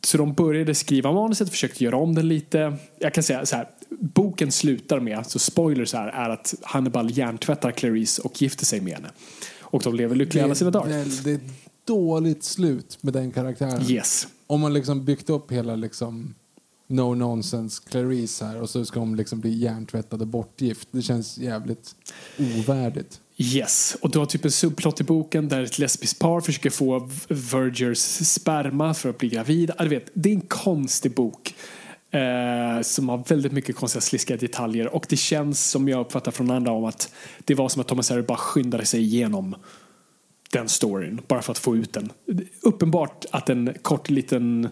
så de började skriva manuset, försökte göra om den lite. Jag kan säga så här, boken slutar med, så spoilers här, är att Hannibal hjärntvättar Clarice och gifter sig med henne. Och de lever lyckliga alla sina dagar. Det är väldigt dåligt slut med den karaktären. Yes. Om man liksom byggt upp hela liksom no nonsense Clarice här och så ska hon liksom bli hjärntvättad och bortgift. Det känns jävligt ovärdigt. Yes, och du har typ en subplot i boken där ett lesbiskt par försöker få Vergers sperma för att bli gravida. Du vet, det är en konstig bok. Eh, som har väldigt mycket konstiga sliskiga detaljer och det känns som jag uppfattar från andra om att det var som att Thomas Harry bara skyndade sig igenom den storyn bara för att få ut den. Uppenbart att en kort liten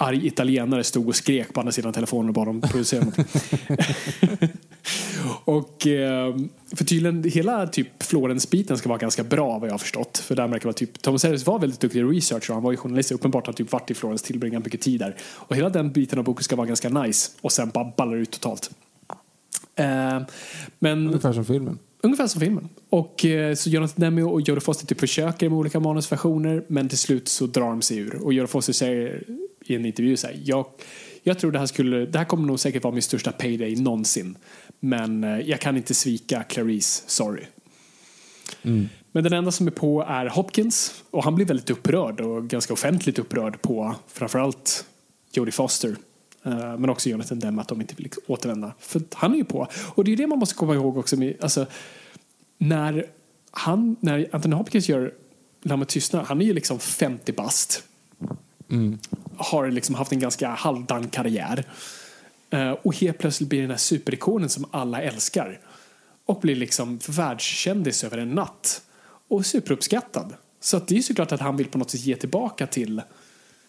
arg italienare stod och skrek på andra sidan telefonen och bad dem producera något. *laughs* och eh, för tydligen hela typ Florens-biten ska vara ganska bra vad jag har förstått. För där märker man typ, Thomas Harris var väldigt duktig researcher han var ju journalist. Uppenbart har typ varit i Florens, tillbringat mycket tid där. Och hela den biten av boken ska vara ganska nice och sen bara ballar ut totalt. Eh, men, Ungefär som filmen. ungefär som filmen. Och eh, så Jonathan Demme och Jodie Foster typ försöker med olika manusversioner men till slut så drar de sig ur. Och Jodie Foster säger i en intervju så här, jag, jag tror det här skulle, det här kommer nog säkert vara min största payday någonsin. Men eh, jag kan inte svika Clarice, sorry. Men den enda som är på är Hopkins och han blir väldigt upprörd och ganska offentligt upprörd på framförallt Jodie Foster. eh, Men också Jonathan Demme att de inte vill återvända. För han är ju på. Och det är det man måste komma ihåg också. Med, alltså, när, han, när Anthony Hopkins gör Lammet tystnar, han är ju liksom 50 bast. Har liksom haft en ganska halvdan karriär. Eh, och helt plötsligt blir den här superikonen som alla älskar. Och blir liksom världskändis över en natt. Och superuppskattad. Så att det är ju såklart att han vill på något sätt ge tillbaka till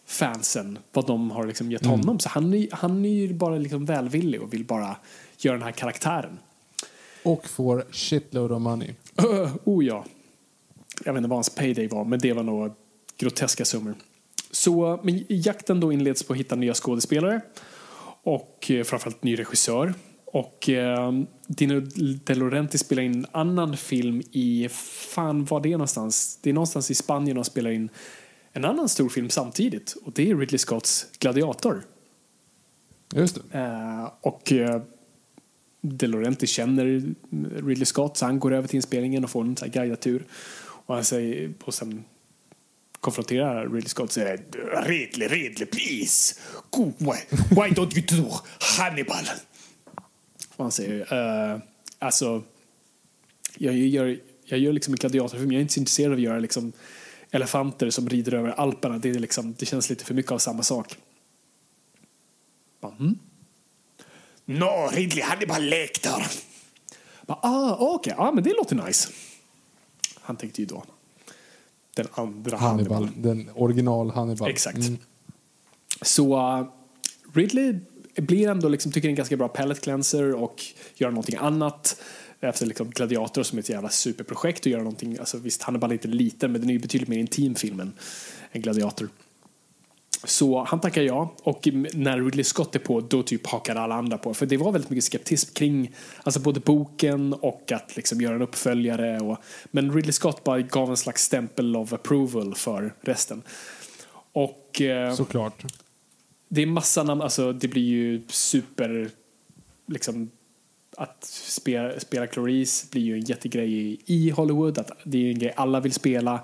fansen vad de har liksom gett honom. Så han är, han är ju bara liksom välvillig och vill bara göra den här karaktären. Och får shitload of money. Uh, oh ja. Jag vet inte vad hans payday var, men det var nog groteska summor. Så men jakten då inleds på att hitta nya skådespelare och eh, framförallt ny regissör. Och eh, Dino De Laurenti spelar in en annan film i, fan var det någonstans? Det är någonstans i Spanien och spelar in en annan stor film samtidigt och det är Ridley Scotts Gladiator. Just det. Eh, och eh, De Laurenti känner Ridley Scott så han går över till inspelningen och får en guidad tur. Och han säger, och sen konfronterar Ridley Scott och säger Ridley, Ridley, please, go away. Why don't you do Hannibal? Och han säger, uh, alltså, jag gör, jag gör liksom en gladiatorfilm, jag är inte så intresserad av att göra liksom elefanter som rider över Alperna. Det, är liksom, det känns lite för mycket av samma sak. Mm. No, Ridley Hannibal Lecter. Bara, ah, okej, okay. ah, men det låter nice. Han tänkte ju då den andra Hannibal. Hannibal. Den original Hannibal. Exakt. Så uh, Ridley blir ändå liksom, tycker en ganska bra palette cleanser och gör någonting annat efter liksom Gladiator som är ett jävla superprojekt och göra någonting, alltså visst Hannibal är inte liten men den är ju betydligt mer intim filmen än Gladiator. Så han tackar ja och när Ridley Scott är på då typ hakar alla andra på för det var väldigt mycket skeptism kring alltså både boken och att liksom göra en uppföljare och, men Ridley Scott bara gav en slags stämpel of approval för resten. Och eh, Såklart. det är massa namn, alltså det blir ju super liksom att spela, spela Clarice blir ju en jättegrej i, i Hollywood. Att det är en grej alla vill spela.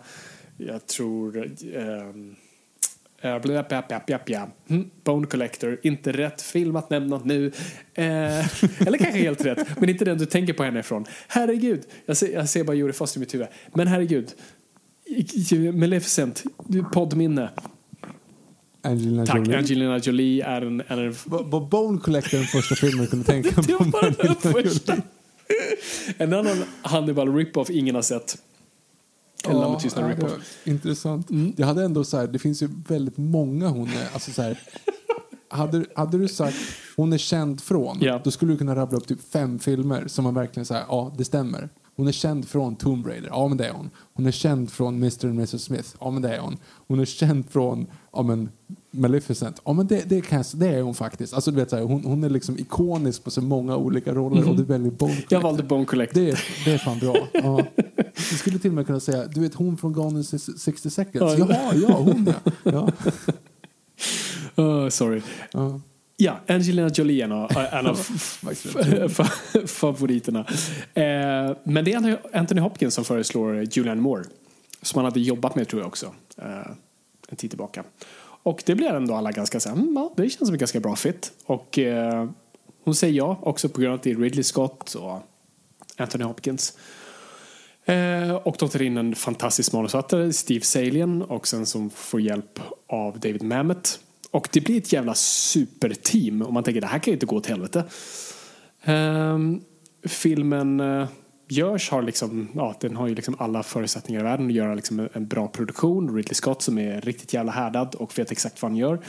Jag tror... ehm, eh, bla, bla, bla, bla, bla. Mm, Bone Collector, inte rätt film att nämna nu. Eh, *laughs* eller kanske helt rätt, men inte den du tänker på henne ifrån. Herregud, jag ser, jag ser bara Jodie Foster i mitt huvud. Men herregud, Maleficent, poddminne. Angelina Tack, Jolie. Angelina Jolie är en... Är en Var Bone Collector den första filmen du kunde tänka *laughs* Det på? var bara den första. En annan Hannibal rip-off ingen har sett. Eller ja, med tystnad var intressant. Mm. Jag hade ändå så här, det finns ju väldigt många hon är, alltså så här, hade, hade du sagt hon är känd från, Ja. då skulle du kunna rabbla upp typ fem filmer som man verkligen säger, ja det stämmer. Hon är känd från Tomb Raider, ja men det är hon. Hon är känd från Mr. and Mrs. Smith, ja men det är hon. Hon är känd från, ja men Maleficent, ja men det, det, kan det är hon faktiskt. Alltså du vet så här, hon, hon är liksom ikonisk på så många olika roller och du väljer Bone Mhm. Jag Collector. valde Bone Collector. Det är, det är fan bra. Ja. Du skulle till och med kunna säga, du vet hon från Gone in 60 seconds. Ja. Ja, ja, hon ja. ja. Uh, *laughs* sorry. ja. Ja, Angelina Jolie är en av, *laughs* en *laughs* favoriterna. Eh, men det är Anthony Hopkins som föreslår Julianne Moore. Som han hade jobbat med tror jag också. Eh, en tid tillbaka. Och det blir ändå alla ganska så mm, ja, det känns som en ganska bra fit. Och eh, hon säger ja också på grund av att det är Ridley Scott och Anthony Hopkins. Eh, och de tar in en fantastisk manusförfattare, Steve Salien, och sen som får hjälp av David Mamet. Och det blir ett jävla superteam och man tänker det här kan ju inte gå åt helvete. Eh, filmen eh, görs har liksom, ja, den har ju liksom alla förutsättningar i världen att göra liksom en, bra produktion. Ridley Scott som är riktigt jävla härdad och vet exakt vad han gör.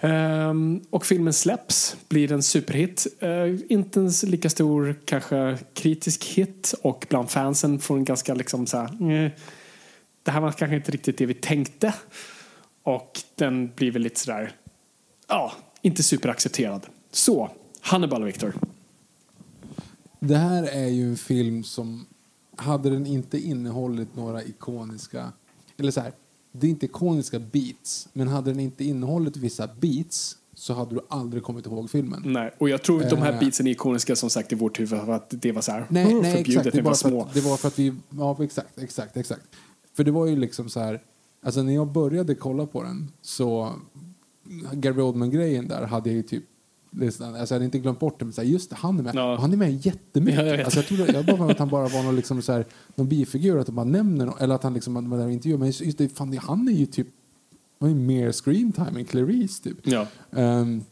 Ehm, och filmen släpps, blir en superhit. Uh, inte en lika stor kanske kritisk hit och bland fansen får en ganska liksom så här, det här var kanske inte riktigt det vi tänkte. Och den blir väl lite sådär, ja, inte superaccepterad. Så, Hannibal Victor. Det här är ju en film som, hade den inte innehållit några ikoniska, eller så här, det är inte ikoniska beats, men hade den inte innehållit vissa beats så hade du aldrig kommit ihåg filmen. Nej, och jag tror de här Eh. beatsen är ikoniska som sagt i vårt huvud för att det var så här Nej, "Åh, nej förbjudet exakt. Det när vi var var, för små. att, det var för att vi... Ja, exakt, exakt, exakt. För det var ju liksom så här... Alltså när jag började kolla på den så... Gary Oldman-grejen där hade jag ju typ... Nästan, alltså jag hade inte glömt bort det, men så här, just det, han är med. Ja. Och han är med jättemycket. Ja, jag alltså jag trodde, jag bara att han bara var någon, liksom så här, någon bifigur, att de bara nämner no- eller att han liksom var där intervju. Men just, det, fan, han är ju typ... Han ju mer screen time än Clarice typ. Ja. Ehm,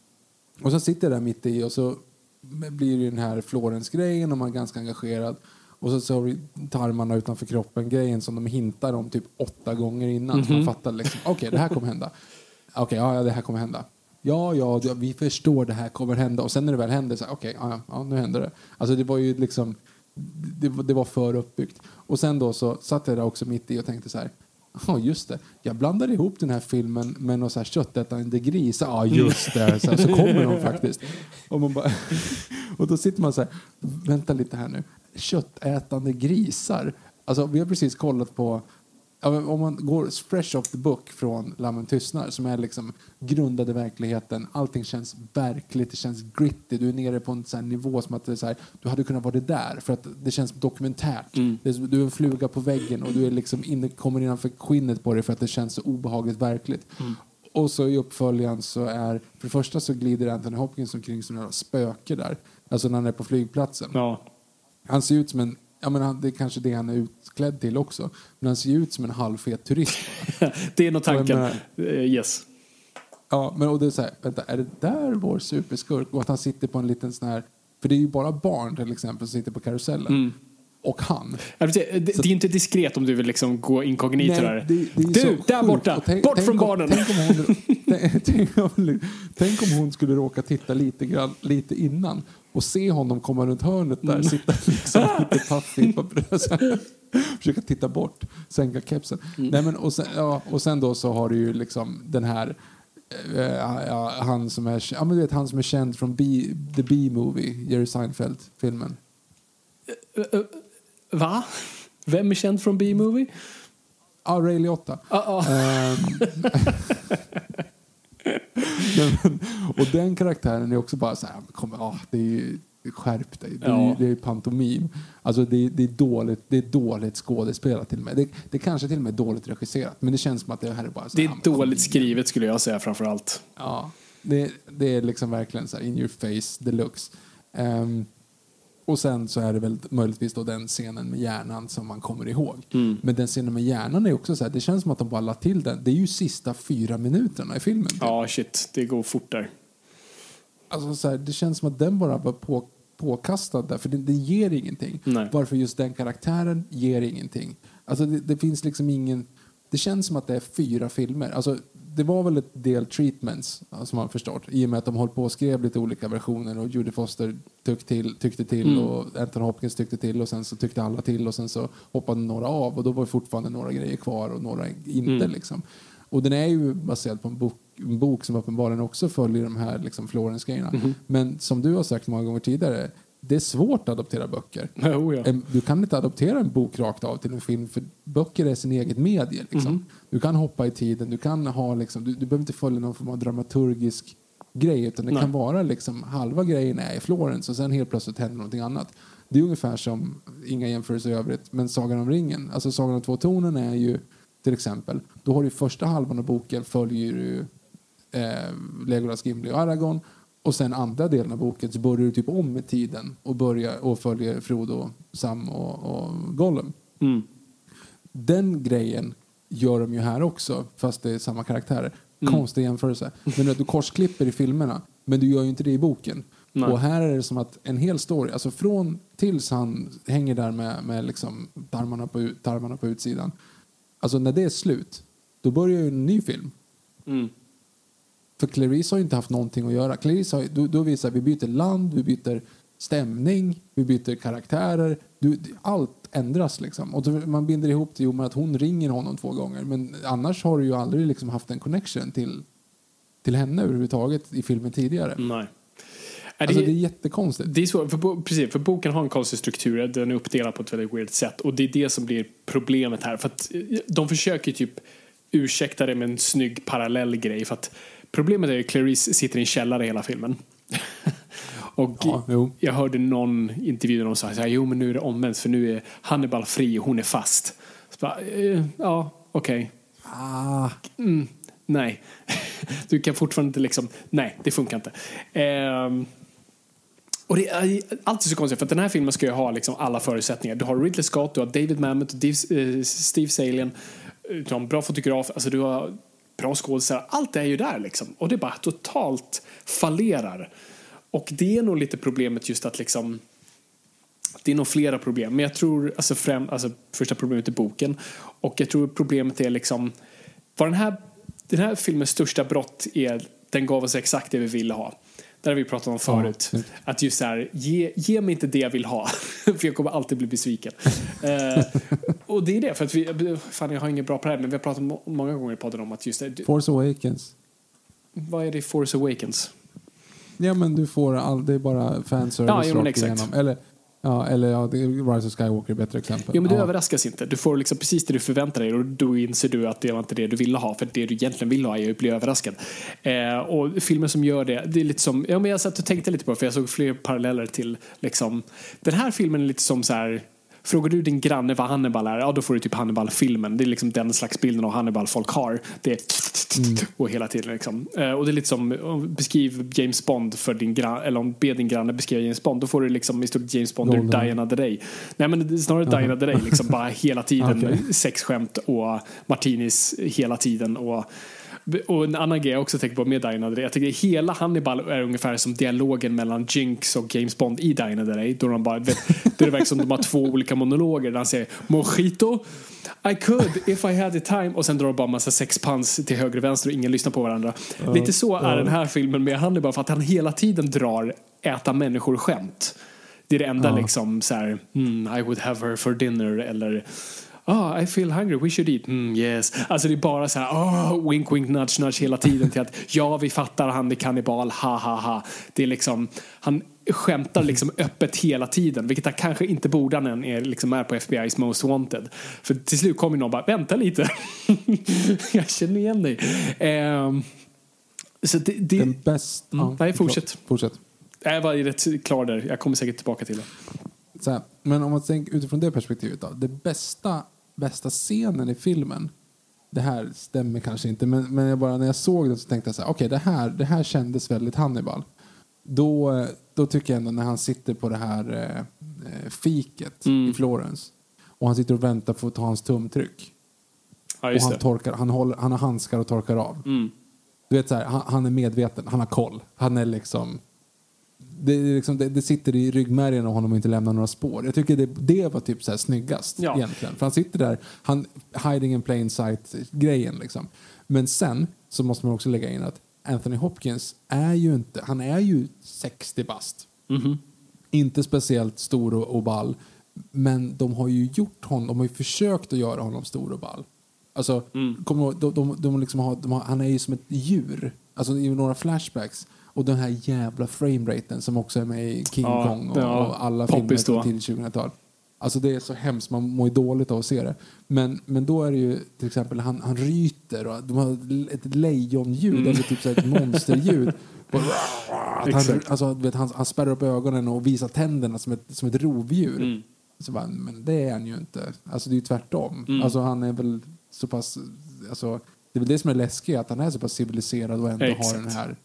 och så sitter jag där mitt i och så blir det den här Florens-grejen och man är ganska engagerad. Och så, så har vi tarmarna utanför kroppen-grejen som de hintar om typ åtta gånger innan. Så man fattar liksom, okej det här kommer hända. Okej, ja, ja det här kommer hända. Ja, ja, det- vi förstår det här kommer hända. Och sen när det väl händer så okej, okay, ja, ja, nu händer det. Alltså det var ju liksom, det, det var för uppbyggt. Och sen då så satt jag där också mitt i och tänkte så här, Ja, oh, just det. Jag blandade ihop den här filmen med någon så här köttätande gris. Ja, ah, just det. Så, här, så kommer de faktiskt. Och, man bara, *laughs* och då sitter man så här, vänta lite här nu. Köttätande grisar. Alltså, vi har precis kollat på om man går fresh off the book från Lammen tystnar som är liksom grundad i verkligheten. Allting känns verkligt, det känns gritty. Du är nere på en sån nivå som att det är så här, du hade kunnat vara det där för att det känns dokumentärt. Som- du är en fluga på väggen och du är liksom inne, kommer innanför skinnet på dig för att det känns så obehagligt verkligt. Och så i uppföljaren så är, för det första så glider Anthony Hopkins omkring som en spöke där. Alltså när han är på flygplatsen. Ja. Han ser ut som en, ja men det är kanske det han är utklädd till också. Men han ser ju ut som en halvfet turist. *laughs* det är nog tanken. Jag Eh, Yes. Ja, men och det är så här, vänta, är det där vår superskurk? Och att han sitter på en liten sån här, för det är ju bara barn till exempel som sitter på karusellen. Och han. Vill säga, Det, det är inte diskret om du vill liksom gå inkognito där. det, det du, så där sjukt. borta! Tänk- Bort tänk från om- barnen! Tänk om, hon, *laughs* tänk, om, tänk om hon skulle råka titta lite, grann, lite innan och se honom komma runt hörnet där, sitta liksom *laughs* lite paffigt på brösten. *laughs* Försöka titta bort, sänka kepsen. Nej, men, och, sen, ja, och sen då så har du ju liksom den här eh, han, som är, ja, men du vet, han som är känd från B, The B-Movie, Jerry Seinfeld-filmen. Va? Vem är känd från B-movie? Ja, Ray Liotta. Ah, ah. Nej, *laughs* men, och den karaktären är också bara så här, kom, ah, det är ju, skärp dig, det är, Ja. det är pantomim. Alltså det, är- det, är dåligt, det är dåligt skådespelat till och med. Det, det kanske till och med är dåligt regisserat, men det känns som att det här är bara så Det är dåligt skrivet skulle jag säga framför allt. Ja, det, det är liksom verkligen så här in your face deluxe. Ehm, och sen så är det väl möjligtvis då den scenen med hjärnan som man kommer ihåg. Mm. Men den scenen med hjärnan är också så här, det känns som att de bara la till den. Det är ju sista fyra minuterna i filmen. Ja, shit. Det går fort där. Alltså så här, det känns som att den bara var på, påkastad där, för det, det ger ingenting. Nej. Varför just den karaktären ger ingenting. Alltså det, det finns liksom ingen... Det känns som att det är fyra filmer. Alltså, det var väl ett del treatments som man förstått. I och med att de höll på och skrev lite olika versioner och Judy Foster tyck till, tyckte till Mm. och Anthony Hopkins tyckte till och sen så tyckte alla till och sen så hoppade några av och då var det fortfarande några grejer kvar och några inte Mm. liksom. Och den är ju baserad på en bok, en bok som uppenbarligen också följer de här liksom Florence-grejerna. Mhm. Men som du har sagt många gånger tidigare, det är svårt att adoptera böcker. *laughs* Oh, ja. Du kan inte adoptera en bok rakt av till en film för böcker är sin eget medie. Liksom. Mhm. Du kan hoppa i tiden, du kan ha liksom, du, du behöver inte följa någon form av dramaturgisk grej utan det Nej. kan vara liksom halva grejen är i Florens och sen helt plötsligt händer någonting annat. Det är ungefär som, inga jämförelser i övrigt, men Sagan om ringen. Alltså Sagan om två tornen är ju till exempel, då har du första halvan av boken följer du eh, Legolas, Gimli och Aragorn och sen andra delen av boken så börjar du typ om med tiden och börjar och följer Frodo, Sam och, och Gollum. Mm. Den grejen gör de ju här också, fast det är samma karaktärer. Konstig jämförelse. Men du korsklipper i filmerna, men du gör ju inte det i boken. Nej. Och här är det som att en hel story, alltså från tills han hänger där med, med liksom tarmarna, på, tarmarna på utsidan. Alltså när det är slut, då börjar ju en ny film. Mm. För Clarice har inte haft någonting att göra. Clarice har, då, då visar vi byter land, vi byter stämning, vi byter karaktärer. Du, allt ändras liksom. Och man binder ihop det med att hon ringer honom två gånger. Men annars har du ju aldrig liksom haft en connection till, till henne överhuvudtaget i filmen tidigare. Nej. Är Alltså det- det är jättekonstigt. Det är så, för, precis, för boken har en konstig struktur, den är uppdelad på ett väldigt weird sätt och det är det som blir problemet här. För att eh, de försöker typ ursäkta det med en snygg parallell grej för att problemet är att Clarice sitter i en källare hela filmen. *laughs* och Ja, jag hörde någon intervju där de sa så här, jo men nu är det omvänt för nu är Hannibal fri och hon är fast. Bara, eh, ja, okej. Ah, Mm, nej. *laughs* Du kan fortfarande inte liksom, nej, det funkar inte. Ehm, och det är alltid så konstigt för att den här filmen ska ju ha liksom alla förutsättningar. Du har Ridley Scott, du har David Mamet, Dave, eh, Steve Salien, eh, du har en bra fotograf, alltså du har bra skådespelare. Allt är ju där liksom. Och det bara totalt fallerar. Och det är nog lite problemet just att liksom det är nog flera problem. Men jag tror, alltså, främ, alltså första problemet är boken. Och jag tror problemet är liksom, vad den här, den här filmens största brott är, den gav oss exakt det vi ville ha. Det har vi pratat om förut. Ja. Att just så här, ge, ge mig inte det jag vill ha. *laughs* för jag kommer alltid bli besviken. *laughs* eh, och det är det, för att vi, fan jag har inget bra på det här, men vi har pratat må- många gånger i podden om att just det, Force Awakens. vad är det i Force Awakens? Ja men du får all, det är bara fanservice Ja, rakt igenom. Eller, ja, eller ja, Rise of Skywalker är ett bättre exempel. Jo men du ja. överraskas inte. Du får liksom precis det du förväntar dig och då inser du att det var inte det du ville ha. För det du egentligen vill ha är att bli överraskad. Eh, och filmer som gör det, det är lite som, ja men jag satt och tänkte lite på det för jag såg fler paralleller till liksom, den här filmen är lite som så här Frågar du din granne vad Hannibal är, ja då får du typ Hannibal-filmen. Det är liksom den slags bilden av Hannibal folk har. Det är och hela tiden liksom. Eh, och det är lite som, om- beskriv James Bond för din granne, eller om be din granne beskriva James Bond, då får du liksom i stort James Bond ur. Die Another Day. Nej men snarare Die Another Day, liksom bara hela tiden *laughs* sexskämt och martinis hela tiden och och en annan grej jag också tänker på med Die Another Day, jag tycker hela Hannibal är ungefär som dialogen mellan Jinx och James Bond i Die Another Day. Då de bara, är det verkar som de har två olika monologer där han säger Mojito, I could if I had the time och sen drar de bara massa sexpans till höger och vänster och ingen lyssnar på varandra. Lite så är den här filmen med Hannibal för att han hela tiden drar äta människor skämt. Det är det enda Ja. liksom så här, mm, I would have her for dinner eller Ah, I feel hungry, we should eat. Mm, yes. Alltså det är bara så här, oh, wink, wink, nudge, nudge hela tiden till att ja, vi fattar, han är kannibal, ha, ha, ha. Det är liksom, han skämtar liksom öppet hela tiden, vilket han kanske inte borde han är, liksom är på FBI's Most Wanted. För till slut kommer någon bara, vänta lite, *laughs* jag känner igen dig. Ehm, så det, det, Den bäst, Mm, nej, fortsätt. Fortsätt. jag var rätt klar där, jag kommer säkert tillbaka till det. Så här, men om man tänker utifrån det perspektivet då. Det bästa, bästa scenen i filmen. Det här stämmer kanske inte, men, men jag bara, när jag såg den så tänkte jag så här, okej det, här, det här kändes väldigt Hannibal. Då, då tycker jag ändå när han sitter på det här eh, eh, fiket Mm. i Florens och han sitter och väntar för att ta hans tumtryck. Ja, och han, det. torkar, han, håller, han har handskar och torkar av. Mm. Du vet så här, han, han är medveten, han har koll. Han är liksom... Det, liksom det, det sitter i ryggmärgen av honom att inte lämna några spår. Jag tycker det, det var typ så här snyggast Ja. egentligen. För han sitter där, han, hiding in plain sight-grejen liksom. Men sen så måste man också lägga in att Anthony Hopkins är ju inte, han är ju 60 bast. Mhm. Inte speciellt stor och, och ball. Men de har ju gjort honom, de har ju försökt att göra honom stor och ball. Alltså, Mm. de, de, de liksom har, de har, han är ju som ett djur. Alltså i några flashbacks. Och den här jävla frameraten som också är med i King Ja, Kong och, ja, och alla filmer då. tidigt 2000-tal. Alltså det är så hemskt, man mår ju dåligt av att se det. Men, men då är det ju till exempel, han, han ryter och de har ett lejonljud Mm. eller typ så ett monsterljud. *laughs* Att han, alltså, vet, han, han spärrar upp ögonen och visar tänderna som ett, som ett rovdjur. Mm. Så bara, men det är han ju inte. Alltså det är ju tvärtom. Mm. Alltså han är väl så pass, alltså, det är väl det som är läskigt, att han är så pass civiliserad och ändå Exakt. har den här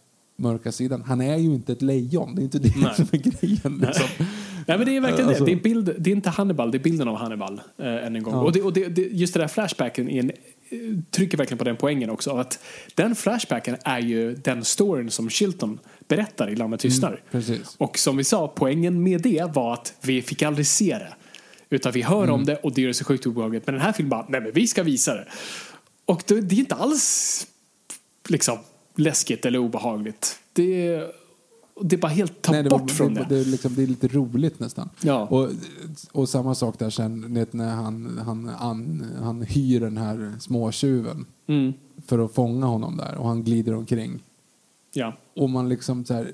mörka sidan. Han är ju inte ett lejon, det är inte det Nej. som är grejen. Liksom. Nej men det är verkligen Alltså- det. Det är, bild, det är inte Hannibal, det är bilden av Hannibal eh, än en gång. Ja. Och, det, och det, det, just det där flashbacken är en, trycker verkligen på den poängen också. Att den flashbacken är ju den storyn som Chilton berättar i Lammet tystnar. Precis. Och som vi sa, poängen med det var att vi fick aldrig se det. Utan vi hör Mm. om det och det gör det så sjukt obehagligt. Men den här filmen bara, nej men vi ska visa det. Och det, det är inte alls liksom läskigt eller obehagligt. Det, är- det är bara helt ta Nej, det, var, bort från det. det, det, är liksom, det är lite roligt nästan. Ja. Och, och samma sak där sen när han, han, han, han hyr den här småtjuven Mm. för att fånga honom där och han glider omkring. Ja. Och man liksom så här,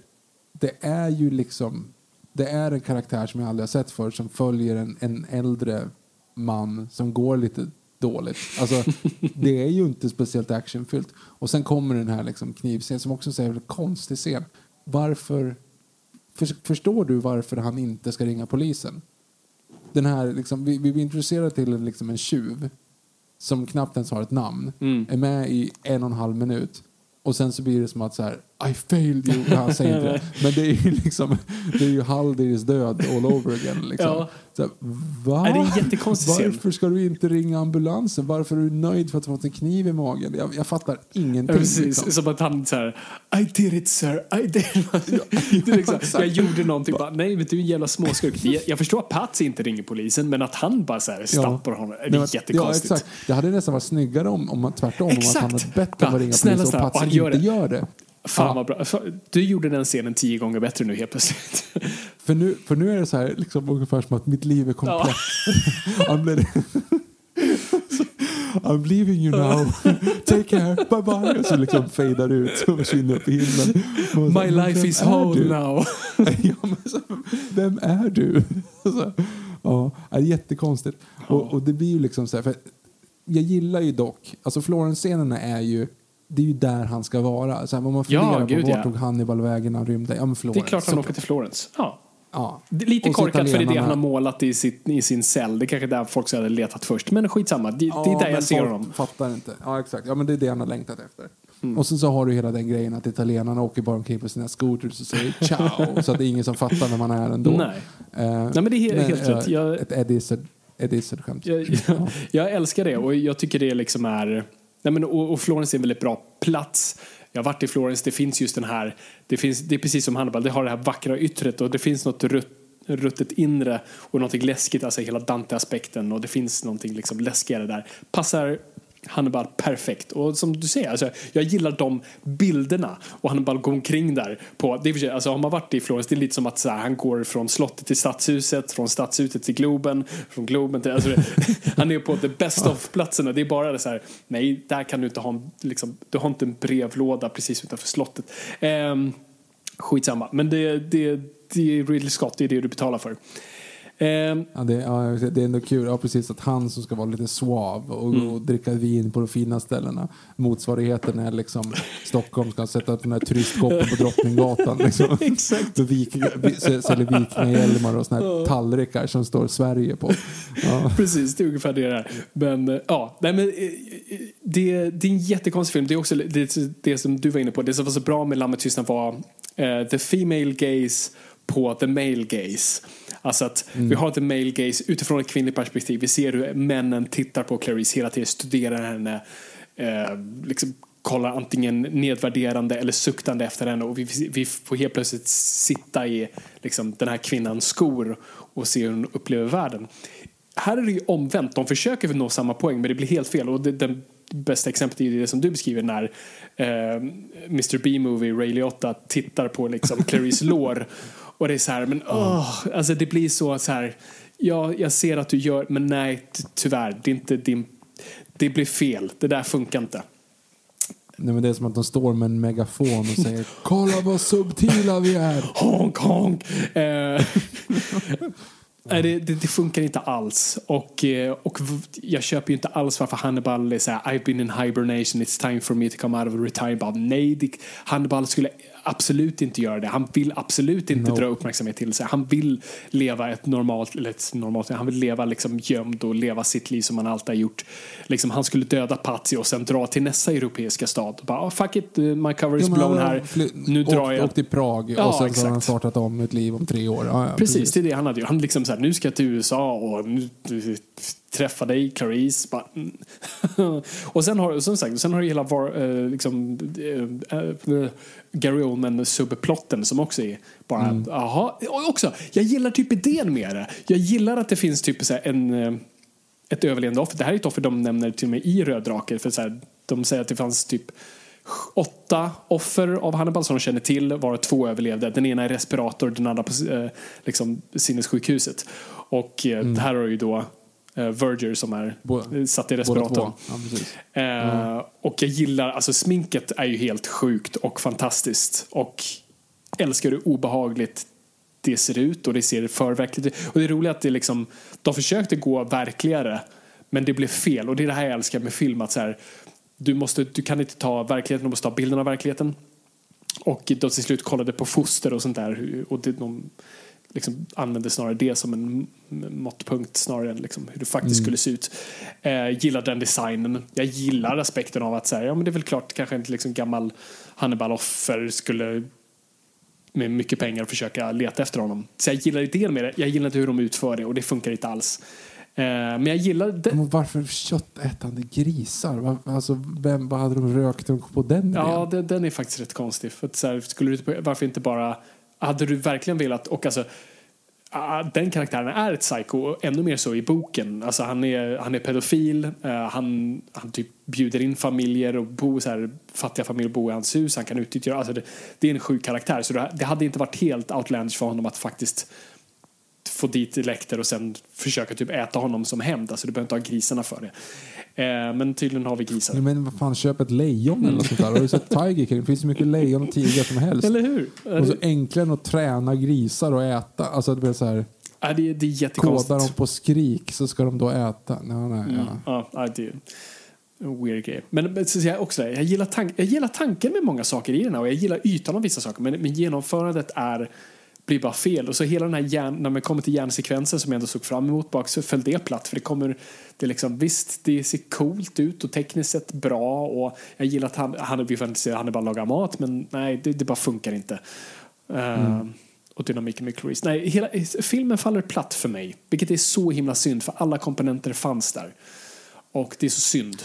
det är ju liksom, det är en karaktär som jag aldrig har sett förr som följer en, en äldre man som går lite dåligt. Alltså, *laughs* det är ju inte speciellt actionfyllt. Och sen kommer den här liksom knivscenen som också är en konstig scen. Varför, för, förstår du varför han inte ska ringa polisen? Den här, liksom, vi, vi blir introducerade till liksom en tjuv som knappt ens har ett namn, är med i en och en halv minut och sen så blir det som att så här, I failed you. Han säger inte det. *laughs* Men det är ju liksom, det är ju Haldirs död all over again. Liksom. Ja. Så här, va? Nej, det är en jättekonstig. Varför ska du inte ringa ambulansen? Varför är du nöjd för att du fått en kniv i magen? Jag, jag fattar ingenting. Ja, precis, liksom. som att han så här, I did it sir, I did it. *laughs* är liksom, exakt. jag gjorde någonting, bara, nej vet du en jävla småskurk. Jag, *laughs* jag förstår att Patsy inte ringer polisen, men att han bara så här stampar honom, det är Nej, men- jättekonstigt. Ja, exakt. Det hade nästan varit snyggare om, om man tvärtom, om att Exakt. han hade bett Ja, om att ringa polisen och Patsy inte det. gör det. Fan Ja. vad bra. Du gjorde den scenen tio gånger bättre nu helt plötsligt. *laughs* För nu, för nu är det så här, liksom, ungefär som att mitt liv är komplett. I'm, letting- I'm leaving you now. Take care, bye bye. Och så liksom fejdar ut och försvinner upp i himlen. Så, My life is whole du? now. *laughs* ja, men så, vem är du? *laughs* Så, ja, det är jättekonstigt. Och, och det blir ju liksom så här, för jag gillar ju dock, alltså Florence-scenerna är ju det är ju där han ska vara. Så här, om man Ja, funderar gud, på vart ja. tog Hannibal vägen när han rymde? Ja, men Det Florence. är klart han Så- åker till Florence. Ja. Ja. Det Lite Och korkat för det är det han har målat i, sitt, i sin cell. Det är kanske där folk hade letat först. Men skitsamma, det, det är Ja, där jag ser honom. fattar inte. Ja, exakt. Ja, men det är det han har längtat efter. Mm. Och sen så har du hela den grejen att italienarna åker bara omkring på sina scooters och säger *laughs* ciao. så att det är ingen som fattar när man är ändå. Nej. Eh, Nej, men det är he- helt rätt. Jag- Ett Eddie Izzard-skämt. Jag, jag, *laughs* jag älskar det och jag tycker det liksom är... Nej men, och, och Florens är en väldigt bra plats. Jag har varit i Florens, det finns just den här... Det, finns, det är precis som Hannibal, det har det här vackra yttret och det finns något rutt, ruttet inre och något läskigt, alltså hela Dante-aspekten och det finns någonting liksom läskigare där. Passar Hannibal perfekt. Och som du säger, alltså, jag gillar de bilderna. Och Hannibal går omkring där. På, det är för sig, alltså, har man varit i Florens, det är lite som att så här, han går från slottet till stadshuset, från stadshuset till Globen, från Globen till... Alltså, *laughs* han är på the best of-platserna. Det är bara det så här, nej, där kan du inte ha en, liksom, du har inte en brevlåda precis utanför slottet. Ehm, skitsamma, men det, det, det är Ridley Scott, det är det du betalar för. Ehm, Ja, det, ja, det är ändå kul. Ja, precis att han som ska vara lite suav och, Mm. och dricka vin på de fina ställena. Motsvarigheten är liksom Stockholm ska sätta upp den här turistkoppen på Drottninggatan. Liksom. *laughs* Exakt. Vik, säljer vikingahjälmar och såna här tallrikar som står Sverige på. Ja. Precis, det är ungefär det där. Men eh, ja, nej, men, eh, eh, det, det är en jättekonstig film. Det är också det, det som du var inne på. Det som var så bra med Lammet tystnad var eh, the female gaze på the male gaze. Alltså att vi har the male gaze utifrån ett kvinnligt perspektiv. Vi ser hur männen tittar på Clarice hela tiden, studerar henne, eh, liksom kollar antingen nedvärderande eller suktande efter henne och vi, vi får helt plötsligt sitta i liksom, den här kvinnans skor och se hur hon upplever världen. Här är det ju omvänt. De försöker nå samma poäng men det blir helt fel. Och det, den bästa exemplet är det som du beskriver när eh, Mr B-movie Ray Liotta tittar på liksom Clarice *laughs* lår och det är så här, men åh, alltså det blir så, så här, ja, jag ser att du gör, men nej, ty- tyvärr, det är inte din, det blir fel, det där funkar inte. Nej, men det är som att de står med en megafon och säger *laughs* Kolla vad subtila vi är. Honk, honk. Eh, *laughs* nej, det, det, det funkar inte alls. Och, eh, och jag köper ju inte alls varför Hannibal är såhär I've been in hibernation, it's time for me to come out of retirement. Bara, Nej, det, Hannibal skulle absolut inte göra det. Han vill absolut inte Nope. dra uppmärksamhet till sig. Han vill leva ett normalt, eller ett normalt, han vill leva liksom gömd och leva sitt liv som han alltid har gjort. Liksom, han skulle döda Patsy och sen dra till nästa europeiska stad. Bara, oh, fuck it, uh, my cover is Ja, blown här. Nu drar åkt, jag. Åkt till Prag Ja, och sen så har exakt. han startat om ett liv om tre år. Ja, ja, Precis, det är det han hade gjort. Han liksom så här, nu ska jag till USA och nu träffa dig, Clarice. Bara, mm. *laughs* och sen har, som sagt, sen har du hela var, eh, liksom, eh, eh, Gary Oldman subplotten som också är bara, jaha. Och också, jag gillar typ idén med det. Jag gillar att det finns typ så en, eh, ett överlevande offer. Det här är ett offer de nämner till och med i Röd drake. För så här, de säger att det fanns typ åtta offer av Hannibal som de känner till, varav två överlevde. Den ena i respirator, den andra på eh, liksom, sinnessjukhuset. Och eh, här har du ju då Verger som är Båda- eh, satt i respiratorn. Ja. Eh, och jag gillar, alltså sminket är ju helt sjukt och fantastiskt. Och älskar hur obehagligt det ser ut och det ser för verkligt ut. Och det är roligt att det liksom, de försökte gå verkligare men det blev fel och det är det här jag älskar med film att så här, du, måste, du kan inte ta verkligheten, du måste ta bilden av verkligheten. Och de till slut kollade på foster och sånt där och det, de liksom använde snarare det som en måttpunkt snarare än liksom hur det faktiskt skulle se ut. Eh, gillar den designen. Jag gillar aspekten av att säga, ja men det är väl klart kanske inte liksom gammal Hannibal-offer skulle med mycket pengar försöka leta efter honom. Så jag gillar idén med det. Jag gillar inte hur de utför det och det funkar inte alls. Eh, men jag gillar det. Men varför köttätande grisar? Var, alltså, vem, vad hade de rökt på den Ja, det, den är faktiskt rätt konstig. För att, så här, skulle du, varför inte bara... Hade du verkligen velat... Och alltså, ah, ah, den karaktären är ett psycho, och ännu mer så i boken. Alltså, han, är, han är pedofil, eh, han, han typ bjuder in familjer och bo, så här, fattiga familjer bor i hans hus. Han kan utnyttja alltså det. Det är en sjuk karaktär, så det, det hade inte varit helt outlandish för honom att faktiskt få dit Lecter och sen försöka typ äta honom som hämnd. Alltså du behöver inte ha grisarna för det. Eh, men tydligen har vi grisar. Ja, men vad fan, köp ett lejon eller något sånt där. Har du sett Tiger King? Det finns så mycket lejon och tigrar som helst. Eller hur? Och så enklare att träna grisar och äta. Alltså det blir så här. Ja, det, det är jättekonstigt. Kodar de på skrik så ska de då äta. Nej, nej, mm. ja. ja, det är weird grej. Men så jag, också, jag, gillar tank, jag gillar tanken med många saker i den här och jag gillar ytan av vissa saker. Men, men genomförandet är blir bara fel. Och så hela den här hjärn, när man kommer till hjärnsekvensen som jag ändå såg fram emot bak så föll det platt. För det kommer, det liksom, visst det ser coolt ut och tekniskt sett bra och jag gillar att han, han, vi får inte säga han är bara lagar mat men nej det, det bara funkar inte. Mm. Uh, och dynamiken med Clarice. Nej, hela, filmen faller platt för mig. Vilket är så himla synd för alla komponenter fanns där. Och det är så synd.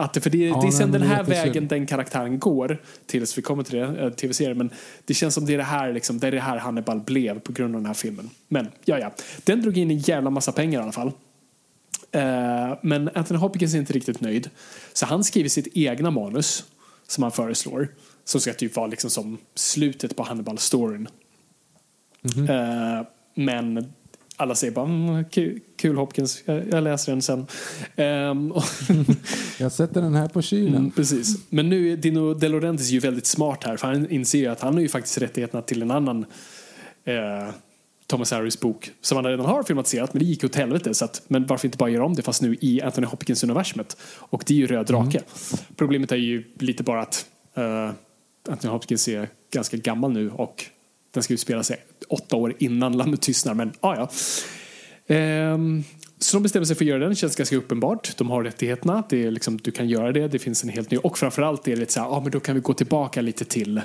Att för det, ja, det är sen den här vägen den karaktären går tills vi kommer till det, äh, tv-serien. Men det känns som det är det här, liksom, det är det här Hannibal blev på grund av den här filmen. Men ja, ja. Den drog in en jävla massa pengar i alla fall. Uh, men Anthony Hopkins är inte riktigt nöjd. Så han skriver sitt egna manus som han föreslår. Som ska typ vara liksom som slutet på Hannibal-storyn. Mm -hmm. uh, men alla säger bara mm, kul, kul, Hopkins, jag, jag, läser den sen. *laughs* Um, jag sätter den här på kylen. Mm, precis. Men nu är Dino De Laurentiis ju väldigt smart här för han inser ju att han har ju faktiskt rättigheterna till en annan eh, Thomas Harris bok som han redan har filmatiserat men det gick åt helvete så att, men varför inte bara göra om det fast nu i Anthony Hopkins universumet och det är ju Röd drake. Mm. Problemet är ju lite bara att uh, Anthony Hopkins är ganska gammal nu och den ska utspela sig åtta år innan Lammet tystnar, men ah, ja. Ehm, så de bestämmer sig för att göra den, det känns ganska uppenbart. De har rättigheterna, det är liksom, du kan göra det, det finns en helt ny. Och framförallt är det lite så här, ah, men då kan vi gå tillbaka lite till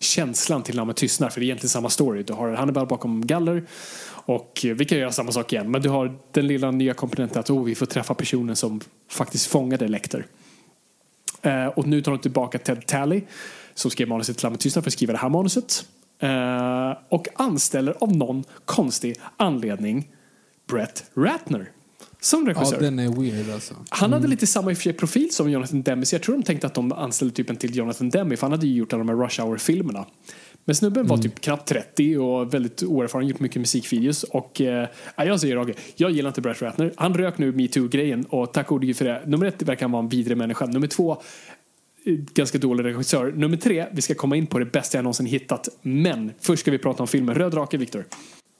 känslan till Lammet tystnar, för det är egentligen samma story. Du har Hannibal bakom galler och vi kan göra samma sak igen, men du har den lilla nya komponenten att oh, vi får träffa personen som faktiskt fångade Lecter. Eh, och nu tar de tillbaka Ted Talley som skrev manuset till Lammet tystnar för att skriva det här manuset. Uh, och anställer av någon konstig anledning Brett Ratner som regissör. Ja, den är weird alltså. Han hade mm. lite samma i profil som Jonathan Demme, så jag tror de tänkte att de anställde typ en till Jonathan Demme, för han hade ju gjort alla de här Rush Hour-filmerna. Men snubben mm. var typ knappt 30 och väldigt oerfaren, gjort mycket musikvideos och eh, jag säger Rage, jag gillar inte Brett Ratner. Han rök nu metoo-grejen och tack gode för det. Nummer ett verkar han vara en vidrig människa. Nummer två, ganska dålig regissör. Nummer tre, vi ska komma in på det bästa jag någonsin hittat. Men först ska vi prata om filmen Röd drake, Viktor.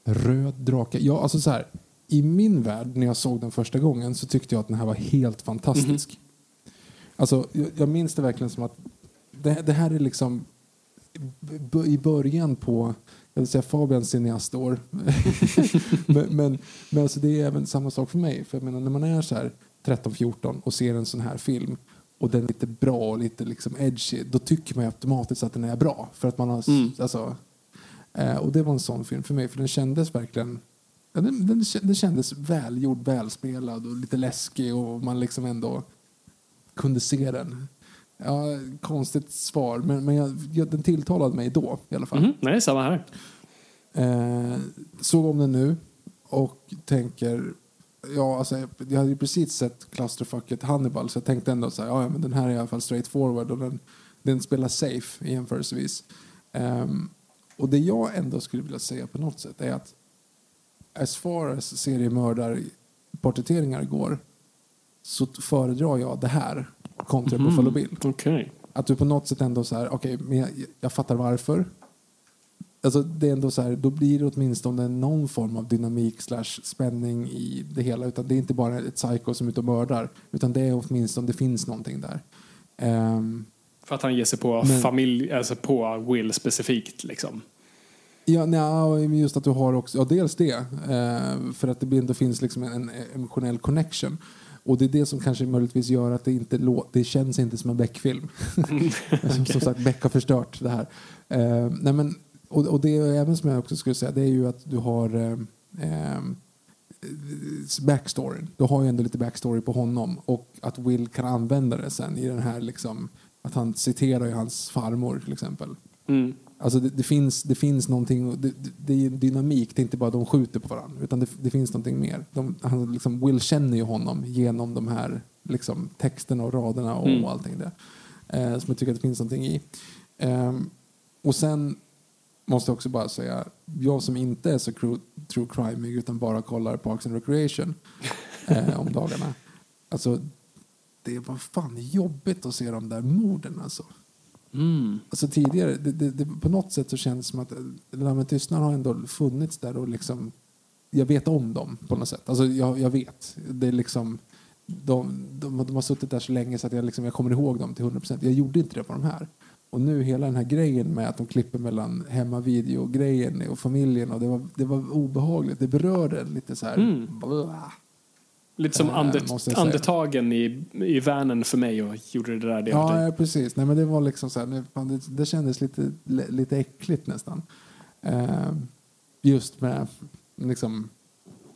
Röd drake, ja alltså så här. I min värld, när jag såg den första gången, så tyckte jag att den här var helt fantastisk. Mm -hmm. Alltså, jag, jag minns det verkligen som att det, det här är liksom i början på jag vill säga Fabians cineastår. *laughs* men, men, men alltså det är även samma sak för mig. För jag menar, när man är så här 13-14 och ser en sån här film och den är lite bra och lite liksom edgy, då tycker man automatiskt att den är bra. För att man har, mm. alltså, eh, och det var en sån film för mig, för den kändes verkligen ja, den, den, den kändes välgjord, välspelad och lite läskig och man liksom ändå kunde se den. Ja, konstigt svar, men, men jag, jag, den tilltalade mig då i alla fall. Mm, nej, samma här. Eh, såg om den nu och tänker ja, alltså, jag hade ju precis sett clusterfucket Hannibal så jag tänkte ändå så här, ja, men den här är i alla fall straight forward och den, den spelar safe jämförelsevis. Um, och det jag ändå skulle vilja säga på något sätt är att as far as seriemördarporträtteringar går så föredrar jag det här kontra mm. Buffalo Bill. Okay. Att du på något sätt ändå så här, okej, okay, men jag, jag fattar varför. Alltså det är ändå så här, då blir det åtminstone någon form av dynamik slash spänning i det hela. Utan det är inte bara ett psycho som är ute och mördar. Utan det är åtminstone, det finns någonting där. Ehm, För att han ger sig på Men- familj, alltså på Will specifikt liksom. Ja, nej, just att du har också, ja dels det, eh, för att det ändå finns liksom en, emotionell connection. Och det är det som kanske möjligtvis gör att det inte lå- det känns inte som en Beck-film. *laughs* *laughs* som, som sagt, Beck har förstört det här. Eh, nej men, och, och det är även som jag också skulle säga, det är ju att du har eh, eh, backstoryn. Du har ju ändå lite backstory på honom och att Will kan använda det sen i den här liksom, att han citerar ju hans farmor till exempel. Mm. Alltså det, det, finns, det finns någonting, det, det, det är dynamik, det är inte bara de skjuter på varandra utan det, det finns någonting mer. De, han, liksom, Will känner ju honom genom de här liksom, texterna och raderna och, Mm. allting där. Eh, som jag tycker att det finns någonting i. Ehm, och sen måste också bara säga, jag som inte är så true, crime utan bara kollar Parks and Recreation *laughs* eh, om dagarna. Alltså, det var fan jobbigt att se de där morden alltså. Mm. Alltså tidigare, det, det, det, på något sätt så känns det som att eh, Lammet tystnad har ändå funnits där och liksom jag vet om dem på något sätt. Alltså jag, jag vet. Det är liksom de, de, de har suttit där så länge så att jag, liksom, jag kommer ihåg dem till 100%. Jag gjorde inte det på de här. Och nu hela den här grejen med att de klipper mellan hemmavideo-grejen och familjen och det var, det var obehagligt. Det berörde lite så här. Mm. Lite som Eh, andet, andetagen i, i vanen för mig och gjorde det där det Ja, ja, precis. Nej, men det var liksom så här, det, det kändes lite, lite äckligt nästan. Eh, just med liksom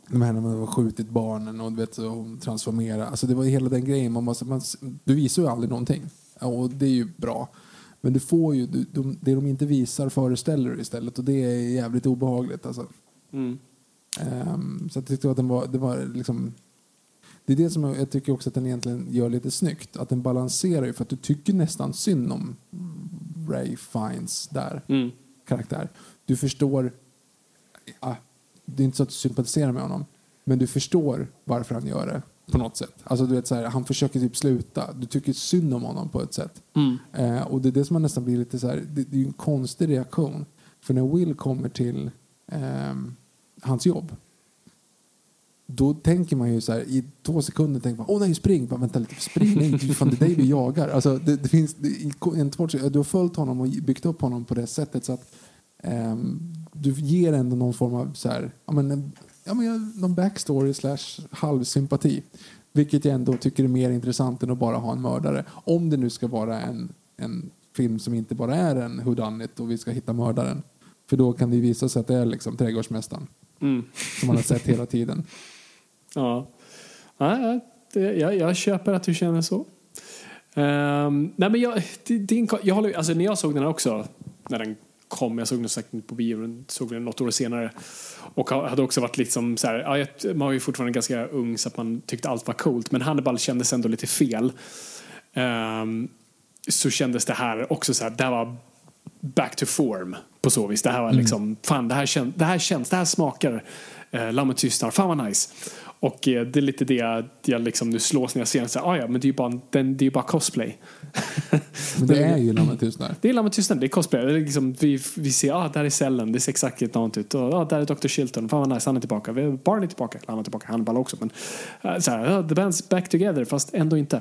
de här när man har skjutit barnen och du vet, så hon transformerar. Alltså det var hela den grejen. Man måste, man, du visar ju aldrig någonting. Och det är ju bra. Men du får ju, du, de, det de inte visar föreställer du istället och det är jävligt obehagligt. Alltså. Mm. Ehm, så jag tyckte att den var, det var liksom det är det som jag, jag tycker också att den egentligen gör lite snyggt. Att den balanserar ju för att du tycker nästan synd om Ray Fiennes där Mm. karaktär. Du förstår, ja, det är inte så att du sympatiserar med honom, men du förstår varför han gör det på något sätt. Alltså du vet så här, han försöker typ sluta. Du tycker synd om honom på ett sätt. Mm. Eh, och det är det som man nästan blir lite så här, det, det är en konstig reaktion. För när Will kommer till ehm, hans jobb då tänker man ju så här, i två sekunder tänker man, åh nej spring, bara, vänta lite, spring, nej, fan det är dig vi jagar. Alltså, det, det finns, det, en två, du har följt honom och byggt upp honom på det sättet så att ehm, du ger ändå någon form av så här, ja men, en- ja, men någon backstory slash halvsympati. Vilket jag ändå tycker är mer intressant än att bara ha en mördare. Om det nu ska vara en, en film som inte bara är en whodunit och vi ska hitta mördaren. För då kan det ju visa sig att det är liksom trädgårdsmästaren Mm. som man har sett hela tiden. *laughs* Ja. Ja, det, jag, jag köper att du känner så. Ehm, nej men jag, ko- jag håller, alltså när jag såg den här också, när den kom, jag såg den säkert på bio, den såg den något år senare. Och ha- hade också varit liksom så här, ja, man var ju fortfarande ganska ung så att man tyckte allt var coolt, men Hannibal kändes ändå lite fel. Ehm, så kändes det här också så här, det här var back to form på så vis. Det här var liksom, fan det här, kän, det här känns, det här smakar eh, Lammet tystnar, fan vad nice. Och eh, det är lite det jag, liksom nu slås när jag ser den, så här, ah, ja men det är ju bara, den, det är ju bara cosplay. *laughs* Men det är ju Lammet tystnar. Det är Lammet tystnar, det är cosplay. Det är liksom, vi, vi ser, ah, där är cellen, det ser exakt likadant ut. Och, ah, där är Dr. Chilton, fan vad nice, han är tillbaka. Barney är tillbaka, han är tillbaka, Hannibal också. Men, eh, så här, ah, the band's back together, fast ändå inte.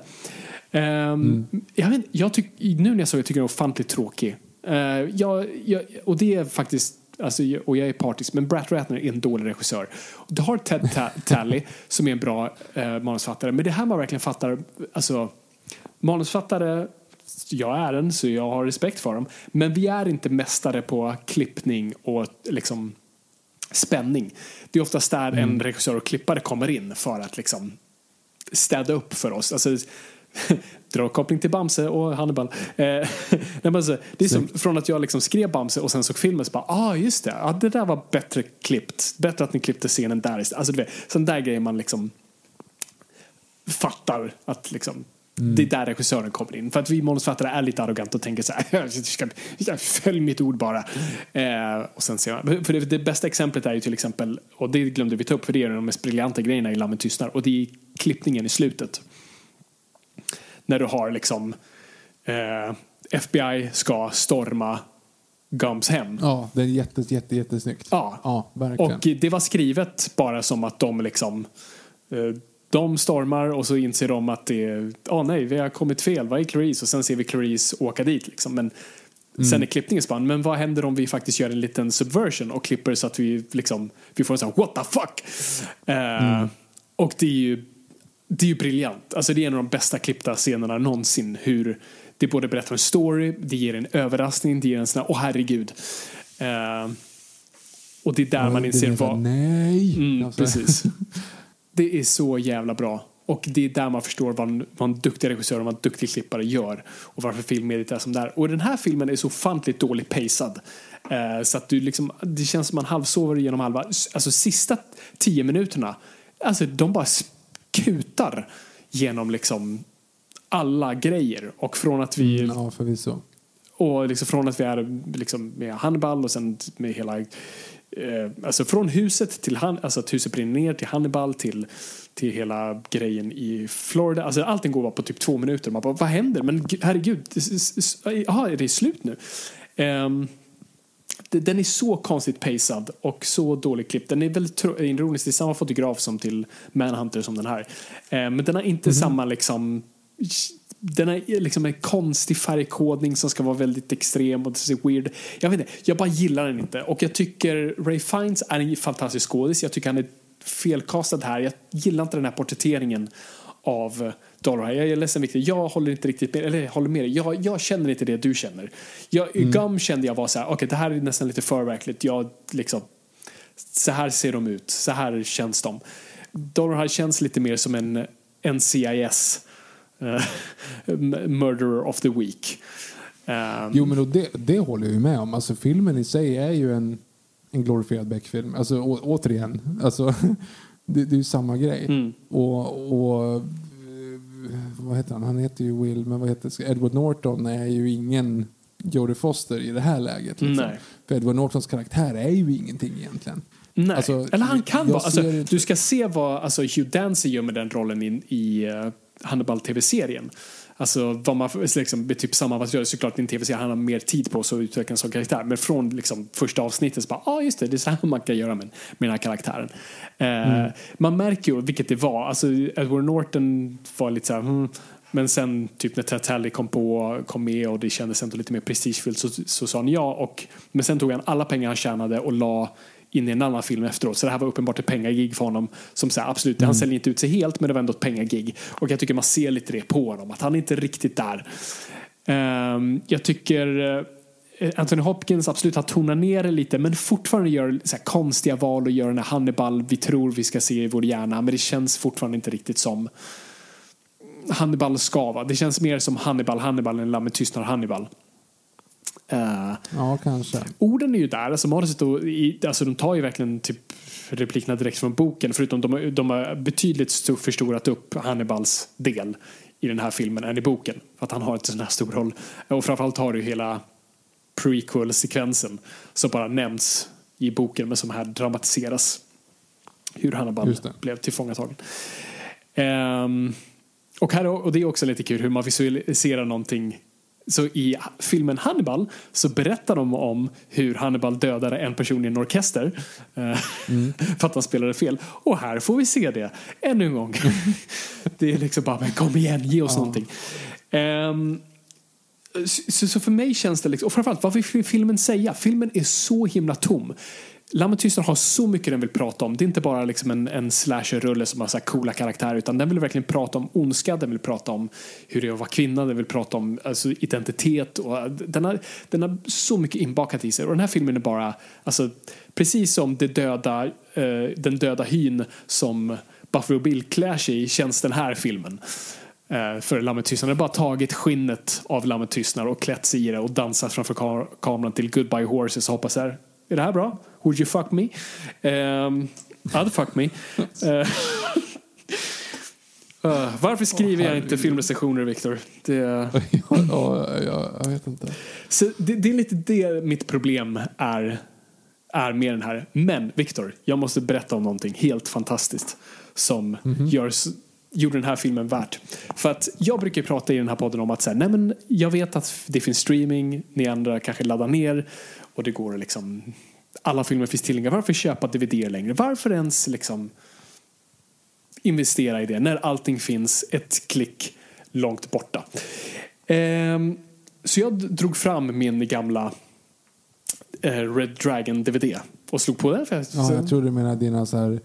Ehm, jag, vet, jag tyck, nu när jag såg det tycker jag den är ofantligt tråkig. Eh, jag, jag, och det är faktiskt Alltså, och jag är partisk, men Brett Ratner är en dålig regissör. Du har Ted Ta- *laughs* Talley som är en bra eh, manusfattare, men det här man verkligen fattar, alltså manusfattare, jag är en så jag har respekt för dem, men vi är inte mästare på klippning och liksom spänning. Det är oftast där en regissör och klippare kommer in för att liksom städa upp för oss. Alltså, dra koppling till Bamse och Hannibal. Eh, *laughs* nej, alltså, det är som från att jag liksom skrev Bamse och sen såg filmen så bara, ah just det, ah, det där var bättre klippt. Bättre att ni klippte scenen där istället. Alltså, du vet, sån där grejer man liksom fattar att liksom det är där regissören kommer in. För att vi manusfattare är lite arroganta och tänker så här, *laughs* följ mitt ord bara. Eh, och sen ser man, för det, det bästa exemplet är ju till exempel, och det glömde vi ta upp, för det är de mest briljanta grejerna i Lammet tystnar, och det är klippningen i slutet. När du har liksom eh, FBI ska storma Gums hem. Ja, det är jätte, jätte, jättesnyggt. Ja. ja verkligen. Och det var skrivet bara som att de liksom eh, de stormar och så inser de att det är, oh, nej, vi har kommit fel, vad är Clarice? Och sen ser vi Clarice åka dit liksom. Men mm. sen är klippningen spann, men vad händer om vi faktiskt gör en liten subversion och klipper så att vi liksom, vi får en sån här what the fuck? Uh, mm. Och det är ju, det är ju briljant. Alltså det är en av de bästa klippta scenerna någonsin. Hur det både berättar en story, det ger en överraskning, det ger en sån här, åh oh, herregud. Uh, och det är där man inser vad... Nej! Mm, alltså. Precis. *laughs* Det är så jävla bra. Och det är där man förstår vad en, vad en duktig regissör och vad en duktig klippare gör. Och varför filmmediet är som det är. Och den här filmen är så ofantligt dåligt pacad. Eh, så att du liksom, det känns som man halvsover genom halva. Alltså sista tio minuterna, alltså de bara kutar genom liksom alla grejer. Och från att vi... Mm, ja, förvisso. Och liksom från att vi är liksom med Hannibal och sen med hela eh, alltså från huset till han, alltså att huset brinner ner till Hannibal till, till hela grejen i Florida. Alltså allting går bara på typ två minuter. Man bara, vad händer? Men herregud, jaha, är det slut nu? Um, den är så konstigt pacad och så dåligt klippt. Den är väldigt ironisk. Det är samma fotograf som till Manhunter som den här. Um, men den har inte mm -hmm. samma liksom den har liksom en konstig färgkodning som ska vara väldigt extrem och det weird. Jag vet inte, jag bara gillar den inte. Och jag tycker Ray Fiennes är en fantastisk skådis. Jag tycker han är felkastad här. Jag gillar inte den här porträtteringen av Dollar. Jag är ledsen Victor, jag håller inte riktigt med, eller håller med dig. Jag, jag känner inte det du känner. Jag, mm. Gum kände jag var så här, okej okay, det här är nästan lite för verkligt. Jag liksom, så här ser de ut, så här känns de. Dollar känns lite mer som en NCIS Eh, *laughs* murderer of the Week. Um, jo, men det, det håller jag ju med om. Alltså, filmen i sig är ju en, en glorifierad Beck-film. Alltså, å, återigen, alltså, *laughs* det, det är ju samma grej. Mm. Och, och vad heter han? Han heter ju Will, men vad heter Edward Norton är ju ingen Jodie Foster i det här läget. Liksom. Nej. För Edward Nortons karaktär är ju ingenting egentligen. Nej, alltså, eller han kan vara. Alltså, du ska se vad alltså, Hugh Dancy gör med den rollen i, i uh, Hannibal-tv-serien. Alltså vad man, liksom, typ samma material, såklart i en tv-serie han har mer tid på sig att utveckla en sån karaktär. Men från liksom, första avsnittet så bara, ja ah, just det, det är så här man kan göra med, med den här karaktären. Eh, mm. Man märker ju vilket det var, alltså Edward Norton var lite så här, hmm. Men sen typ när Ted kom, på, kom med och det kändes ändå lite mer prestigefyllt så, så sa han ja. Och, men sen tog han alla pengar han tjänade och la in i en annan film efteråt. Så det här var uppenbart ett pengagig för honom. Som så absolut, mm. Han säljer inte ut sig helt men det var ändå ett pengagig. Och jag tycker man ser lite det på honom, att han är inte riktigt där. Um, jag tycker uh, Anthony Hopkins absolut har tonat ner det lite men fortfarande gör så konstiga val och gör den här Hannibal vi tror vi ska se i vår hjärna men det känns fortfarande inte riktigt som Hannibal ska vara. Det känns mer som Hannibal Hannibal än Lammet tystnar Hannibal. Uh, ja, kanske. Orden är ju där. Alltså, manuset och, i, alltså, de tar ju verkligen typ replikerna direkt från boken. Förutom de, de har betydligt stor, förstorat upp Hannibals del i den här filmen än i boken. För att han har inte sån här stor roll. Och framförallt har du hela prequel-sekvensen som bara nämns i boken men som här dramatiseras. Hur Hannibal blev tillfångatagen. Um, och, här, och det är också lite kul hur man visualiserar någonting så i filmen Hannibal så berättar de om hur Hannibal dödade en person i en orkester mm. *laughs* för att han spelade fel. Och här får vi se det ännu en gång. *laughs* det är liksom bara, men kom igen, ge oss ja. någonting. Um, så, så, för mig känns det liksom, och framförallt vad vill filmen säga? Filmen är så himla tom. Lammet Tystnar har så mycket den vill prata om. Det är inte bara liksom en, en slasher-rulle som har så coola karaktärer utan den vill verkligen prata om ondska, den vill prata om hur det är att vara kvinna, den vill prata om alltså, identitet. Och, äh, den, har, den har så mycket inbakat i sig och den här filmen är bara, alltså, precis som det döda, uh, den döda hyn som Buffalo Bill klär sig i känns den här filmen äh, för Lammet Tystnar, Den har bara tagit skinnet av Lammet Tystnar och klätt sig i det och dansat framför kameran till Goodbye Horses och hoppas här, är det här bra? Would you fuck me? Um, I'd fuck me. Uh, *laughs* varför skriver oh, jag inte filmrecensioner, Viktor? Det... *laughs* ja, jag, jag vet inte. Så det, det, är lite det mitt problem är, är med den här. Men, Viktor, jag måste berätta om någonting helt fantastiskt som mm -hmm. gör gjorde den här filmen värt. För att jag brukar prata i den här podden om att så här, nej men jag vet att det finns streaming, ni andra kanske laddar ner och det går liksom alla filmer finns tillgängliga. Varför köpa DVD längre? Varför ens liksom investera i det när allting finns ett klick långt borta? Ehm, så jag drog fram min gamla eh, Red Dragon DVD och slog på den. För jag, Ja, jag tror du menar dina så här,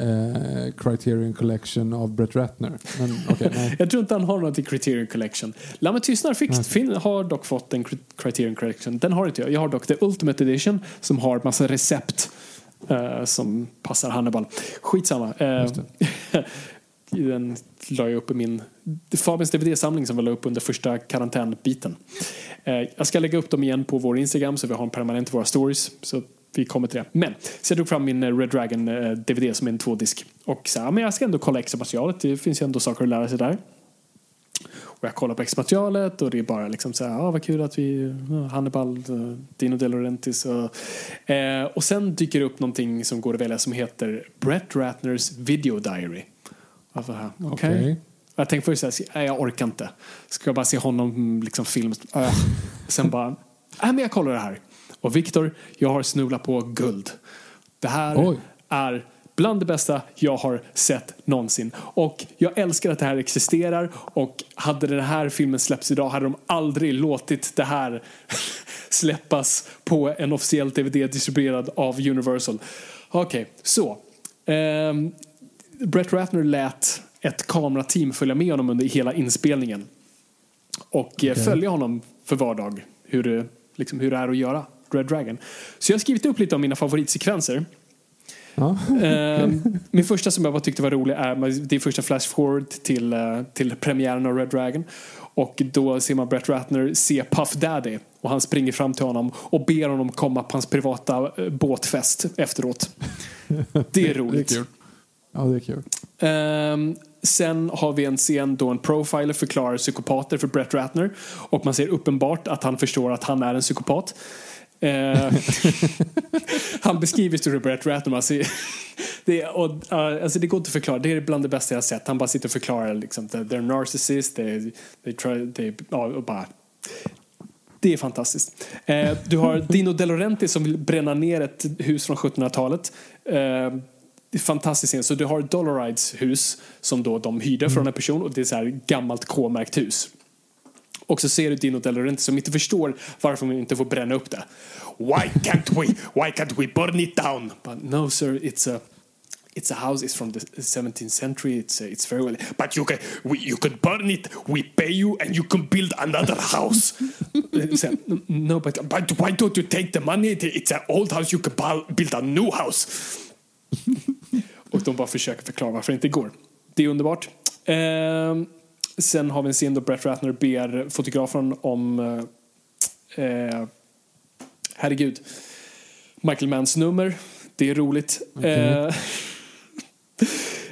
eh, Criterion Collection av Brett Ratner. Men *laughs* okej, nej. Jag tror inte han har något i Criterion Collection. Lammet tystnar fick, fin, har dock fått en Cri- Criterion Collection. Den har inte jag. Jag har dock The Ultimate Edition som har massa recept eh, som passar Hannibal. Skitsamma. Uh, *laughs* den la jag upp i min Fabians DVD-samling som vi la upp under första karantänbiten. Eh, jag ska lägga upp dem igen på vår Instagram så vi har en permanent i våra stories. Så vi kommer till det. Men, så jag drog fram min eh, Red Dragon eh, DVD som är en tvådisk. Och så här, men jag ska ändå kolla extra materialet. Det finns ju ändå saker att lära sig där. Och jag kollar på extra materialet och det är bara liksom så här, ah, vad kul att vi, ah, Hannibal, eh, Dino De Laurentiis och, eh, och sen dyker det upp någonting som går att välja som heter Brett Ratners Video Diary. Alltså, här, okej. Okej. Jag tänkte först så här, nej, jag orkar inte. Ska jag bara se honom liksom film? Äh. Sen bara, nej men jag kollar det här. Och Viktor, jag har snubblat på guld. Det här Oj. är bland det bästa jag har sett någonsin. Och jag älskar att det här existerar och hade den här filmen släppts idag hade de aldrig låtit det här *laughs* släppas på en officiell DVD distribuerad av Universal. Okej, så. Ehm, Brett Ratner lät ett kamerateam följa med honom under hela inspelningen. Och eh, följa honom för vardag. Hur liksom, hur det är att göra Red Dragon. Så jag har skrivit upp lite av mina favoritsekvenser. Ja. Ehm, min första som jag bara tyckte var rolig är det är första flash forward till, eh, till premiären av Red Dragon. Och då ser man Brett Ratner se Puff Daddy och han springer fram till honom och ber honom komma på hans privata eh, båtfest efteråt. Det är *laughs* Det är roligt. kul. Ja, det är kul. Ehm, sen har vi en scen då en profiler förklarar psykopater för Brett Ratner och man ser uppenbart att han förstår att han är en psykopat. Ehm, han beskriver Sir Robert Ratnam. Alltså, det, och, uh, alltså det går inte att förklara. Det är bland det bästa jag har sett. Han bara sitter och förklarar liksom, that they're narcissists, they, they try, they, ja, och bara det är fantastiskt. Eh, du har Dino De Laurentiis som vill bränna ner ett hus från 1700-talet. Eh, det fantastiskt scen. Så du har Dolorides hus som då de hyrde mm. från en person och det är så här gammalt K-märkt hus. Och så ser du Dino De Laurentiis som inte förstår varför man inte får bränna upp det. Why can't we, why can't we burn it down? But no sir, it's a It's a house. It's from the 17th century. It's uh, it's very well. But you can we, you can burn it. We pay you, and you can build another house. *laughs* So, no, but but why don't you take the money? It's an old house. You can build a new house. *laughs* Och de bara försöker förklara varför det inte går. Det är underbart. Um, sen har vi en scen då Brett Ratner ber fotografen om eh, eh, herregud Michael Manns nummer. Det är roligt. Eh,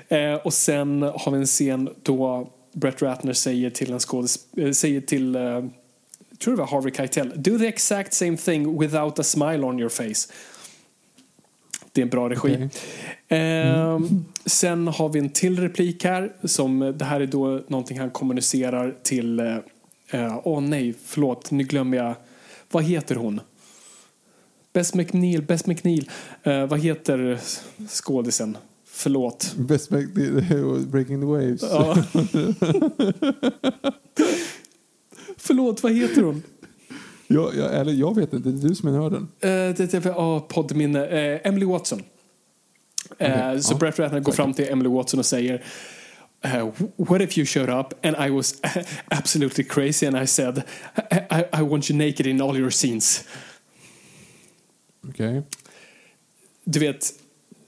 *laughs* eh, och sen har vi en scen då Brett Ratner säger till en skådis, eh, säger till eh, tror det var Harvey Keitel Do the exact same thing without a smile on your face. Det är en bra regi. Okej. Ehm, Sen har vi en till replik här. Som, det här är då någonting han kommunicerar till... eh, eh, Åh nej, förlåt, nu glömmer jag. Vad heter hon? Bess McNeil, Bess McNeil. Eh, vad heter skådisen? Förlåt. Best back, *laughs* Breaking the Waves. Ja. *laughs* Förlåt, vad heter hon? Jag, jag, eller, jag vet inte, det är du som är nörden. Det, det, oh, poddminne. Eh, Emily Watson. Eh, Okej, Så ja. Brett Ratner går fram till Emily Watson och säger eh, What if you showed up and I was *laughs* absolutely crazy and I said I, I, I want you naked in all your scenes. Okej. Du vet,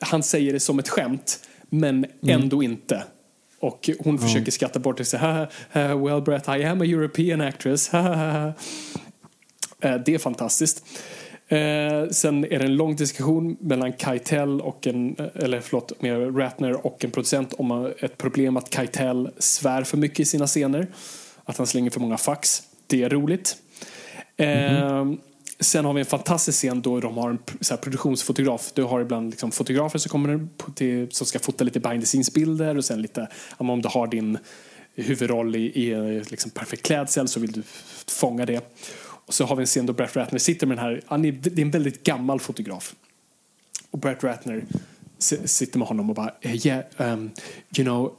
han säger det som ett skämt men ändå inte. Och hon försöker skratta bort det "Haha, Well Brett, I am a European actress. Haha." *laughs* *laughs* Eh, Det är fantastiskt. Eh, sen är det en lång diskussion mellan Keitel och en, eller förlåt, med Ratner och en producent om ett problem att Keitel svär för mycket i sina scener. Att han slänger för många fax. Det är roligt. Eh, sen har vi en fantastisk scen då de har en så här, produktionsfotograf. Du har ibland liksom, fotografer som kommer till, som ska fota lite behind the scenes-bilder och sen lite om du har din huvudroll i, i liksom perfekt klädsel så vill du fånga det. Och så har vi en scen då Brett Ratner sitter med den här, han är, det är en väldigt gammal fotograf. Och Brett Ratner sitter med honom och bara eh, yeah, um, you know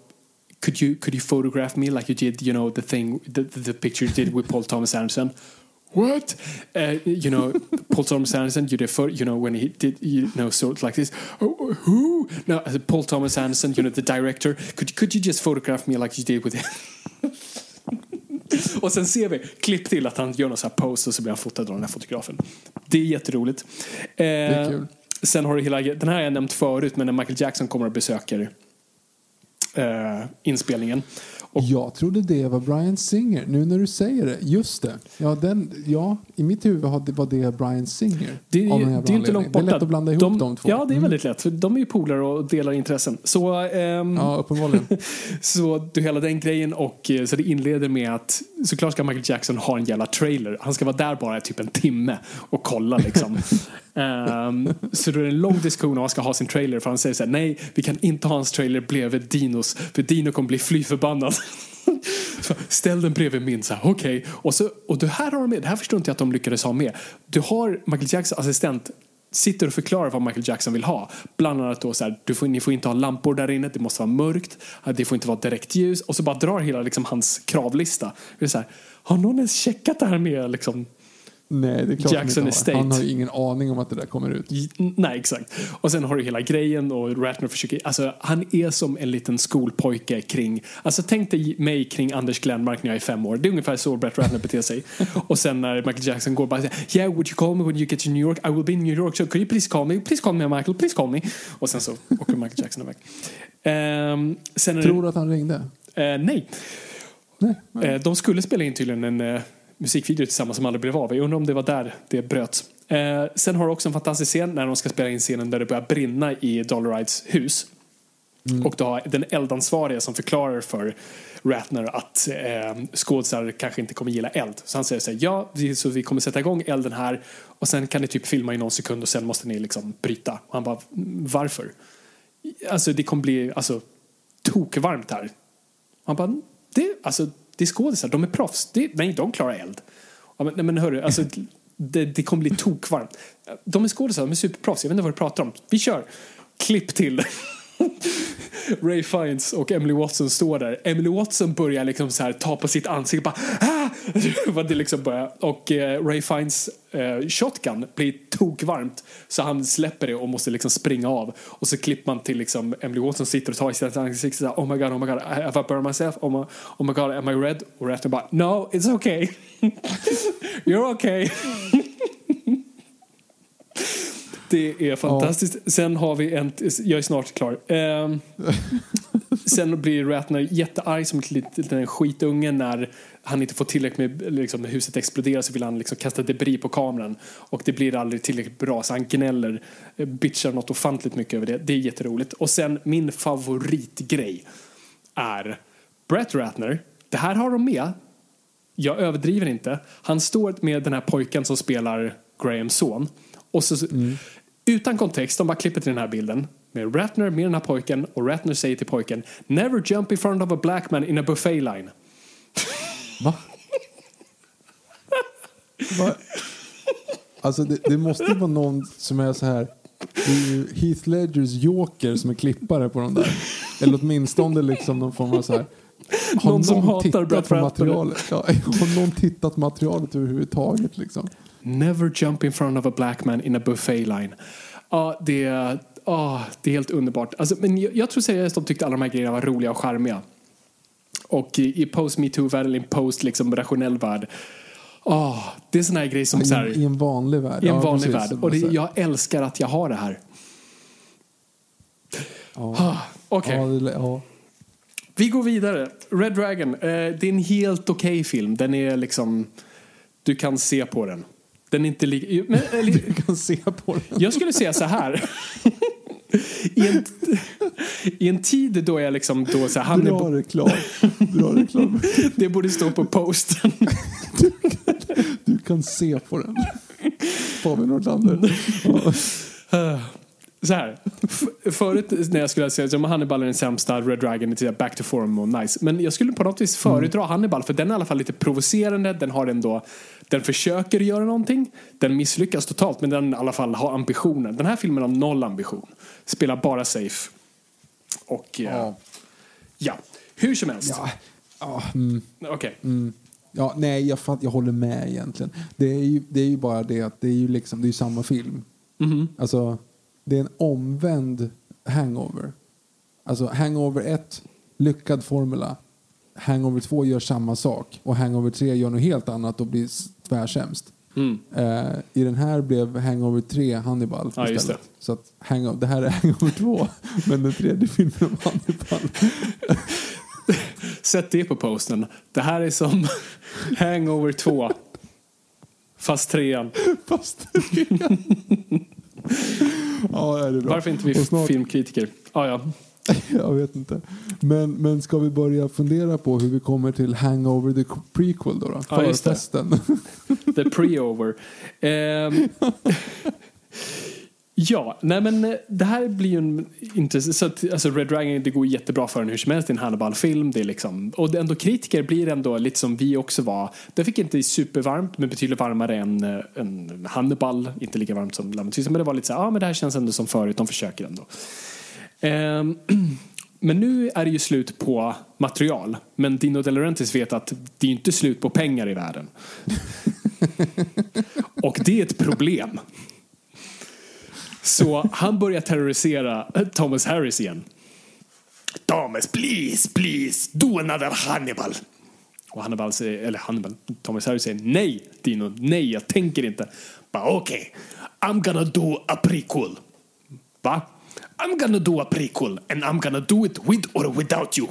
could you could you photograph me like you did you know the thing the, the picture you did with Paul Thomas Anderson? What? Uh, you know Paul Thomas Anderson you did for, you know when he did you know sort of like this. Oh, who? No Paul Thomas Anderson you know the director. Could could you just photograph me like you did with him? *laughs* *laughs* och sen ser vi klipp till att han gör någon sån här pose och så blir han fotad av den här fotografen. Det är jätteroligt. Eh, det är kul. Sen har du hela, den här har jag nämnt förut, men när Michael Jackson kommer och besöker eh, inspelningen. Och jag trodde det var Brian Singer, nu när du säger det. Just det. Ja, den, ja i mitt huvud var det Brian Singer. Det, det är inte långt borta. Det är lätt att blanda ihop de, de två. Ja, det är mm. väldigt lätt. För de är ju polare och delar intressen. Så, ehm, ja, uppenbarligen. *laughs* så du hela den grejen och eh, så det inleder med att såklart ska Michael Jackson ha en jävla trailer. Han ska vara där bara typ en timme och kolla liksom. *laughs* um, så då är det en lång diskussion om han ska ha sin trailer för han säger så här, nej vi kan inte ha hans trailer bredvid Dinos för Dino kommer bli fly förbannad. *laughs* Ställ den bredvid min, så okej. Okay. Och, och det här har de med, det här förstår inte jag att de lyckades ha med. Du har Michael Jacksons assistent sitter och förklarar vad Michael Jackson vill ha. Bland annat då så här, du får, ni får inte ha lampor där inne, det måste vara mörkt, det får inte vara direkt ljus och så bara drar hela liksom, hans kravlista. Det är så här, har någon ens checkat det här med liksom, Nej, det är klart Jackson Estate. han har ju ingen aning om att det där kommer ut. Nej, exakt. Och sen har du hela grejen och Ratner försöker, alltså han är som en liten skolpojke kring, alltså tänk dig mig kring Anders Glenmark när jag är fem år. Det är ungefär så Brett Ratner beter sig. *laughs* och sen när Michael Jackson går bara säger yeah, would you call me when you get to New York? I will be in New York, so could you please call me? Please call me Michael, please call me. Och sen så åker Michael Jackson iväg. Um, Tror du att han ringde? Uh, nej. nej, nej. Uh, de skulle spela in tydligen en uh, musikvideo tillsammans som aldrig blev av. Jag undrar om det var där det bröts. Eh, sen har du också en fantastisk scen när de ska spela in scenen där det börjar brinna i Dollar Rides hus. Mm. Och du har den eldansvariga som förklarar för Ratner att eh, skådisar kanske inte kommer gilla eld. Så han säger så här, ja, så vi kommer sätta igång elden här och sen kan ni typ filma i någon sekund och sen måste ni liksom bryta. Och han bara, varför? Alltså det kommer bli alltså, tokvarmt här. Han bara, det, alltså det är skådisar, de är proffs. Det, nej, de klarar eld. Ja, men, nej, men hörru, alltså, *laughs* det, det kommer bli tokvarmt. De är skådisar, de är superproffs. Jag vet inte vad du pratar om. Vi kör. Klipp till. *laughs* Ray Fiennes och Emily Watson står där. Emily Watson börjar liksom så här ta på sitt ansikte bara ah! *laughs* det liksom börjar. Och eh, Ray Fiennes eh, shotgun blir tokvarmt så han släpper det och måste liksom springa av. Och så klipper man till liksom Emily Watson sitter och tar i sitt ansikte så här, oh my god, oh my god, have I burned myself? Oh my, oh my god, am I red? Och Ratner bara no, it's okay. *laughs* You're okay. Det är fantastiskt. Ja. Sen har vi en, jag är snart klar. Eh, *laughs* sen blir Ratner jättearg som en liten skitunge när han inte får tillräckligt med, liksom, när huset exploderar så vill han liksom kasta debris på kameran. Och det blir aldrig tillräckligt bra så han gnäller, eh, bitchar något ofantligt mycket över det. Det är jätteroligt. Och sen min favoritgrej är Brett Ratner. Det här har de med. Jag överdriver inte. Han står med den här pojken som spelar Grahams son. Och så, mm. Utan kontext, de bara klipper till den här bilden med Ratner med den här pojken och Ratner säger till pojken Never jump in front of a black man in a buffet line. Va? Va? Alltså det, det måste vara någon som är så här det är ju Heath Ledgers Joker som är klippare på de där. Eller åtminstone liksom någon form av så här. Har någon, någon som hatar Brett materialet? Ja, har någon tittat materialet överhuvudtaget liksom? Never jump in front of a black man in a buffet line. Ja, det, oh, det är helt underbart. Alltså, men jag, jag tror seriöst att de tyckte alla de här grejerna var roliga och charmiga. Och i, i post-metoo-världen, i en post-rationell liksom, värld Oh, det är såna här grejer som... I, så här, I en vanlig värld. I en ja, vanlig precis, värld. Och det, jag älskar att jag har det här. Ja. Ah, Okej. Okay. Ja, Vi går vidare. Red Dragon. Eh, det är en helt okej okay film. Den är liksom... Du kan se på den. Den är inte lika... Men, *laughs* eller, du kan se på den. Jag skulle säga så här. I, en, I en tid då jag liksom då så här, han Bra reklam. Bra reklam. Det borde stå på posten. Du *laughs* kan, du kan se på den. Fabian Nordlander. Så här. Förut när jag skulle säga att Hannibal är den sämsta, Red Dragon är back to form och nice. Men jag skulle på något vis föredra Hannibal för den är i alla fall lite provocerande. Den har ändå, den försöker göra någonting. Den misslyckas totalt men den i alla fall har ambitioner. Den här filmen har noll ambition. Spelar bara safe. Och eh, ja, Ja. hur som helst. Ja, ja, mm, Okej. ja, nej, jag, fatt, jag håller med egentligen. Det är, ju, det är ju bara det att det är ju liksom, det är samma film. Alltså, det är en omvänd hangover. Alltså, hangover 1, lyckad formula. Hangover 2 gör samma sak. Och hangover 3 gör något helt annat och blir tvärsämst. Eh, I den här blev hangover 3 Hannibal Ja, istället. Så att hangover, det här är hangover 2. *laughs* men den tredje filmen om Hannibal. *laughs* Sätt det på posten. Det här är som *laughs* Hangover 2. Fast trean. Fast Ja, det är bra. Varför inte vi snart- filmkritiker? Ah, ja. *laughs* Jag vet inte. Men, men ska vi börja fundera på hur vi kommer till Hangover the prequel då? då? Ja. Förfesten. *laughs* The pre-over. Ehm, *laughs* ja, nej men eh, det här blir ju en intressant... Så att, alltså Red Dragon, det går jättebra för den hur som helst. Det är en Hannibal-film. Det är liksom, och ändå kritiker blir ändå lite som vi också var. Det fick inte supervarmt, men betydligt varmare än, eh, än Hannibal. Inte lika varmt som Lammet men det var lite så här, ja men det här känns ändå som förut. De försöker ändå. Ehm, *clears throat* men nu är det ju slut på material. Men Dino De Laurentiis vet att det är inte slut på pengar i världen. *laughs* Och det är ett problem. Så han börjar terrorisera Thomas Harris igen. Thomas, please, please, do another Hannibal. Och Hannibal säger, eller Hannibal, Thomas Harris säger nej, Dino, nej, jag tänker inte. Bara okej, I'm gonna do a prequel. Va? I'm gonna do a prequel and I'm gonna do it with or without you.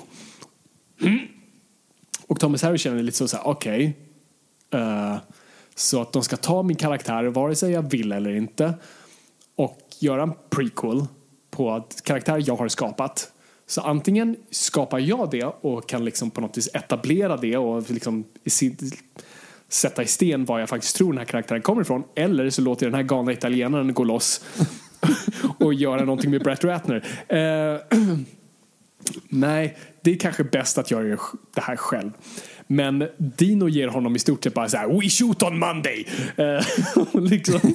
Mm? Och Thomas Harris känner lite så så här, okej. Eh, så att de ska ta min karaktär vare sig jag vill eller inte och göra en prequel på att karaktär jag har skapat. Så antingen skapar jag det och kan liksom på något vis etablera det och liksom i sin, sätta i sten var jag faktiskt tror den här karaktären kommer ifrån. Eller så låter jag den här galna italienaren gå loss *laughs* och göra någonting med Brett Ratner. Eh, *clears throat* nej, det är kanske bäst att jag gör det här själv. Men Dino ger honom i stort sett bara så här We shoot on Monday! Eh, *laughs* liksom, *laughs*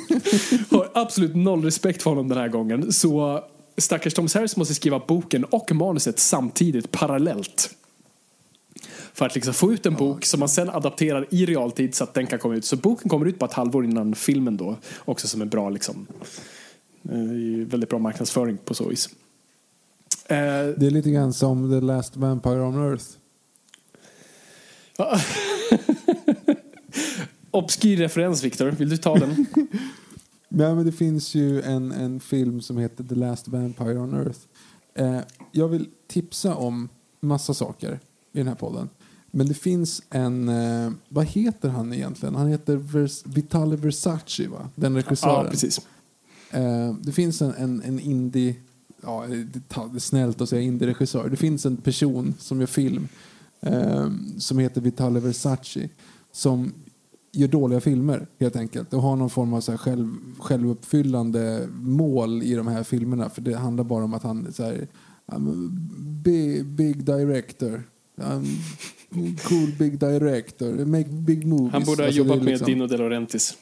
har absolut noll respekt för honom den här gången. Så stackars Tom Harris måste skriva boken och manuset samtidigt, parallellt. För att liksom få ut en bok som man sen adapterar i realtid så att den kan komma ut. Så boken kommer ut bara ett halvår innan filmen då. Också som en bra liksom, väldigt bra marknadsföring på så vis. Eh, Det är lite grann som The Last Vampire on Earth. *laughs* obskyr referens Viktor, vill du ta den? *laughs* Ja, men det finns ju en, en film som heter The Last Vampire on Earth. Eh, jag vill tipsa om massa saker i den här podden. Men det finns en, eh, vad heter han egentligen? Han heter Vers, Vitale Versace va? Den regissören. ja, precis. Eh, det finns en, en, en indie, ja det är snällt att säga indie-regissör. Det finns en person som gör film eh, som heter Vitale Versace som gör dåliga filmer helt enkelt och har någon form av så själv, självuppfyllande mål i de här filmerna för det handlar bara om att han så här, big, big director. I'm cool big director. Make big movies. Han borde ha Alltså, jobbat med liksom- Dino De Laurentiis.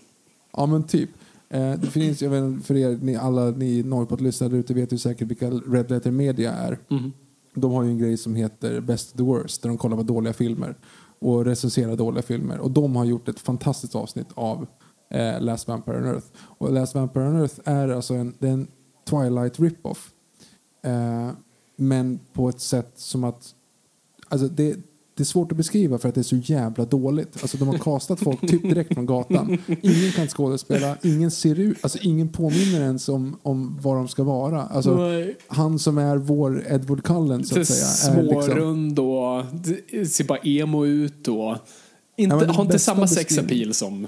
Ja men typ. Eh, det finns, jag vet, för er, ni, alla ni Norrpod-lyssnare ute vet ju säkert vilka Red Letter Media är. De har ju en grej som heter Best of the Worst där de kollar på dåliga filmer och recenserar dåliga filmer. Och de har gjort ett fantastiskt avsnitt av eh, Last Vampire on Earth. Och Last Vampire on Earth är alltså en, det är en Twilight rip-off. Eh, men på ett sätt som att Alltså det, det är svårt att beskriva för att det är så jävla dåligt. Alltså de har kastat folk typ direkt från gatan. Ingen kan skådespela, ingen ser ut, alltså ingen påminner ens om, om vad de ska vara. Alltså, Nej. han som är vår Edward Cullen så att säga. är liksom- Smårund och ser bara emo ut och inte, Ja, har inte samma sexappeal som...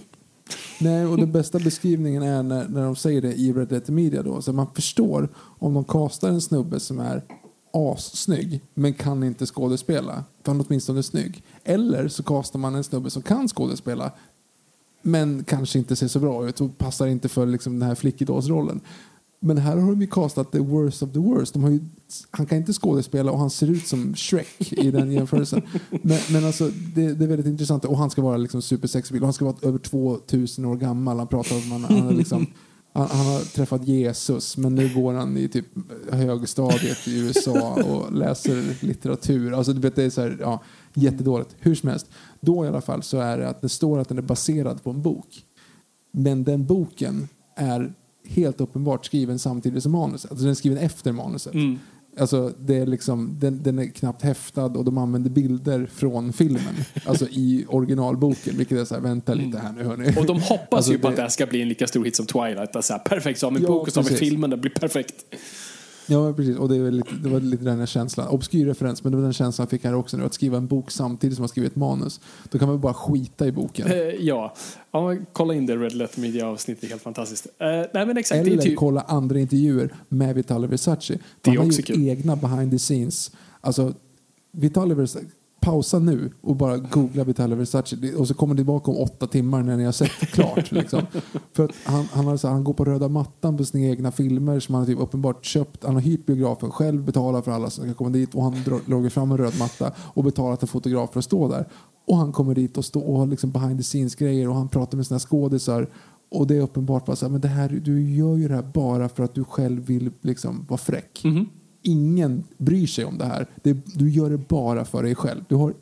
Nej, och den bästa beskrivningen är när, när de säger det i Red Letter Media då. Så man förstår om de kastar en snubbe som är assnygg men kan inte skådespela. För han är åtminstone snygg. Eller så kastar man en snubbe som kan skådespela Men kanske inte ser så bra ut och passar inte för liksom, den här flickidolsrollen. Men här har de ju castat the worst of the worst. De har ju, han kan inte skådespela och han ser ut som Shrek i den jämförelsen. *laughs* Men, men alltså, det, det är väldigt intressant. Och han ska vara liksom supersexig. Han ska vara över 2000 år gammal. Han pratar om att han, han, liksom, han, han har träffat Jesus men nu går han i typ högstadiet i USA och läser litteratur. Alltså, du vet, det är så här, ja, jättedåligt. Hur som helst. Då i alla fall så är det att det står att den är baserad på en bok. Men den boken är helt uppenbart skriven samtidigt som manuset. Alltså den är skriven efter manuset. Mm. Alltså det är liksom, den, den är knappt häftad och de använder bilder från filmen. Alltså i originalboken. Vilket är så här, vänta lite här nu hörni. Och de hoppas Alltså, ju på det- att det här ska bli en lika stor hit som Twilight. Här, perfekt, så har vi Ja, bok och så har vi filmen, det blir perfekt. Ja, precis. Och det, är väl lite, det var lite den här känslan. Obskyr referens, men det var den känslan jag fick här också nu. Att skriva en bok samtidigt som man skriver ett manus. Då kan man bara skita i boken. Eh, ja. ja, kolla in det Red Letter Media-avsnittet, det är helt fantastiskt. Eh, nej men exakt, det är Eller typ... kolla andra intervjuer med Vitali Versace. Det är Han har gjort kul. egna behind the scenes. Alltså, Vitali Versace, pausa nu och bara googla Vitali Versace och så kommer tillbaka om åtta timmar när ni har sett klart. *laughs* liksom. För att han, han, har så här, han går på röda mattan på sina egna filmer som han har typ uppenbart köpt. Han har hyrt biografen själv, betalar för alla som ska komma dit och han drar- fram en röd matta och betalar till fotograf för att stå där. Och han kommer dit och står och har liksom behind the scenes grejer och han pratar med sina skådisar och det är uppenbart bara så här, men det här, du gör ju det här bara för att du själv vill liksom vara fräck. Ingen bryr sig om det här. Det, du gör det bara för dig själv. Du har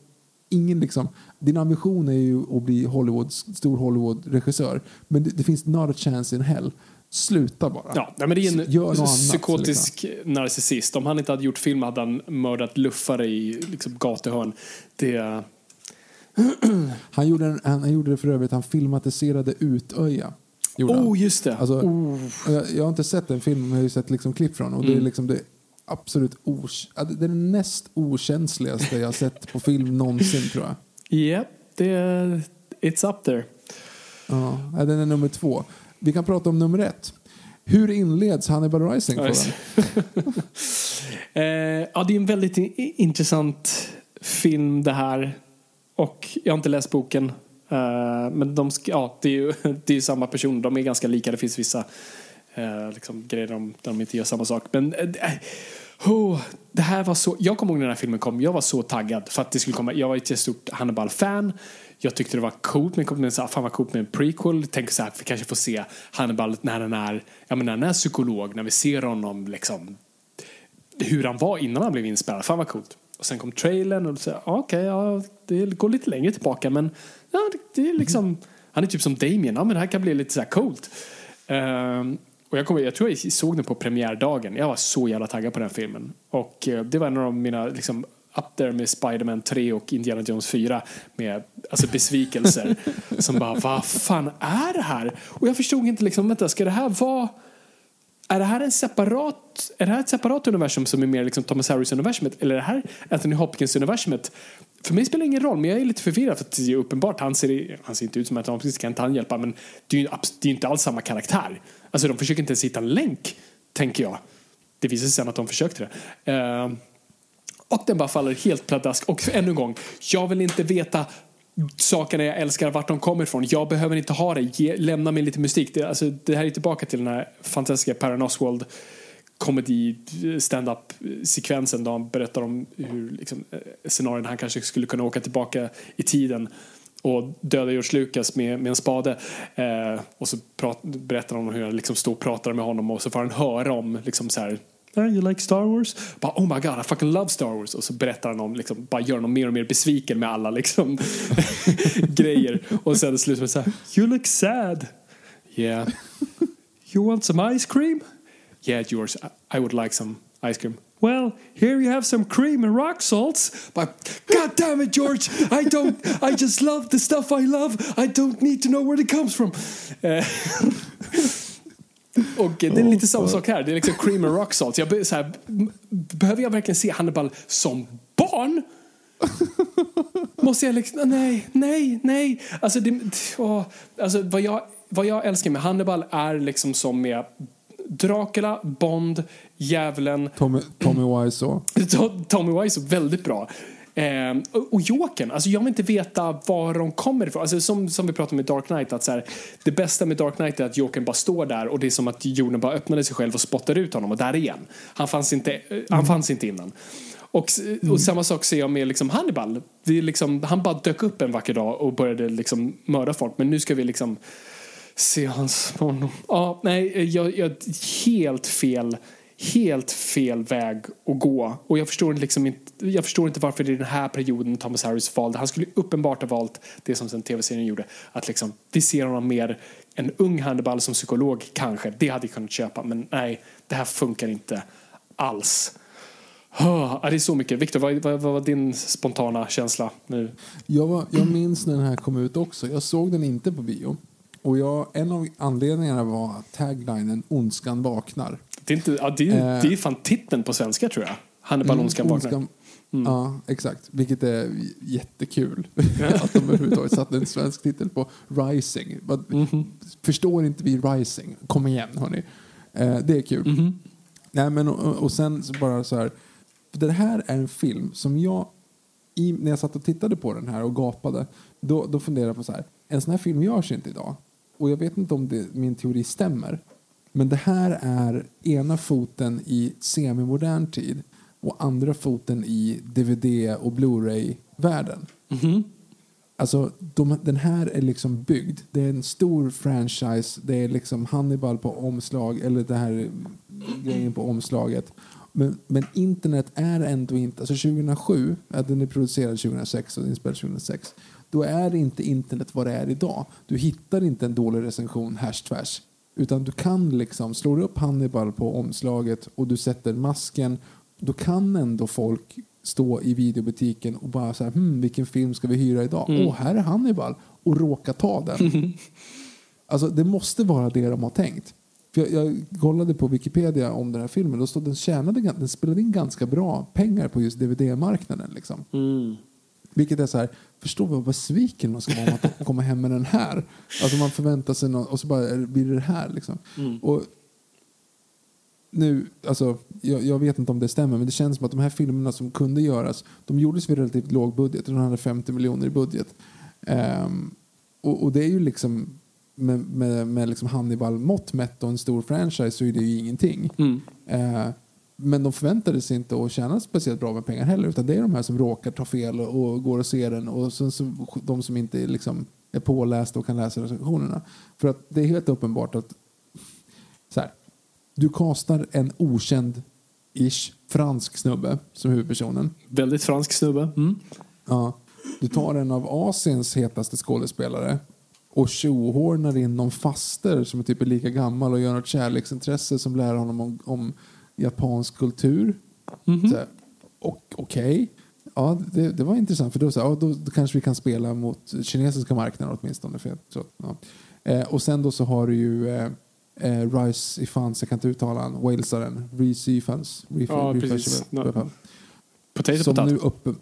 ingen liksom, din ambition är ju att bli Hollywood, stor Hollywood-regissör. Men det, det finns not a chance in hell. Sluta bara. Ja, men det är en Gör något annat, psykotisk liksom. narcissist. Om han inte hade gjort film hade han mördat luffare i liksom, gatuhörn. Det... *clears throat* Han, gjorde en, han, han gjorde det för övrigt, han filmatiserade Utöja. Han. Oh, just det. Alltså, oh. jag, jag har inte sett den filmen, men jag har sett liksom klipp från och det Mm. är liksom det absolut det är den näst okänsligaste jag har sett på film någonsin tror jag. Ja, det... It's up there. Ja, den är nummer två. Vi kan prata om nummer ett. Hur inleds Hannibal Rising? Den? *laughs* Eh, ja, det är en väldigt intressant film det här. Och jag har inte läst boken. Eh, men de, ja, det är ju *laughs* det är samma person. De är ganska lika. Det finns vissa eh, liksom, grejer om, där de inte gör samma sak. Men eh, eh, oh, det här var så... Jag kommer ihåg när den här filmen kom. Jag var så taggad för att det skulle komma. Jag var ett stort Hannibal-fan. Jag tyckte det var coolt med, med så här, fan vad coolt med en prequel. Tänk så här, vi kanske får se Hannibal när han är, ja, men när han är psykolog. När vi ser honom liksom hur han var innan han blev inspelad. Fan vad coolt. Och sen kom trailern och så, okej, okej, ja, det går lite längre tillbaka men ja, det, det är liksom, han är typ som Damien, ja men det här kan bli lite så här coolt. Um, och jag, kommer, jag tror jag såg den på premiärdagen, jag var så jävla taggad på den filmen. Och eh, det var en av mina, liksom, up there med Spider-Man 3 och Indiana Jones 4 med alltså besvikelser *laughs* som bara, vad fan är det här? Och jag förstod inte liksom, vänta, ska det här vara är det här en separat, är det här ett separat universum som är mer liksom Thomas Harris-universumet eller är det här Anthony Hopkins-universumet? För mig spelar det ingen roll, men jag är lite förvirrad för att det är uppenbart, han ser, han ser inte ut som Anthony Hopkins, kan inte hjälpa, men det är ju det är inte alls samma karaktär. Alltså de försöker inte ens hitta en länk, tänker jag. Det visar sig sen att de försökte det. Uh, och den bara faller helt pladask. Och ännu en gång, jag vill inte veta sakerna jag älskar, vart de kommer ifrån. Jag behöver inte ha det. Ge, lämna mig lite mystik. Det, alltså, det här är tillbaka till den här fantastiska Perrin Oswald komedi stand-up sekvensen då han berättar om hur liksom, eh, scenarion han kanske skulle kunna åka tillbaka i tiden och döda George Lucas med, med en spade. Eh, och så prat, berättar han om hur han liksom står och pratar med honom och så får han höra om liksom så här eh, You like Star Wars? Bara, oh my god, I fucking love Star Wars. Och så berättar han om, liksom, bara gör honom mer och mer besviken med alla liksom, *laughs* grejer. Och sen slutar med så här, You look sad. Yeah. You want some ice cream? Yeah, George, I, I would like some ice cream. Well, here you have some cream and rock salts. But God damn it, George! I don't. I just love the stuff I love. I don't need to know where it comes from. Eh, *laughs* och det är lite samma sak här. Det är liksom cream and rock salt. Jag så här, behöver jag verkligen se Hannibal som barn? Måste jag liksom, nej, nej, nej. Alltså, det, åh, alltså vad, jag, vad jag älskar med Hannibal är liksom som med Dracula, Bond, Djävulen, Tommy, Tommy Wiseau. To- *laughs* Tommy Wiseau, väldigt bra. Eh, och, och Jokern, alltså jag vill inte veta var de kommer ifrån. Alltså som, som vi pratade med Dark Knight, att så här, det bästa med Dark Knight är att Jokern bara står där och det är som att jorden bara öppnade sig själv och spottar ut honom och där igen. Han fanns inte, eh, han fanns inte innan. Och, och samma sak ser jag med liksom Hannibal. Vi liksom, han bara dök upp en vacker dag och började liksom mörda folk. Men nu ska vi liksom seans hans honom. Ja, nej, jag, jag, helt fel helt fel väg att gå. Och jag förstår, liksom inte, jag förstår inte varför det är den här perioden Thomas Harris valde. Han skulle uppenbart ha valt det som sen tv-serien gjorde. Att liksom, vi ser honom mer en ung Hannibal som psykolog kanske. Det hade jag kunnat köpa. Men nej, det här funkar inte alls. Oh, det är så mycket. Viktor, vad, vad, vad, var din spontana känsla nu? Jag, var, jag minns när den här kom ut också. Jag såg den inte på bio. Och jag, en av anledningarna var taglinen Ondskan vaknar. Det är, inte, ja, det är, eh, det är fan titeln på svenska tror jag. Hannibal mm, Ondskan vaknar. Mm. Ja, exakt. Vilket är jättekul. *laughs* att de överhuvudtaget satte en svensk titel på Rising. Mm -hmm. Förstår inte vi Rising? Kom igen hörni. Eh, det är kul. -hmm. Nej, men, och, och sen så bara så här. Det här är en film som jag, i, när jag satt och tittade på den här och gapade, då, då funderade jag på så här. En sån här film görs inte idag. Och jag vet inte om det, min teori stämmer. Men det här är ena foten i semimodern tid och andra foten i DVD och Blu-ray-världen. Mm -hmm. Alltså, de, den här är liksom byggd. Det är en stor franchise. Det är liksom Hannibal på omslag, eller det här grejen på omslaget. Men, men internet är ändå inte... Alltså 2007, den är producerad 2006 och inspelad 2006. Då är inte internet vad det är idag. Du hittar inte en dålig recension tvärs. Utan du kan liksom, slår upp Hannibal på omslaget och du sätter masken, då kan ändå folk stå i videobutiken och bara säga hmm, vilken film ska vi hyra idag? Åh, mm. oh, här är Hannibal och råka ta den. *laughs* alltså det måste vara det de har tänkt. För jag, jag kollade på Wikipedia om den här filmen. Då stod den, tjänade, den spelade in ganska bra pengar på just DVD-marknaden. Liksom. Mm. Vilket är så här, förstår vad besviken man ska vara om att *laughs* komma hem med den här. Alltså man förväntar sig något och så bara blir det det här liksom. Mm. Och nu, alltså, jag, jag, vet inte om det stämmer, men det känns som att de här filmerna som kunde göras, de gjordes med relativt låg budget. De hade 50 miljoner i budget. Um, och, och, det är ju liksom med, med, med liksom Hannibal-mått mätt och en stor franchise så är det ju ingenting. Mm. Uh, men de förväntade sig inte att tjäna speciellt bra med pengar heller. Utan det är de här som råkar ta fel och går och ser den. Och sen så, de som inte liksom är pålästa och kan läsa recensionerna. För att det är helt uppenbart att så här, du kastar en okänd ish fransk snubbe som huvudpersonen. Väldigt fransk snubbe. Mm. Ja. Du tar en av Asiens hetaste skådespelare och tjohornar in någon faster som är typ lika gammal och gör något kärleksintresse som lär honom om, om japansk kultur. Mm -hmm. Okej. Okay. Ja, det, det, var intressant för då, så, ja, då, då, kanske vi kan spela mot kinesiska marknaden åtminstone. För, så, ja. eh, och sen då så har du ju eh, eh, Rice Ifans, jag kan inte uttala han, walesaren, Reese Ifans. Ja, precis. No. Potato, som, nu uppen,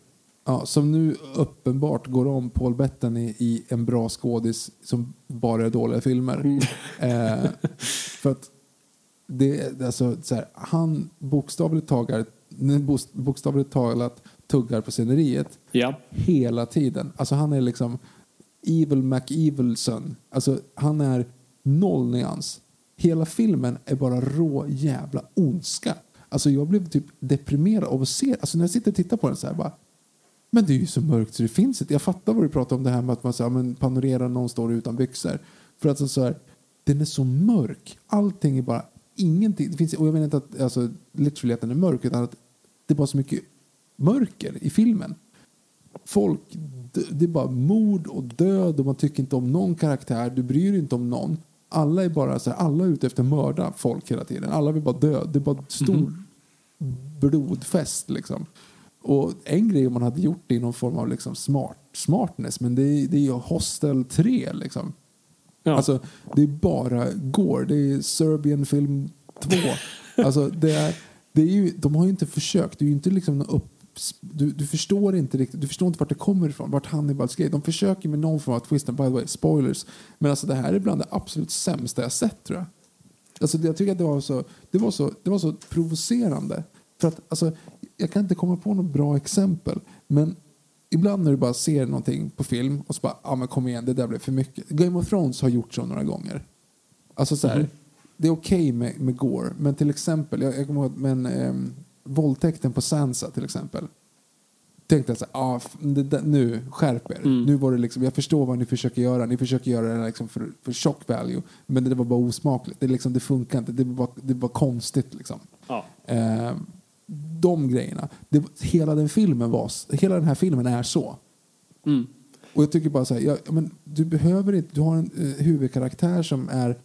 ja, som nu uppenbart går om Paul Bettany i en bra skådis som bara är dåliga filmer. Mm. Eh, för att det, alltså, så här, han bokstavligt, tagar, bokstavligt talat tuggar på sceneriet ja. hela tiden. Alltså han är liksom Evil McEvilson. Alltså han är noll nyans. Hela filmen är bara rå jävla ondska. Alltså jag blev typ deprimerad av att se Alltså när jag sitter och tittar på den så här bara men det är ju så mörkt så det finns inte. Jag fattar vad du pratar om det här med att man så här, men panorerar någon står utan byxor. För att så här, den är så mörk. Allting är bara ingenting. Det finns, och jag menar inte att alltså, literally att den är mörk utan att det är bara så mycket mörker i filmen. Folk, det är bara mord och död och man tycker inte om någon karaktär. Du bryr dig inte om någon. Alla är bara så här, alla är ute efter att mörda folk hela tiden. Alla vill bara dö. Det är bara stor mm blodfest liksom. Och en grej om man hade gjort det i någon form av liksom smart, smartness men det är, det är ju Hostel 3 liksom. Ja. Alltså, det är bara går. Det är Serbian film 2. *laughs* alltså, det är, det är ju, de har ju inte försökt. Det är inte liksom upp, du, du, förstår inte riktigt, du förstår inte vart det kommer ifrån, vart Hannibals grej. De försöker med någon form av twist, by the way, spoilers. Men alltså det här är bland det absolut sämsta jag sett tror jag. Alltså, jag tycker att det var så, det var så, det var så provocerande. För att, alltså, jag kan inte komma på något bra exempel. Men ibland när du bara ser någonting på film och så bara, ja men kom igen, det där blev för mycket. Game of Thrones har gjort så några gånger. Alltså så här, det är okej med, med gore, men till exempel, jag, jag kommer ihåg, men ehm, våldtäkten på Sansa till exempel. Tänkte jag så här, ah, det, där- nu skärp er. Nu var det liksom, jag förstår vad ni försöker göra, ni försöker göra det liksom för, för shock value, men det var bara osmakligt. Det, liksom, det funkar inte, det var, det var konstigt liksom. Ja. Eh, de grejerna. Det, hela den filmen var, hela den här filmen är så. Mm. Och jag tycker bara så här, ja, men du behöver inte, du har en eh, huvudkaraktär som är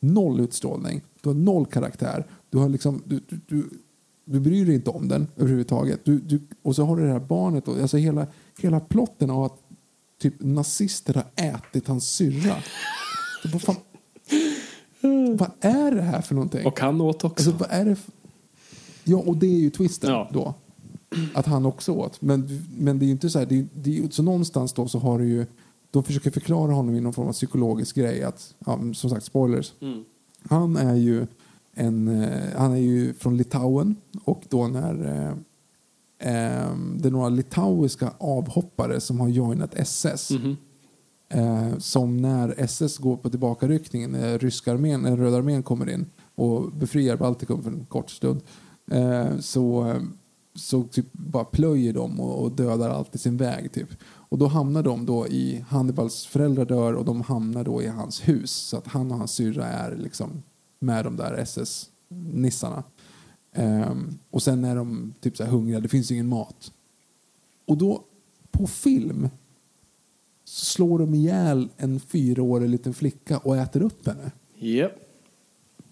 noll utstrålning, du har noll karaktär, du har liksom, du, du, du, du bryr dig inte om den överhuvudtaget. Du, du, och så har du det här barnet, och, alltså hela, hela plotten av att typ nazister har ätit hans syrra. *laughs* Vad, fan, vad är det här för någonting? Och han åt också. Alltså, vad är det för... Ja, och det är ju twisten Ja. då. Att han också åt. Men, men det är ju inte så här, det är, det är, så någonstans då så har du ju, de försöker förklara honom i någon form av psykologisk grej att, ja, som sagt spoilers. Han är ju en, eh, han är ju från Litauen och då när eh, eh, det är några litauiska avhoppare som har joinat SS. Eh, som när SS går på tillbakaryckningen, när ryska armén, när röda armén kommer in och befriar Baltikum för en kort stund, eh, så, eh, så typ bara plöjer de och, och dödar allt i sin väg. Typ. Och då hamnar de då i, Hannibals föräldrar dör och de hamnar då i hans hus. Så att han och hans syrra är liksom med de där SS-nissarna. Ehm, och sen är de typ så här hungriga, det finns ingen mat. Och då på film så slår de ihjäl en fyraårig liten flicka och äter upp henne. Japp.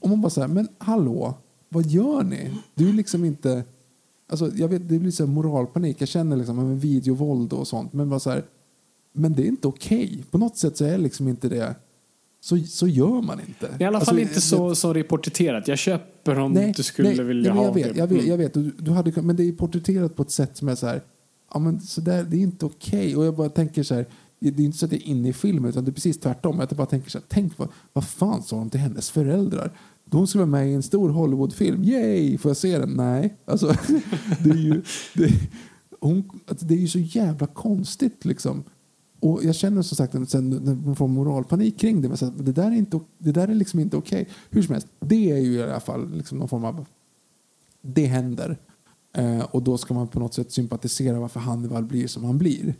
Och man bara så här, men hallå, vad gör ni? Du är liksom inte... Alltså, jag vet, det blir så moralpanik. Jag känner liksom med videovåld och sånt. Men bara så här, men det är inte okej. På något sätt så är liksom inte det... Så, så gör man inte. I alla Alltså, fall inte det- så, så det är porträtterat. Jag köper om Nej, du skulle nej, vilja nej, men ha jag vet, det. Jag vet, jag vet. Du, du hade, men det är porträtterat på ett sätt som är så här, ja men så där, det är inte okej. Och jag bara tänker så här, det är inte så att jag är inne i filmen utan det är precis tvärtom. Jag bara tänker så här, tänk vad, vad fan sa de till hennes föräldrar? De skulle vara med i en stor Hollywoodfilm, yay! Får jag se den? Nej. Alltså, *laughs* det är ju, det, hon, alltså, det är ju så jävla konstigt liksom. Och jag känner som sagt en, man får moralpanik kring det. Men så det, där är inte, det där är liksom inte okej. Hur som helst, det är ju i alla fall liksom någon form av... Det händer. Eh, och då ska man på något sätt sympatisera varför Hannibal blir som han blir.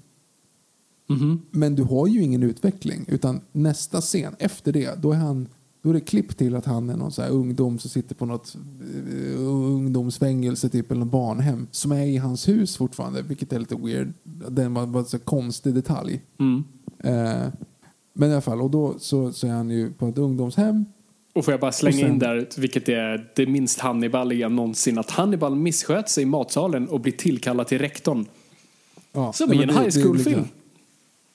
Men du har ju ingen utveckling. Utan nästa scen, efter det, då är han... Då är det klipp till att han är någon så ungdom som sitter på något eh, ungdomsfängelse typ, eller barnhem som är i hans hus fortfarande, vilket är lite weird. Det var, var en så konstig detalj. Eh, men i alla fall, och då så, så är han ju på ett ungdomshem. Och får jag bara slänga sen- in där, vilket är det minst Hannibaliga någonsin, att Hannibal missköt sig i matsalen och blir tillkallad till rektorn. Ja, Som i en high school-film.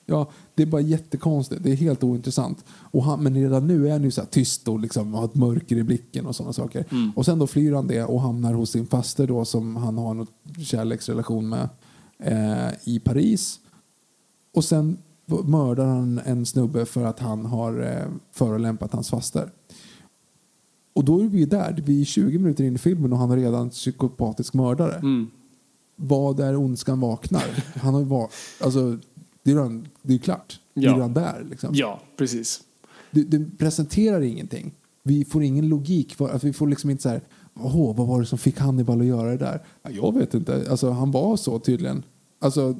Ja, det är bara jättekonstigt. Det är helt ointressant. Och han, men redan nu är han ju så här tyst och liksom har ett mörker i blicken och sådana saker. Mm. Och sen då flyr han det och hamnar hos sin faster då som han har något kärleksrelation med eh, i Paris. Och sen mördar han en snubbe för att han har eh, förolämpat hans faster. Och då är vi där. Vi är 20 minuter in i filmen och han är redan psykopatisk mördare. Mm. Vad är ondskan vaknar? Han har ju var, alltså, det är ju redan- det är klart. Det är Ja. redan där. Liksom. Ja, precis. Det, det presenterar ingenting. Vi får ingen logik. För, alltså, vi får liksom inte så här, Åh, vad var det som fick Hannibal att göra det där? Ja, jag vet inte. Alltså, han var så tydligen. Alltså,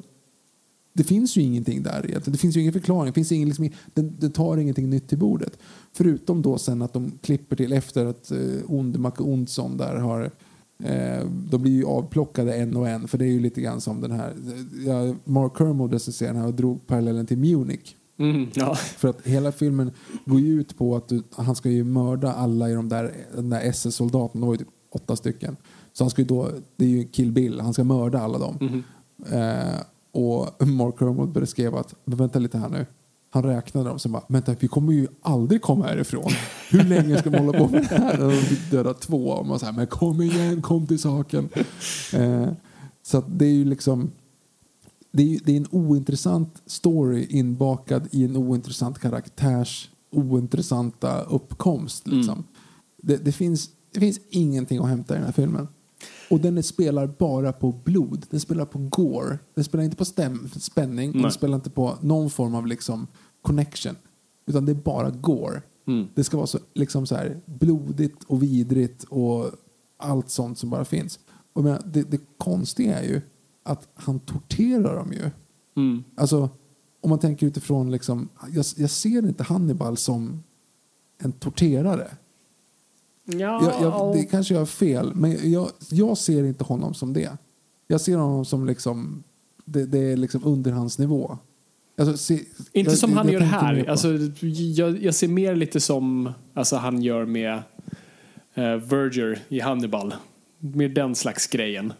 det finns ju ingenting där egentligen. Det finns ju ingen förklaring. Det, finns ingen, liksom, det, det tar ingenting nytt till bordet. Förutom då sen att de klipper till efter att eh, Onde Macke Ondsson där har de blir ju avplockade en och en för det är ju lite grann som den här ja, Mark Kermode recenserade den här och drog parallellen till Munich. Mm, ja. För att hela filmen går ju ut på att du, han ska ju mörda alla i de där, där SS-soldaterna. De var ju typ åtta stycken. Så han ska ju då, det är ju Kill Bill, han ska mörda alla dem. Eh, och Mark Kermode beskrev att, men vänta lite här nu. Han räknade dem, bara, vänta vi kommer ju aldrig komma härifrån. Hur länge ska man hålla på med det här? Och de fick döda två. Och man säger, men kom igen, kom till saken. Eh, så det är ju liksom, det är, det är en ointressant story inbakad i en ointressant karaktärs ointressanta uppkomst. Liksom. Det, det, finns, det finns ingenting att hämta i den här filmen. Och den spelar bara på blod. Den spelar på gore. Den spelar inte på stäm, spänning. Och Nej. den spelar inte på någon form av liksom connection. Utan det är bara gore. Mm. Det ska vara så, liksom så här blodigt och vidrigt och allt sånt som bara finns. Och menar, det, det konstiga är ju att han torterar dem ju. Mm. Alltså, om man tänker utifrån liksom, jag, jag ser inte Hannibal som en torterare. Ja, Jag, jag, det kanske jag har fel, men jag, jag ser inte honom som det. Jag ser honom som liksom, det, det är liksom underhandsnivå. Alltså, se, Inte jag- som jag- han jag gör här. Alltså, jag, ser mer lite som alltså, han gör med uh, Verger i Hannibal. Mer den slags grejen.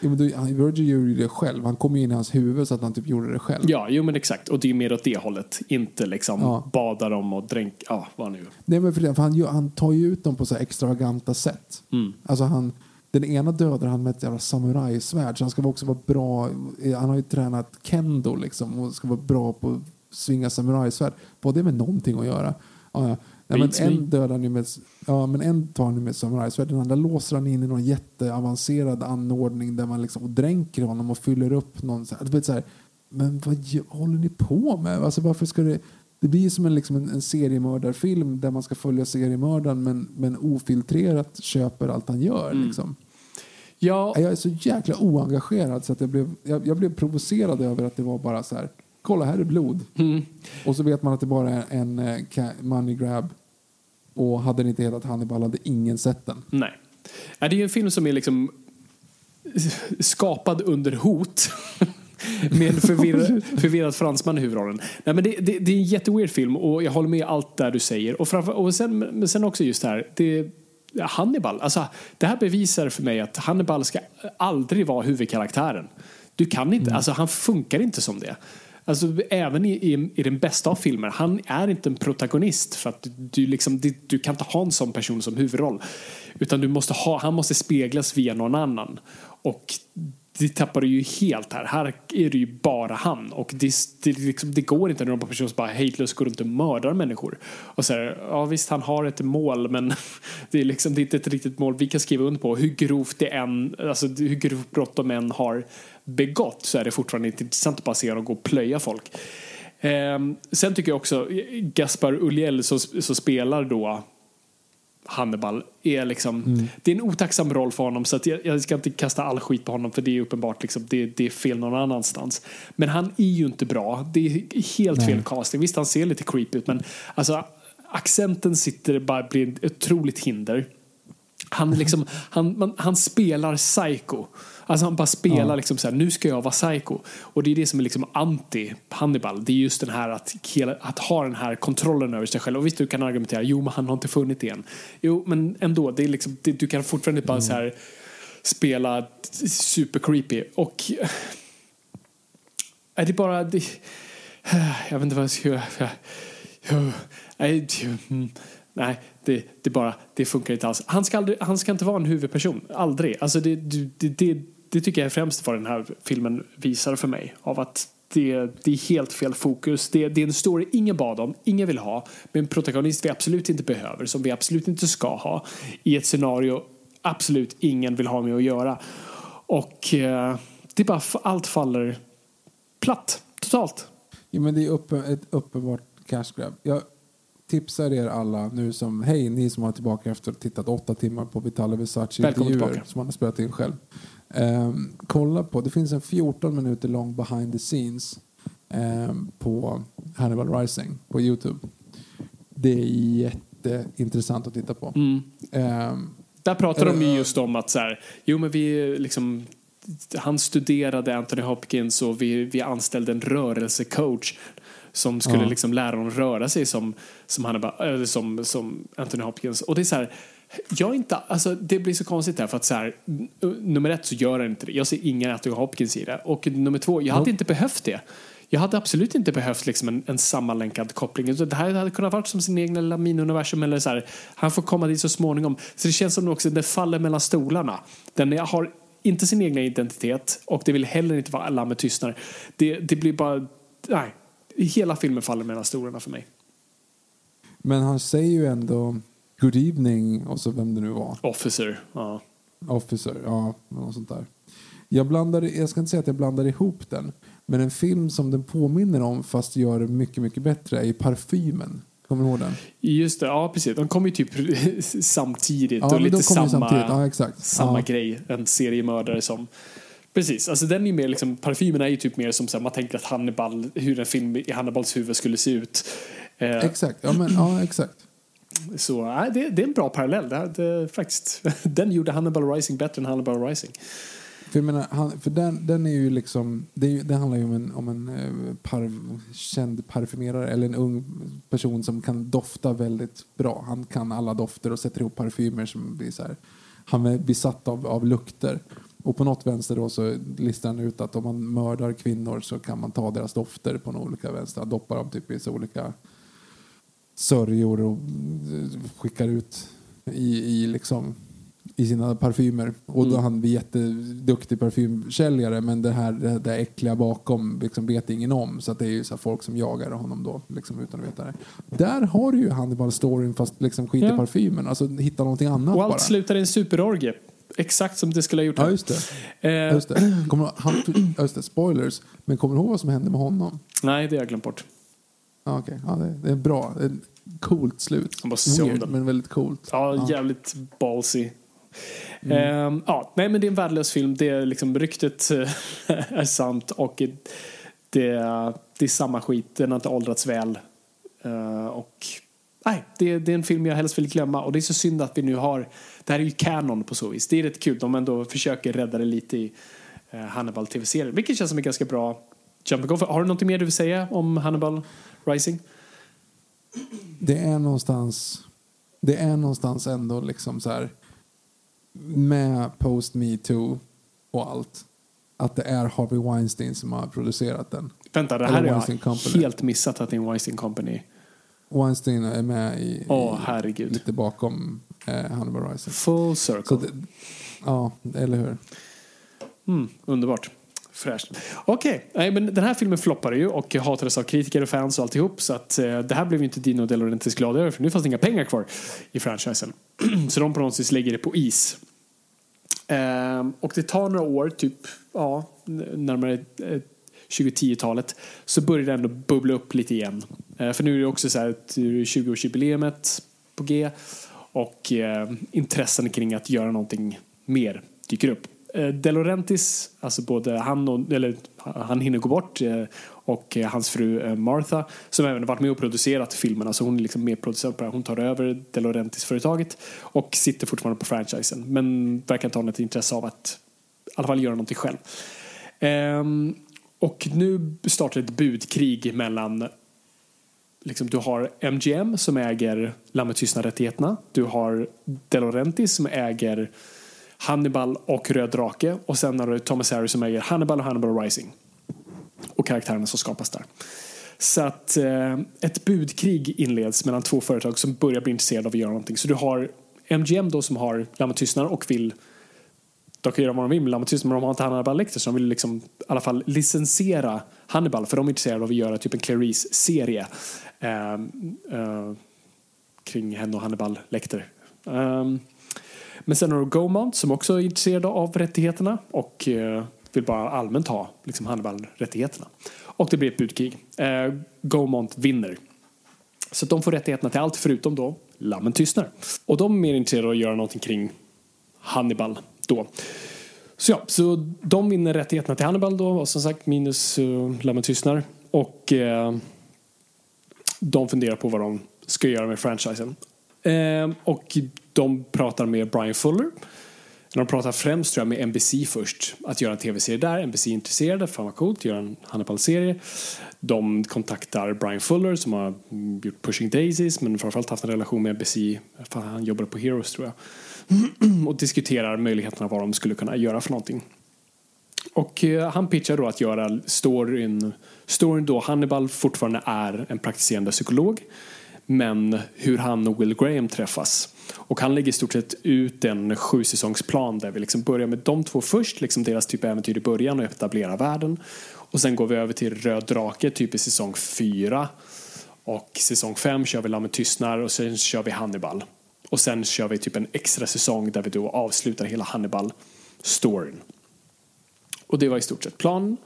ja, men då, han, Virgil gjorde ju det själv. Han kom ju in i hans huvud så att han typ gjorde det själv. Ja, jo men exakt. Och det är mer åt det hållet. Inte liksom Ja. bada dem och dränk, ja vad nu. Nej, men för det, för han, han tar ju ut dem på så extravaganta sätt. Mm. Alltså han, den ena dödar han med ett jävla samurajsvärd så han ska också vara bra. Han har ju tränat kendo liksom och ska vara bra på att svinga samurajsvärd. Vad det med någonting att göra? Ja, ja. Nej, men en dödar han med, ja, men en tar han med samurajsvärd. Den andra låser han in i någon jätteavancerad anordning där man liksom och dränker honom och fyller upp någon. Så här, du vet, så här, men vad håller ni på med? Alltså, varför ska det... Det blir som en, liksom en, en seriemördarfilm där man ska följa seriemördaren men, men ofiltrerat köper allt han gör. Mm. Liksom. Ja, Jag är så jäkla oengagerad så att jag blev, jag, jag blev provocerad över att det var bara så här. Kolla här är blod. Mm. Och så vet man att det bara är en ca- money grab. Och hade det inte hetat Hannibal hade ingen sett den. nej. Det är ju en film som är liksom skapad under hot. *laughs* Med en förvirrad, *laughs* förvirrad fransman i huvudrollen. Nej, men det, det, det är en jätteweird film och jag håller med allt där du säger. Och, framför, och sen, men sen också just det här. Det, Hannibal, alltså, det här bevisar för mig att Hannibal ska aldrig vara huvudkaraktären. Du kan inte, alltså han funkar inte som det. Alltså även i, i, i den bästa av filmer, han är inte en protagonist för att du, liksom, du, du kan inte ha en sån person som huvudroll. Utan du måste ha, han måste speglas via någon annan. Och det tappar du ju helt här. Här är det ju bara han. Och det, det, liksom, det går inte när någon person som bara hejdlöst går runt och mördar människor. Och så här, ja visst han har ett mål men *laughs* det är liksom det är inte ett riktigt mål vi kan skriva under på. Hur grovt det än, alltså hur grovt brott de än har begått så är det fortfarande inte intressant att bara se honom gå och plöja folk. Eh, sen tycker jag också Gaspar Ulliel som, som spelar då Hannibal är liksom, det är en otacksam roll för honom så att jag, jag ska inte kasta all skit på honom för det är uppenbart liksom, det, det är fel någon annanstans. Men han är ju inte bra, det är helt fel casting. Visst han ser lite creepy ut men alltså accenten sitter bara blir ett otroligt hinder. Han, liksom, han, man, han spelar psycho. Alltså han bara spelar Ja. liksom så här, nu ska jag vara psycho. Och det är det som är liksom anti-Hannibal. Det är just den här att, att ha den här kontrollen över sig själv. Och visst du kan argumentera, jo men han har inte funnit det än. Jo men ändå, det är liksom, det, du kan fortfarande bara så här spela super creepy. Och är det bara, det, jag vet inte vad jag ska göra. Nej, det- mm, nej det, det bara, det funkar inte alls. Han ska, aldrig, han ska inte vara en huvudperson, aldrig. Alltså det, det, det, det tycker jag är främst vad den här filmen visar för mig. Av att det, det är helt fel fokus. Det, det är en story ingen bad om, ingen vill ha. Med en protagonist vi absolut inte behöver, som vi absolut inte ska ha. I ett scenario absolut ingen vill ha med att göra. Och eh, det är bara, allt faller platt, totalt. Ja, men det är uppe, ett uppenbart cash grab. Jag tipsar er alla nu som, hej ni som har tillbaka efter att ha tittat åtta timmar på Vitale Versace Välkommen intervjuer tillbaka. som han har spelat in själv. Ehm, kolla på, det finns en 14 minuter lång behind the scenes ehm, på Hannibal Rising på Youtube. Det är jätteintressant att titta på. Mm. Ehm, Där pratar de ju Eller, just om att så här, jo men vi liksom han studerade Anthony Hopkins och vi, vi anställde en rörelsecoach som skulle Ja. liksom lära honom röra sig som, som, han eller som, som Anthony Hopkins. Och det är så här, jag inte, alltså det blir så konstigt där för att så här, nummer ett så gör han inte det. Jag ser ingen Anthony Hopkins i det. Och nummer två, jag hade Ja. inte behövt det. Jag hade absolut inte behövt liksom en, en sammanlänkad koppling. Det här hade kunnat vara som sin egen lilla miniuniversum. Eller så här, han får komma dit så småningom. Så det känns som också det faller mellan stolarna. Den har inte sin egna identitet och det vill heller inte vara alla med tystnader. Det, det blir bara... Nej. Hela filmen faller mellan stolarna för mig. men han säger ju ändå good evening och så vem det nu var. Officer. Ja. Officer, ja, något sånt där. Jag, blandar, jag ska inte säga att jag blandar ihop den. Men en film som den påminner om fast gör det mycket, mycket bättre är Parfymen. Kommer du ihåg den? Just det, ja precis. De kom ju typ *laughs* samtidigt Ja, och lite kommer samma, samtidigt. Ja, exakt. samma Ja. grej. En seriemördare som Precis, alltså den är ju mer liksom, parfymen är ju typ mer som så här, man tänker att Hannibal, hur en film i Hannibals huvud skulle se ut. Eh, Exakt, ja, men, ja exakt så äh, det, det är en bra parallell. Det, det, faktiskt. *laughs* Den gjorde Hannibal Rising bättre än Hannibal Rising. För, jag menar, han, för den, den är ju liksom, det, är, ju- det handlar ju om en, om en eh, par, känd parfymerare eller en ung person som kan dofta väldigt bra. Han kan alla dofter och sätter ihop parfymer som blir så här, han är besatt av, av lukter. Och på något vänster då så listar han ut att om man mördar kvinnor så kan man ta deras dofter på några olika vänster. Han doppar dem typ i så olika sörjor och eh, skickar ut i, i liksom i sina parfymer. Och då han blir jätteduktig parfymsäljare men det här det, det äckliga bakom liksom vet ingen om. Så det är ju så folk som jagar honom då liksom utan att veta det. Där har du ju Hannibal-storyn fast liksom skit i Ja. parfymen. Alltså hitta någonting annat Och bara. allt slutar i en superorgie. Exakt som det skulle ha gjort. Ja just det. Eh, Just det. Kommer, han, just det. Spoilers. Men kommer du ihåg vad som hände med honom? Nej, det har jag glömt bort. Ja, okej. ja, det, det är bra. Det är ett coolt slut. Weird, den. men väldigt coolt. Ja, jävligt ballsy. Ehm, ja, nej, men det är en värdelös film. Det är liksom, ryktet eh, *laughs* är sant och det, det är samma skit. Den har inte åldrats väl. Eh, och nej, det, det är en film jag helst vill glömma. Och det är så synd att vi nu har... Det här är ju kanon på så vis. Det är rätt kul. De ändå försöker rädda det lite i eh, Hannibal tv-serien. Vilket känns som en ganska bra jumping off. Har du något mer du vill säga om Hannibal Rising? Det är någonstans det är någonstans ändå liksom så här med post me too och allt att det är Harvey Weinstein som har producerat den. Vänta, det här har jag Company. helt missat att det är en Weinstein Company. Weinstein är med i, i herregud. lite bakom eh, Hannibal Rising. Full circle. det, ja, eller hur? Mm, underbart. Fräscht. Okej, okay. men den här filmen floppade ju och hatades av kritiker och fans och alltihop. Så att eh, det här blev ju inte Dino De Laurentiis glada över för nu fanns det inga pengar kvar i franchisen. *clears throat* så de på något vis lägger det på is. Ehm, och det tar några år, typ ja, närmare eh, 2010-talet, så börjar det ändå bubbla upp lite igen. Eh, för nu är det också så här att 20-årsjubileumet på G och eh, intressen kring att göra någonting mer dyker upp. Delorentis, De Laurentiis, alltså både han och, eller han hinner gå bort eh, och eh, hans fru Martha som även varit med och producerat filmerna så hon är liksom medproducent på det här. Hon tar över De Laurentiis-företaget och sitter fortfarande på franchisen men verkar inte ha något intresse av att i alla fall göra någonting själv. Ehm, och nu startar ett budkrig mellan liksom, du har MGM som äger Lammet tystnad-rättigheterna. Du har De Laurentiis som äger Hannibal och Röd Drake. Och sen har du Thomas Harry som äger Hannibal och Hannibal Rising. Och karaktärerna som skapas där. Så att eh, ett budkrig inleds mellan två företag som börjar bli intresserade av att göra någonting. Så du har MGM då som har Lammet tystnad och vill de kan göra vad de vill med Lammet tystnad men de har inte Hannibal Lecter så de vill liksom i alla fall licensiera Hannibal för de är intresserade av att göra typ en Clarice-serie eh, eh, kring henne och Hannibal Lecter. Ehm, men sen har du GoMount som också är intresserade av rättigheterna och eh, vill bara allmänt ha liksom Hannibal-rättigheterna. Och det blir ett budkrig. Eh, vinner. Så att de får rättigheterna till allt förutom då Lammen tystnar. Och de är mer intresserade av att göra någonting kring Hannibal då. Så ja, så de vinner rättigheterna till Hannibal då och som sagt minus uh, Lammen tystnar. Och eh, de funderar på vad de ska göra med franchisen. Eh, och de pratar med Brian Fuller. De pratar främst tror jag med NBC först. Att göra en tv-serie där. NBC är intresserade. Fan vad coolt. Göra en Hannibal-serie. De kontaktar Brian Fuller som har gjort Pushing Daisies men framförallt haft en relation med NBC. Fan, han jobbade på Heroes tror jag. *clears throat* och diskuterar möjligheterna vad de skulle kunna göra för någonting. Och eh, han pitchar då att göra storyn, storyn då Hannibal fortfarande är en praktiserande psykolog men hur han och Will Graham träffas. Och han lägger i stort sett ut en sju säsongsplan där vi liksom börjar med de två först, liksom deras typ av äventyr i början och etablera världen. Och sen går vi över till Röd Drake typ i säsong fyra. Och säsong fem kör vi Lammet tystnar och sen kör vi Hannibal. Och sen kör vi typ en extra säsong där vi då avslutar hela Hannibal-storyn. Och det var i stort sett planen.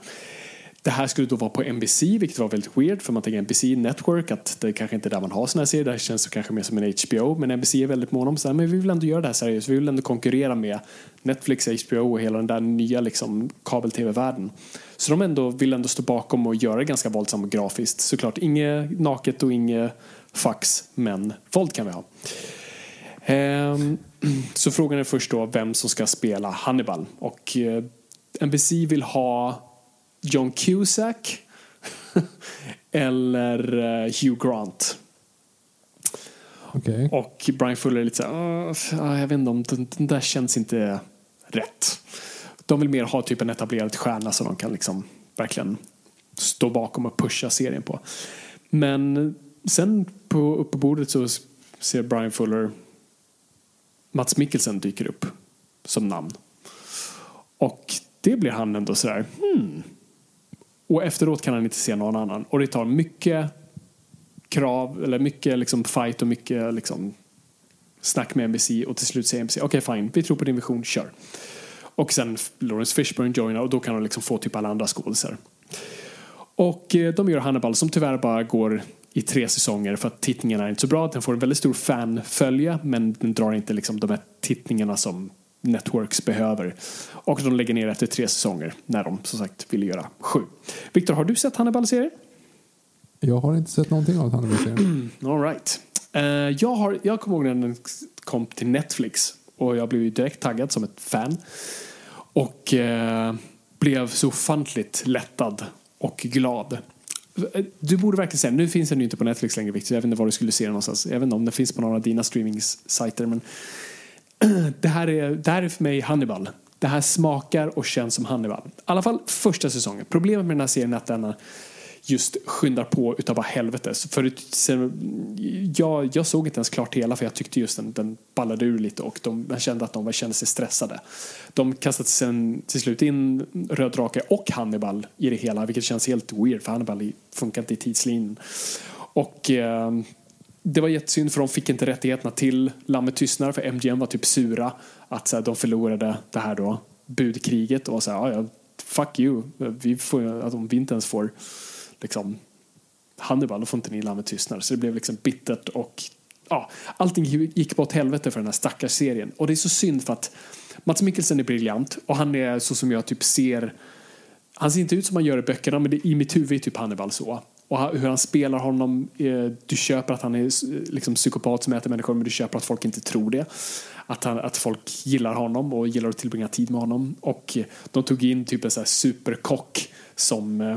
Det här skulle då vara på NBC, vilket var väldigt weird för man tänker NBC Network att det kanske inte är där man har sådana här serier. Det här känns kanske mer som en HBO, men NBC är väldigt mån om så här, men vi vill ändå göra det här seriöst. Vi vill ändå konkurrera med Netflix, HBO och hela den där nya liksom kabel-tv-världen. Så de ändå vill ändå stå bakom och göra det ganska våldsamt och grafiskt. Såklart inget naket och inget fax, men våld kan vi ha. Ehm, så frågan är först då vem som ska spela Hannibal. Och eh, NBC vill ha John Cusack *laughs* eller eh, Hugh Grant. Okej. Och Brian Fuller är lite så här, "Åh, jag vet inte om den, den där känns inte rätt. De vill mer ha typ en etablerad stjärna som de kan liksom verkligen stå bakom och pusha serien på. Men sen på, upp på bordet så ser Brian Fuller Mats Mikkelsen dyker upp som namn. Och det blir han ändå sådär, hmm. Och efteråt kan han inte se någon annan. Och det tar mycket krav, eller mycket liksom fight och mycket liksom snack med NBC och till slut säger NBC okej fine, vi tror på din vision, kör. Och sen Lawrence Fishburne joinar och då kan de liksom få typ alla andra skådisar. Och eh, de gör Hannibal som tyvärr bara går i tre säsonger för att tittningarna är inte så bra. Den får en väldigt stor fanfölje men den drar inte liksom de här tittningarna som Networks behöver. Och de lägger ner efter tre säsonger när de som sagt ville göra sju. Viktor, har du sett Hannibal-serier? Jag har inte sett någonting av Hannibal-serien. *clears throat* All right. Eh, jag, har, jag kommer ihåg när den kom till Netflix och jag blev direkt taggad som ett fan. Och eh, blev så ofantligt lättad och glad. Du borde verkligen säga, nu finns den ju inte på Netflix längre Victor, jag vet inte var du skulle se den någonstans. Jag vet inte om den finns på några av dina streaming-sajter men *clears throat* det här, är, det här är för mig Hannibal. Det här smakar och känns som Hannibal. I alla fall första säsongen. Problemet med den här serien är att den just skyndar på utav bara helvete. Så För, sen, jag, jag såg inte ens klart hela för jag tyckte just den, den ballade ur lite och de, jag kände att de kände sig stressade. De kastade sen till slut in Röd Drake och Hannibal i det hela vilket känns helt weird för Hannibal funkar inte i tidslinjen. Och eh, det var jättesynd för de fick inte rättigheterna till Lammet tystnar för MGM var typ sura att så här, de förlorade det här då budkriget och så här, "Ja, fuck you, vi får, att om vi inte ens får liksom Hannibal, då får inte ni Lammet tystnar. Så det blev liksom bittert och ja, allting gick på åt helvete för den här stackars serien. Och det är så synd för att Mats Mikkelsen är briljant och han är så som jag typ ser han ser inte ut som han gör i böckerna men det, i mitt huvud är typ Hannibal så. Och hur han spelar honom, eh, du köper att han är liksom psykopat som äter människor men du köper att folk inte tror det. Att, han, att folk gillar honom och gillar att tillbringa tid med honom. Och eh, de tog in typ en så här superkock som eh,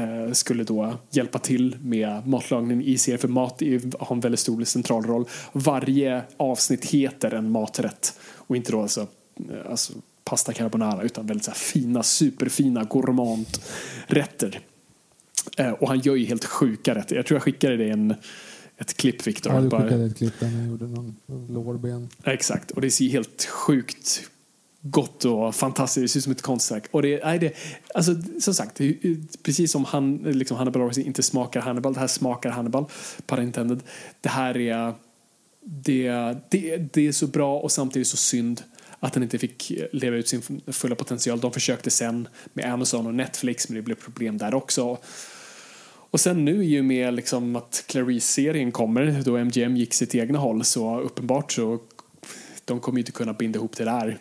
eh, skulle då hjälpa till med matlagning i serien för mat har en väldigt stor central roll. Varje avsnitt heter en maträtt och inte då alltså, alltså pasta carbonara utan väldigt så här fina, superfina gourmandrätter. Eh, och han gör ju helt sjuka rätter. Jag tror jag skickade dig en, ett klipp Viktor. Ja, du Bara- skickade ett klipp där han gjorde någon lårben. Exakt, och det ser helt sjukt gott och fantastiskt. Det ser ut som ett konstverk. Och det, nej, det, alltså, som sagt, precis som han, liksom Hannibal Rising inte smakar Hannibal, det här smakar Hannibal, pun intended. Det här är, det, det, det är så bra och samtidigt så synd att den inte fick leva ut sin fulla potential. De försökte sen med Amazon och Netflix men det blev problem där också. Och sen nu i och med liksom att Clarice-serien kommer då MGM gick sitt egna håll så uppenbart så de kommer ju inte kunna binda ihop det där.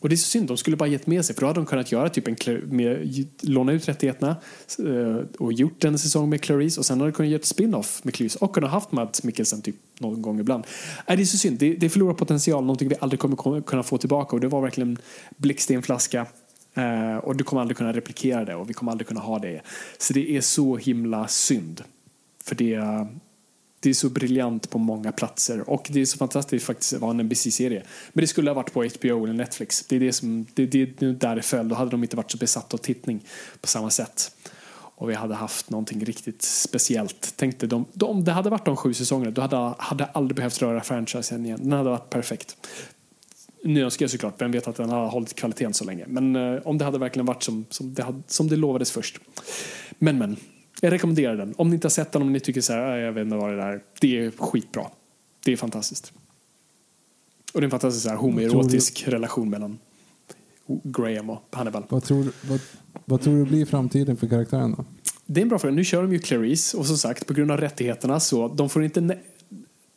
Och det är så synd, de skulle bara gett med sig för då hade de kunnat göra typ en med, låna ut rättigheterna eh, och gjort en säsong med Clarice och sen hade de kunnat göra ett spin-off med Clarice och kunnat haft Mads Mikkelsen typ någon gång ibland. Nej, det är så synd, det, det förlorar potential, någonting vi aldrig kommer kunna få tillbaka och det var verkligen blixt i en flaska. Eh, och du kommer aldrig kunna replikera det och vi kommer aldrig kunna ha det. Så det är så himla synd. För det, det är så briljant på många platser och det är så fantastiskt faktiskt att vara en NBC-serie. Men det skulle ha varit på HBO eller Netflix. Det är det som, det, det, det är där det föll. Då hade de inte varit så besatta av tittning på samma sätt. Och vi hade haft någonting riktigt speciellt. Tänkte de, de, om det hade varit de sju säsongerna då hade hade aldrig behövt röra franchisen igen. Den hade varit perfekt. Nu önskar jag såklart, vem vet att den har hållit kvaliteten så länge. Men eh, om det hade verkligen varit som, som, det hade, som det lovades först. Men men, jag rekommenderar den. Om ni inte har sett den, om ni tycker så här, "Ah, jag vet inte vad det är, det är skitbra. Det är fantastiskt. Och det är en fantastisk så här, homoerotisk relation mellan Graham och Hannibal. Vad tror, vad, vad tror du blir framtiden för karaktären då? Det är en bra fråga. Nu kör de ju Clarice och som sagt på grund av rättigheterna så de får inte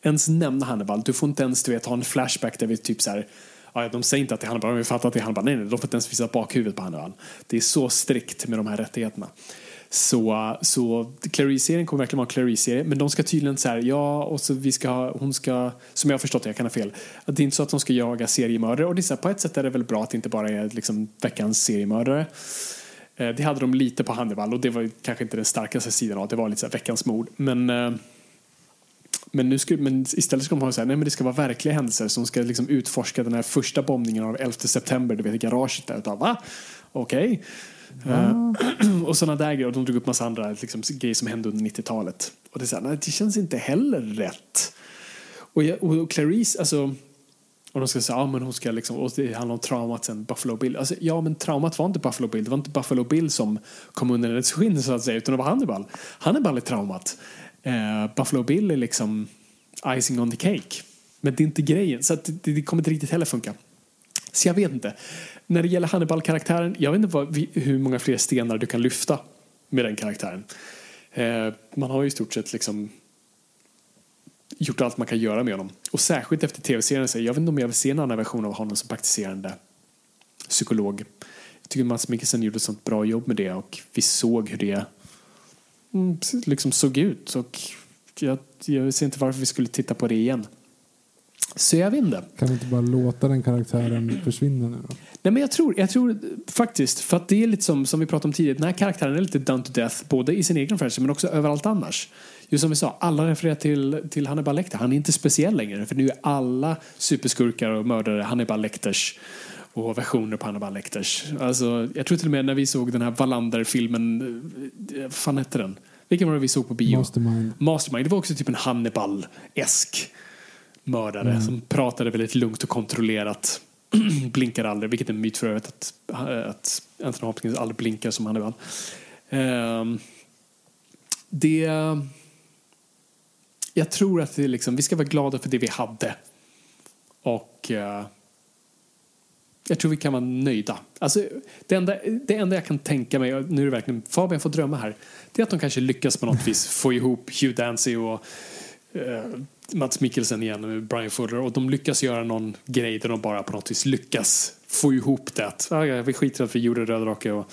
ens nämna Hannibal. Du får inte ens du vet, ha en flashback där vi typ så här Ja, de säger inte att det är Hannibal, de fattar att det är Hannibal. Nej, nej, de får inte ens visa bakhuvudet på Hannibal. Det är så strikt med de här rättigheterna. Så, så Clarice-serien kommer verkligen vara en Clarice-serie, men de ska tydligen så här, ja, och så vi ska ha, hon ska, som jag har förstått det, jag kan ha fel, att det är inte så att de ska jaga seriemördare och det är så här, på ett sätt är det väl bra att det inte bara är liksom veckans seriemördare. Eh, Det hade de lite på Hannibal och det var kanske inte den starkaste sidan av det. var lite så här veckans mord. Men, eh, men, nu ska, men istället ska de ha så här, nej men det ska vara verkliga händelser som ska liksom utforska den här första bombningen av 11 september, du vet i garaget där. Utan, Va? Okej. Eh, *clears throat* och sådana där grejer. Och de drog upp massa andra liksom, grejer som hände under 90-talet. Och det, är så här, nej, det känns inte heller rätt. Och, jag, och Clarice, alltså och de ska säga, ja men hon ska liksom, och det handlar om traumat sen, Buffalo Bill. Alltså, ja men traumat var inte Buffalo Bill, det var inte Buffalo Bill som kom under hennes skinn så att säga, utan det var Hannibal. Hannibal är traumat. Eh, Buffalo Bill är liksom icing on the cake. Men det är inte grejen, så att det, det kommer inte riktigt heller funka. Så jag vet inte. När det gäller Hannibal-karaktären, jag vet inte vad, hur många fler stenar du kan lyfta med den karaktären. Eh, man har ju i stort sett liksom gjort allt man kan göra med honom. Och särskilt efter tv-serien. Jag vet inte om jag vill se en annan version av honom som praktiserande psykolog. Jag tycker Mats Mikkelsen gjorde ett sånt bra jobb med det och vi såg hur det liksom såg ut. Och jag, jag ser inte varför vi skulle titta på det igen. Så jag vet inte. Kan vi inte bara låta den karaktären försvinna nu då? Nej, men jag tror, jag tror faktiskt, för att det är lite som, som vi pratade om tidigare, den här karaktären är lite done to death, både i sin egen franchise men också överallt annars. Just som vi sa, alla refererar till, till Hannibal Lecter. Han är inte speciell längre, för nu är alla superskurkar och mördare Hannibal Lecters och versioner på Hannibal Lecters. Alltså, jag tror till och med när vi såg den här Wallander-filmen, eh, vad fan hette den? Vilken var det vi såg på bio? Mastermind. Mastermind. Det var också typ en Hannibal-esk mördare som pratade väldigt lugnt och kontrollerat. *clears throat* blinkar aldrig, vilket är en myt för övrigt att, att Anthony Hopkins aldrig blinkar som Hannibal. Ehm, det... Jag tror att det liksom, vi ska vara glada för det vi hade. Och eh, jag tror vi kan vara nöjda. Alltså, det, enda, det enda jag kan tänka mig, nu är det verkligen Fabian får drömma här, det är att de kanske lyckas på något vis få ihop Hugh Dancy och eh, Mats Mikkelsen igen med Brian Fuller och de lyckas göra någon grej där de bara på något vis lyckas få ihop det. Att, ah, ja, vi skiter i att vi gjorde Rödrake och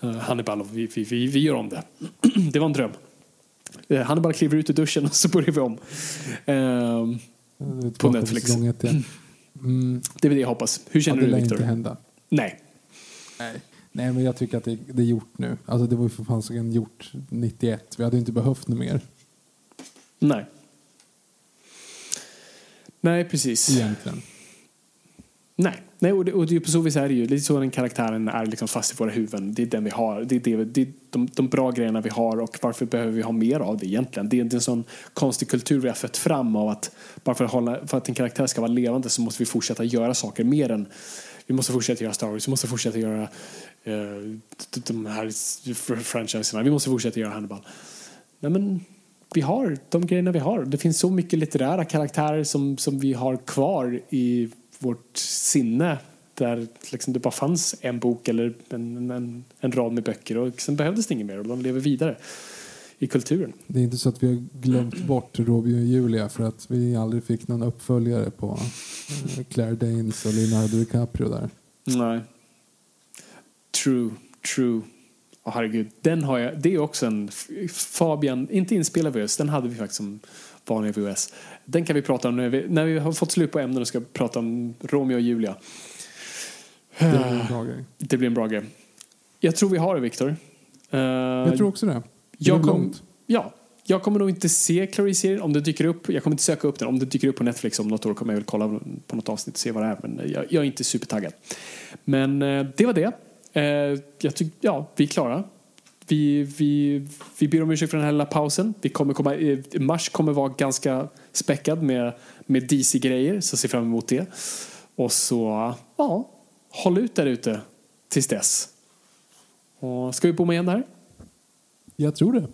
eh, Hannibal och vi, vi, vi, vi gör om det. *clears throat* det var en dröm. Eh, Hannibal kliver ut ur duschen och så börjar vi om. Det tillbaka På Netflix. *clears throat* Mm, det är väl det jag hoppas. Hur ja, känner det du lär Viktor? inte hända. Nej. Nej, men jag tycker att det, det är gjort nu. Alltså det var ju för fan gjort 91. Vi hade inte behövt något mer Nej. Nej, precis. egentligen. Nej, Nej och, det, och det, på så vis är det ju lite så den karaktären är liksom fast i våra huvuden. Det är den vi har. Det är, det, det är de, de bra grejerna vi har och varför behöver vi ha mer av det egentligen? Det är inte en sån konstig kultur vi har fött fram av att bara för att, hålla, för att en karaktär ska vara levande så måste vi fortsätta göra saker mer än vi måste fortsätta göra Star Wars, vi måste fortsätta göra de- de här franchiserna, vi måste fortsätta göra Hannibal. Nej men vi har de grejerna vi har. Det finns så mycket litterära karaktärer som, som vi har kvar i vårt sinne där liksom det bara fanns en bok eller en, en, en rad med böcker och sen behövdes det inget mer och de lever vidare i kulturen. Det är inte så att vi har glömt bort Romeo och Julia för att vi aldrig fick någon uppföljare på eh, Claire Danes och Leonardo DiCaprio där. Nej. True, true. Åh herregud, den har jag. Det är också en Fabian, inte inspelad VHS, den hade vi faktiskt som vanlig VHS. Den kan vi prata om när vi, när vi har fått slut på ämnen och ska prata om Romeo och Julia. Det är en bra grej. *sighs* Det blir en bra grej. Jag tror vi har det, Viktor. Eh, Jag tror också det. Det jag, kom, ja, jag kommer nog inte se Clarice-serien om det dyker upp. Jag kommer inte söka upp den. Om det dyker upp på Netflix om något år kommer jag väl kolla på något avsnitt och se vad det är. Men jag, jag är inte supertaggad. Men eh, det var det. Eh, jag tyck, ja, vi är klara. Vi, vi, vi ber om ursäkt för den här lilla pausen. Vi kommer komma, eh, mars kommer vara ganska späckad med, med DC-grejer, så se fram emot det. Och så, ja, håll ut där ute tills dess. Och ska vi bomma igen där? Jag tror det.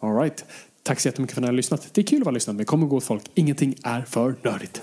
All right. Tack så jättemycket för att ni har lyssnat. Det är kul att vara lyssnat med. Kom gå folk. Ingenting är för nördigt.